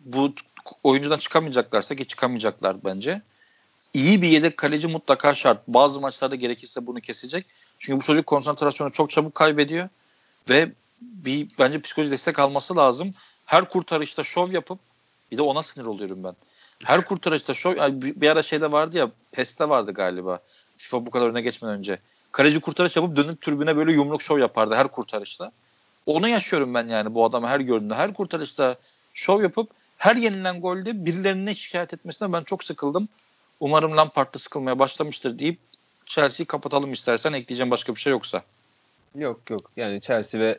bu oyuncudan çıkamayacaklarsa ki çıkamayacaklar bence. İyi bir yedek kaleci mutlaka şart. Bazı maçlarda gerekirse bunu kesecek. Çünkü bu çocuk konsantrasyonu çok çabuk kaybediyor ve bir bence psikoloji destek alması lazım. Her kurtarışta şov yapıp bir de ona sinir oluyorum ben. Her kurtarışta şov bir ara şeyde vardı ya PES'te vardı galiba. FIFA bu kadar öne geçmeden önce. Kaleci kurtarış yapıp dönüp tribüne böyle yumruk şov yapardı her kurtarışta. Onu yaşıyorum ben yani bu adamı her gördüğümde. Her kurtarışta şov yapıp her yenilen golde birilerine şikayet etmesine ben çok sıkıldım. Umarım Lampard da sıkılmaya başlamıştır deyip Chelsea'yi kapatalım istersen ekleyeceğim başka bir şey yoksa. Yok yok yani Chelsea ve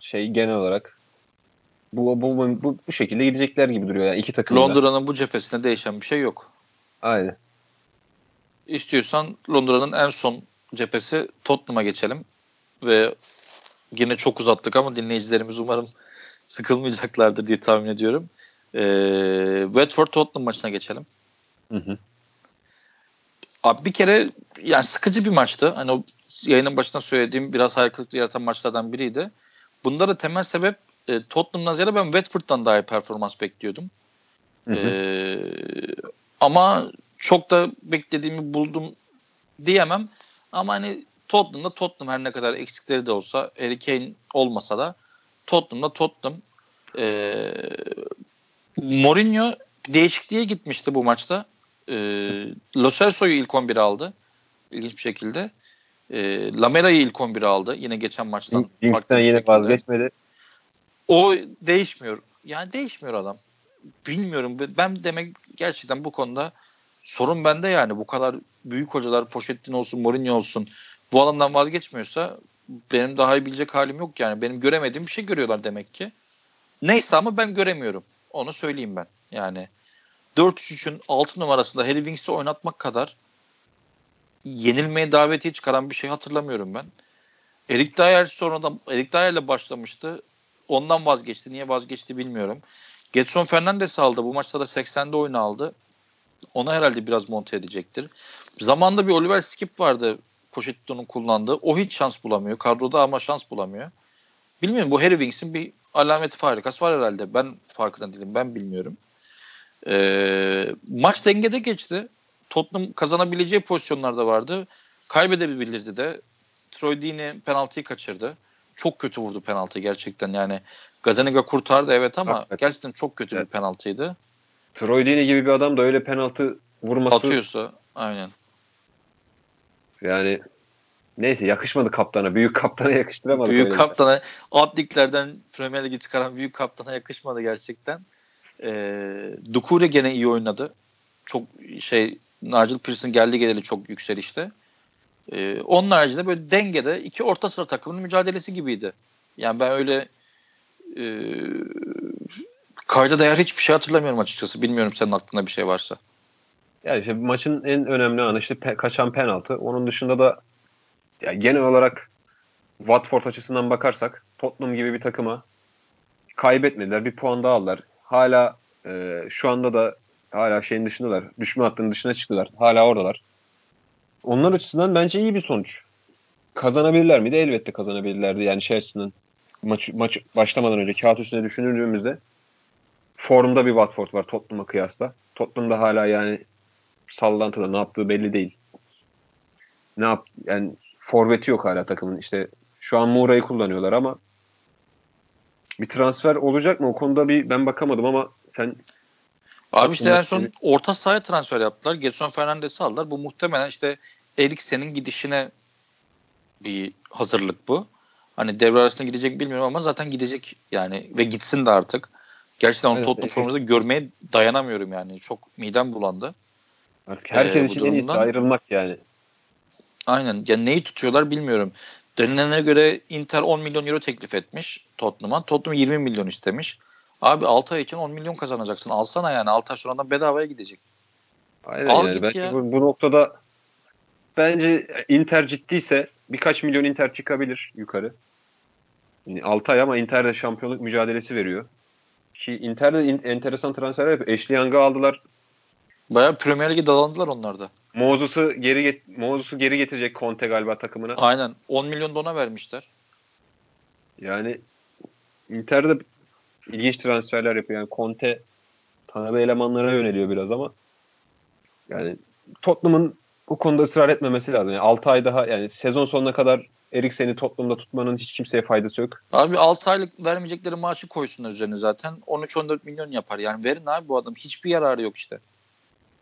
şey genel olarak bu bu bu, bu, şekilde gidecekler gibi duruyor yani iki takım. Londra'nın bu cephesinde değişen bir şey yok. Aynen. İstiyorsan Londra'nın en son cephesi Tottenham'a geçelim ve yine çok uzattık ama dinleyicilerimiz umarım sıkılmayacaklardır diye tahmin ediyorum. Ee, Watford Tottenham maçına geçelim. Hı hı. Abi bir kere yani sıkıcı bir maçtı. Hani o yayının başında söylediğim biraz hayal kırıklığı yaratan maçlardan biriydi. Bunda da temel sebep e, Tottenham'dan ziyade ben Watford'dan daha iyi performans bekliyordum. Hı hı. E, ama çok da beklediğimi buldum diyemem. Ama hani Tottenham'da Tottenham her ne kadar eksikleri de olsa Harry Kane olmasa da Tottenham'da Tottenham e, Mourinho değişikliğe gitmişti bu maçta. E, Lo Celso'yu ilk 11'e aldı. İlginç bir şekilde. E, Lamela'yı ilk 11'e aldı. Yine geçen maçtan. Kings'ten yine şekilde. vazgeçmedi. O değişmiyor. Yani değişmiyor adam. Bilmiyorum. Ben demek gerçekten bu konuda sorun bende yani. Bu kadar büyük hocalar Pochettino olsun, Mourinho olsun bu alandan vazgeçmiyorsa benim daha iyi bilecek halim yok yani. Benim göremediğim bir şey görüyorlar demek ki. Neyse ama ben göremiyorum. Onu söyleyeyim ben. Yani 4-3-3'ün 6 numarasında Harry Winks'i oynatmak kadar yenilmeye davetiye çıkaran bir şey hatırlamıyorum ben. Erik Dyer sonradan Erik Dyer'le başlamıştı. Ondan vazgeçti. Niye vazgeçti bilmiyorum. Getson Fernandes aldı. Bu maçta da 80'de oyunu aldı. Ona herhalde biraz monte edecektir. Zamanında bir Oliver Skip vardı. Pochettino'nun kullandığı. O hiç şans bulamıyor. Kadroda ama şans bulamıyor. Bilmiyorum bu Harry Winks'in bir alameti farikası var herhalde. Ben farkında değilim. Ben bilmiyorum. Ee, maç dengede geçti. Tottenham kazanabileceği pozisyonlarda vardı. Kaybedebilirdi de. Troy Deeney penaltıyı kaçırdı. Çok kötü vurdu penaltı gerçekten yani. Gazaniga kurtardı evet ama Hakikaten. gerçekten çok kötü evet. bir penaltıydı. Troy Deeney gibi bir adam da öyle penaltı vurması atıyorsa aynen. Yani neyse yakışmadı kaptana. Büyük kaptana yakıştıramadı. Büyük kaptana alt liglerden Premier Lig'i çıkaran büyük kaptana yakışmadı gerçekten. E, Dukure gene iyi oynadı. Çok şey Nigel Pearson geldi geleli çok yükselişte. E, onun haricinde böyle dengede iki orta sıra takımının mücadelesi gibiydi. Yani ben öyle e, kayda değer hiçbir şey hatırlamıyorum açıkçası. Bilmiyorum senin aklında bir şey varsa. Yani işte maçın en önemli anı işte pe- kaçan penaltı. Onun dışında da yani genel olarak Watford açısından bakarsak Tottenham gibi bir takıma kaybetmediler. Bir puan daha aldılar hala e, şu anda da hala şeyin dışındalar. Düşme hattının dışına çıktılar. Hala oradalar. Onlar açısından bence iyi bir sonuç. Kazanabilirler miydi? Elbette kazanabilirlerdi. Yani şey açısından maç, maç başlamadan önce kağıt üstüne düşündüğümüzde formda bir Watford var Tottenham'a kıyasla. Tottenham da hala yani sallantıda ne yaptığı belli değil. Ne yap yani forveti yok hala takımın. İşte şu an Moura'yı kullanıyorlar ama bir transfer olacak mı? O konuda bir ben bakamadım ama sen Abi işte en son orta sahaya transfer yaptılar. Getson Fernandes'i aldılar. Bu muhtemelen işte Eriksen'in gidişine bir hazırlık bu. Hani devre arasında gidecek bilmiyorum ama zaten gidecek yani ve gitsin de artık. Gerçekten onu evet, Tottenham formunda görmeye dayanamıyorum yani. Çok midem bulandı. Artık herkes ee, için en iyisi ayrılmak yani. Aynen. Yani neyi tutuyorlar bilmiyorum. Denilene göre Inter 10 milyon euro teklif etmiş Tottenham'a. Tottenham 20 milyon istemiş. Abi 6 ay için 10 milyon kazanacaksın. Alsana yani. 6 ay sonradan bedavaya gidecek. Aynen Al yani. Belki ya. bu, bu noktada bence Inter ciddiyse birkaç milyon Inter çıkabilir yukarı. Yani 6 ay ama Inter de şampiyonluk mücadelesi veriyor. Ki Inter de in, enteresan transfer yapıyor. Ashley Young'ı aldılar. Bayağı Premier Lig'e dalandılar onlar da. Mozes'u geri get Mozes'u geri getirecek Conte galiba takımına. Aynen. 10 milyon dona vermişler. Yani Inter'de ilginç transferler yapıyor. Yani Conte tanıdığı elemanlara yöneliyor biraz ama yani Tottenham'ın bu konuda ısrar etmemesi lazım. Yani 6 ay daha yani sezon sonuna kadar Eriksen'i Tottenham'da tutmanın hiç kimseye faydası yok. Abi 6 aylık vermeyecekleri maaşı koysunlar üzerine zaten. 13-14 milyon yapar. Yani verin abi bu adam. Hiçbir yararı yok işte.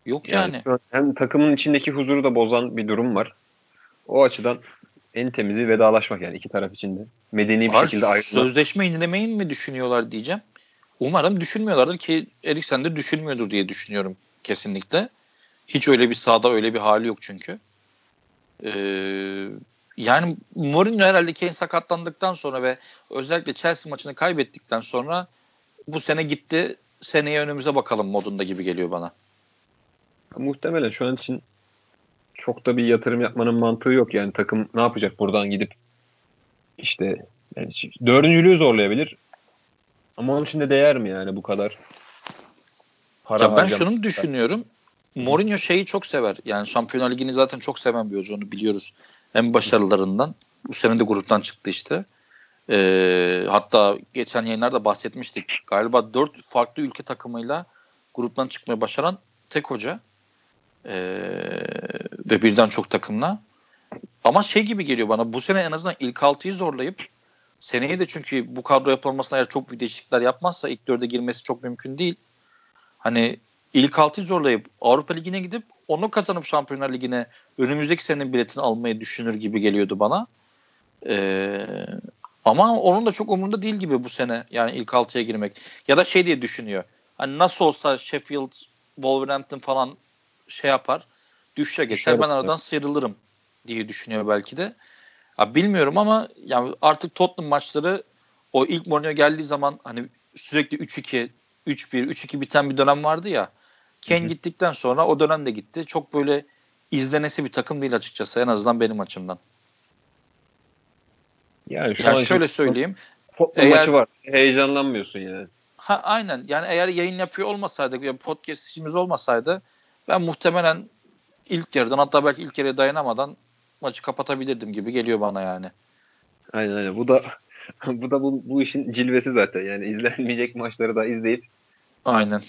Yok yani. yani. Hem takımın içindeki huzuru da bozan bir durum var. O açıdan en temizi vedalaşmak yani iki taraf için de. Medeni bir Var, şekilde ayrılmak. Sözleşme yenilemeyi mi düşünüyorlar diyeceğim. Umarım düşünmüyorlardır ki Eriksen de düşünmüyordur diye düşünüyorum kesinlikle. Hiç öyle bir sahada öyle bir hali yok çünkü. Ee, yani Mourinho herhalde Kane sakatlandıktan sonra ve özellikle Chelsea maçını kaybettikten sonra bu sene gitti seneye önümüze bakalım modunda gibi geliyor bana. Muhtemelen şu an için çok da bir yatırım yapmanın mantığı yok. Yani takım ne yapacak buradan gidip işte yani dördüncülüğü zorlayabilir. Ama onun için de değer mi yani bu kadar para ya ben şunu düşünüyorum. Mourinho şeyi çok sever. Yani Şampiyonlar Ligi'ni zaten çok seven bir hoca onu biliyoruz. En başarılarından. Bu sene de gruptan çıktı işte. Ee, hatta geçen yayınlarda bahsetmiştik. Galiba dört farklı ülke takımıyla gruptan çıkmayı başaran tek hoca. Ee, ve birden çok takımla. Ama şey gibi geliyor bana bu sene en azından ilk altıyı zorlayıp seneye de çünkü bu kadro yapılmasına eğer çok büyük değişiklikler yapmazsa ilk dörde girmesi çok mümkün değil. Hani ilk altıyı zorlayıp Avrupa Ligi'ne gidip onu kazanıp Şampiyonlar Ligi'ne önümüzdeki senenin biletini almayı düşünür gibi geliyordu bana. Ee, ama onun da çok umurunda değil gibi bu sene yani ilk altıya girmek. Ya da şey diye düşünüyor. Hani nasıl olsa Sheffield, Wolverhampton falan şey yapar. Düşe geçer ben aradan sıyrılırım diye düşünüyor belki de. Ya bilmiyorum ama yani artık Tottenham maçları o ilk Mourinho geldiği zaman hani sürekli 3-2, 3-1, 3-2 biten bir dönem vardı ya. Ken Hı-hı. gittikten sonra o dönem de gitti. Çok böyle izlenesi bir takım değil açıkçası en azından benim açımdan. Yani, şu yani şöyle söyleyeyim. Tottenham eğer, maçı var. Heyecanlanmıyorsun yani. Ha aynen. Yani eğer yayın yapıyor olmasaydı, ya podcast işimiz olmasaydı ben muhtemelen ilk yarıdan hatta belki ilk yarıya dayanamadan maçı kapatabilirdim gibi geliyor bana yani. Aynen aynen. Bu da [laughs] bu da bu, bu işin cilvesi zaten. Yani izlenmeyecek maçları da izleyip Aynen.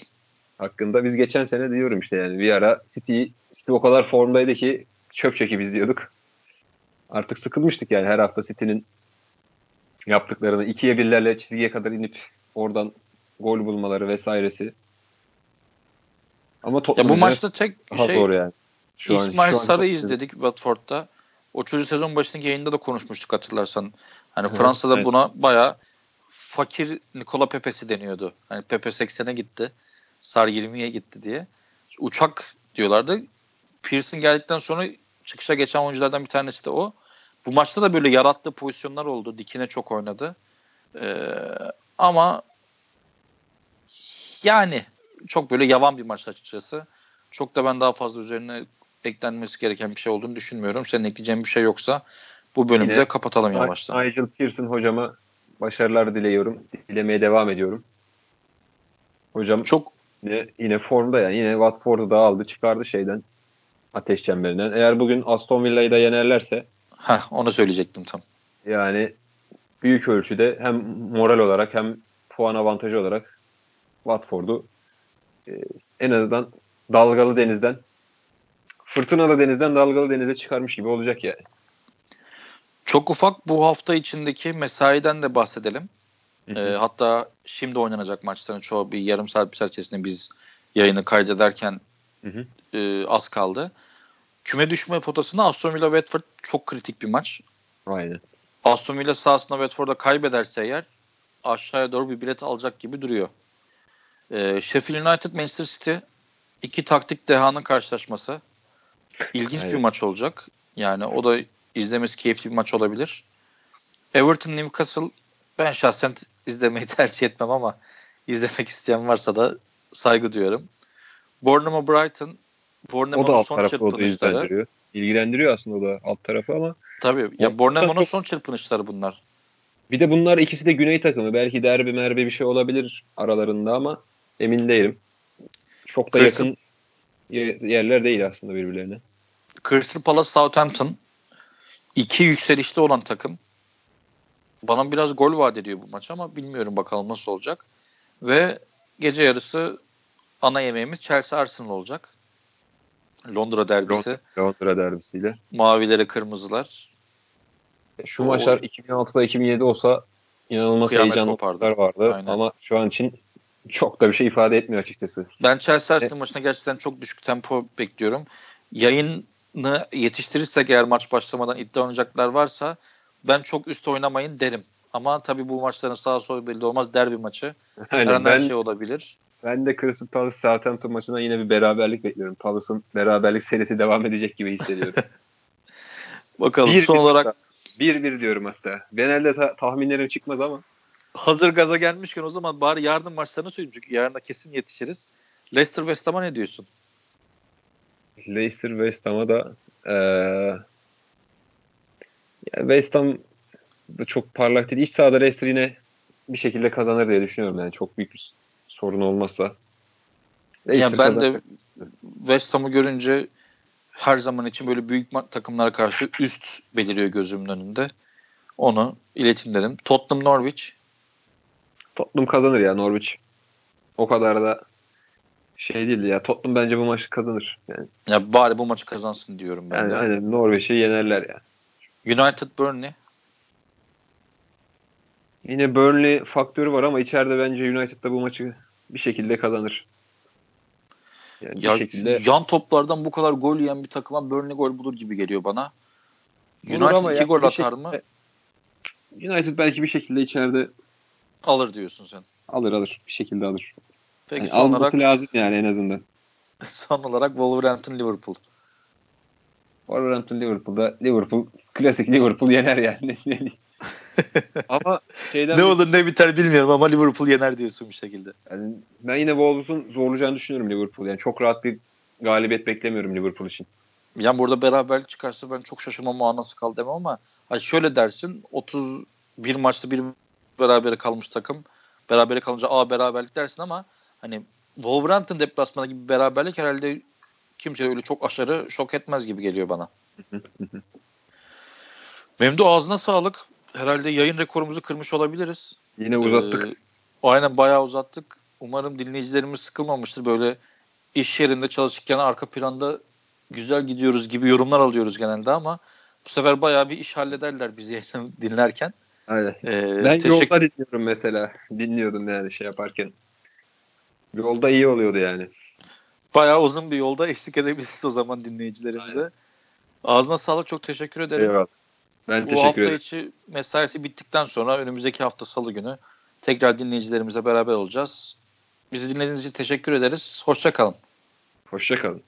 Hakkında biz geçen sene diyorum işte yani bir ara City, City o kadar formdaydı ki çöp çekip izliyorduk. Artık sıkılmıştık yani her hafta City'nin yaptıklarını ikiye birlerle çizgiye kadar inip oradan gol bulmaları vesairesi. Ama ya bu maçta tek şey yani. Şu İsmail an, şu Sarı izledik Watford'da. O çocuk sezon başındaki yayında da konuşmuştuk hatırlarsan. Hani evet, Fransa'da evet. buna baya fakir Nikola Pepe'si deniyordu. Hani Pepe 80'e gitti. Sar 20'ye gitti diye. Uçak diyorlardı. Pearson geldikten sonra çıkışa geçen oyunculardan bir tanesi de o. Bu maçta da böyle yarattığı pozisyonlar oldu. Dikine çok oynadı. Ee, ama yani çok böyle yavan bir maç açıkçası. Çok da ben daha fazla üzerine eklenmesi gereken bir şey olduğunu düşünmüyorum. Senin ekleyeceğin bir şey yoksa bu bölümü Yine, de kapatalım yavaştan. Nigel Pearson hocama başarılar diliyorum. Dilemeye devam ediyorum. Hocam çok yine, yine formda yani. Yine Watford'u da aldı çıkardı şeyden ateş çemberinden. Eğer bugün Aston Villa'yı da yenerlerse Heh, onu söyleyecektim tam. Yani büyük ölçüde hem moral olarak hem puan avantajı olarak Watford'u e, en azından dalgalı denizden fırtınalı denizden dalgalı denize çıkarmış gibi olacak yani. Çok ufak bu hafta içindeki mesaiden de bahsedelim. E, hatta şimdi oynanacak maçların çoğu bir yarım saat bir saat içerisinde biz yayını kaydederken hı hı. E, az kaldı. Küme düşme potasında Aston Villa Watford çok kritik bir maç. Aynen. Aston Villa sahasında Watford'a kaybederse eğer aşağıya doğru bir bilet alacak gibi duruyor. E, Sheffield United Manchester City iki taktik dehanın karşılaşması. İlginç Aynen. bir maç olacak. Yani o da izlemesi keyifli bir maç olabilir. Everton Newcastle ben şahsen izlemeyi [laughs] tercih etmem ama izlemek isteyen varsa da saygı duyuyorum. Bournemouth Brighton Bournemouth'un son çırpınışları. ilgilendiriyor. Aslında o da alt tarafı ama Tabii. Ya Bournemouth'un son çırpınışları bunlar. Bir de bunlar ikisi de güney takımı. Belki derbi merbe bir şey olabilir aralarında ama emin değilim. Çok da Crystal, yakın yerler değil aslında birbirlerine. Crystal Palace Southampton iki yükselişte olan takım. Bana biraz gol vaat ediyor bu maç ama bilmiyorum bakalım nasıl olacak. Ve gece yarısı ana yemeğimiz Chelsea Arsenal olacak. Londra derbisi. Londra derbisiyle. Mavileri kırmızılar. Şu o, maçlar 2006'da 2007 olsa inanılmaz heyecanlı maçlar vardı. Aynen. Ama şu an için çok da bir şey ifade etmiyor açıkçası. Ben Chelsea Arsenal maçına gerçekten çok düşük tempo bekliyorum. Yayını yetiştirirsek eğer maç başlamadan iddia oynayacaklar varsa ben çok üst oynamayın derim. Ama tabii bu maçların sağa sola belli olmaz. Derbi maçı. [laughs] Aynen, her, ben, her şey olabilir. Ben de Crystal Palace Southampton maçından yine bir beraberlik bekliyorum. Palace'ın beraberlik serisi devam edecek gibi hissediyorum. [laughs] Bakalım bir, son bir olarak 1-1 diyorum hatta. Genelde ta- tahminlerim çıkmaz ama. Hazır gaza gelmişken o zaman bari yarın maçlarını söyleyeyim çünkü yarına kesin yetişiriz. Leicester West Ham'a ne diyorsun? Leicester West Ham'a da ee, yani West Ham da çok parlak değil. İç sahada Leicester yine bir şekilde kazanır diye düşünüyorum yani çok büyük bir sorun olmazsa. Leicester yani ben kazanır. de West Ham'ı görünce her zaman için böyle büyük takımlara karşı üst beliriyor gözümün önünde. Onu iletim dedim. Tottenham Norwich. Tottenham kazanır ya Norwich. O kadar da şey değil ya. Tottenham bence bu maçı kazanır. Yani. Ya bari bu maçı kazansın diyorum ben yani, de. Aynen Norwich'i yenerler ya. United Burnley. Yine Burnley faktörü var ama içeride bence United da bu maçı bir şekilde kazanır. Yani ya, bir şekilde yan toplardan bu kadar gol yiyen bir takıma Burnley gol bulur gibi geliyor bana. United iki gol atar şekilde, mı? United belki bir şekilde içeride alır diyorsun sen. Alır alır. Bir şekilde alır. Peki yani son alması olarak, lazım yani en azından. [laughs] Son olarak Wolverhampton Liverpool. Wolverhampton Liverpool'da Liverpool klasik Liverpool yener yani. [laughs] ama şeyden ne olur ne biter bilmiyorum ama Liverpool yener diyorsun bir şekilde. Yani ben yine Wolves'un zorlayacağını düşünüyorum Liverpool. Yani çok rahat bir galibiyet beklemiyorum Liverpool için. Yani burada beraber çıkarsa ben çok şaşırmam manası kaldı demem ama hani şöyle dersin 31 maçta bir berabere kalmış takım. Berabere kalınca a beraberlik dersin ama hani Wolverhampton deplasmanı gibi beraberlik herhalde kimse öyle çok aşırı şok etmez gibi geliyor bana. [laughs] Memdu ağzına sağlık herhalde yayın rekorumuzu kırmış olabiliriz. Yine uzattık. Ee, aynen bayağı uzattık. Umarım dinleyicilerimiz sıkılmamıştır. Böyle iş yerinde çalışırken arka planda güzel gidiyoruz gibi yorumlar alıyoruz genelde ama bu sefer bayağı bir iş hallederler bizi [laughs] dinlerken. Aynen. Ee, ben teşekkür... yolda dinliyorum mesela. Dinliyordum yani şey yaparken. Yolda iyi oluyordu yani. Bayağı uzun bir yolda eşlik edebiliriz o zaman dinleyicilerimize. Aynen. Ağzına sağlık çok teşekkür ederim. Eyvallah. Ben Bu teşekkür hafta ederim. içi mesaisi bittikten sonra önümüzdeki hafta salı günü tekrar dinleyicilerimizle beraber olacağız. Bizi dinlediğiniz için teşekkür ederiz. Hoşçakalın. Hoşçakalın.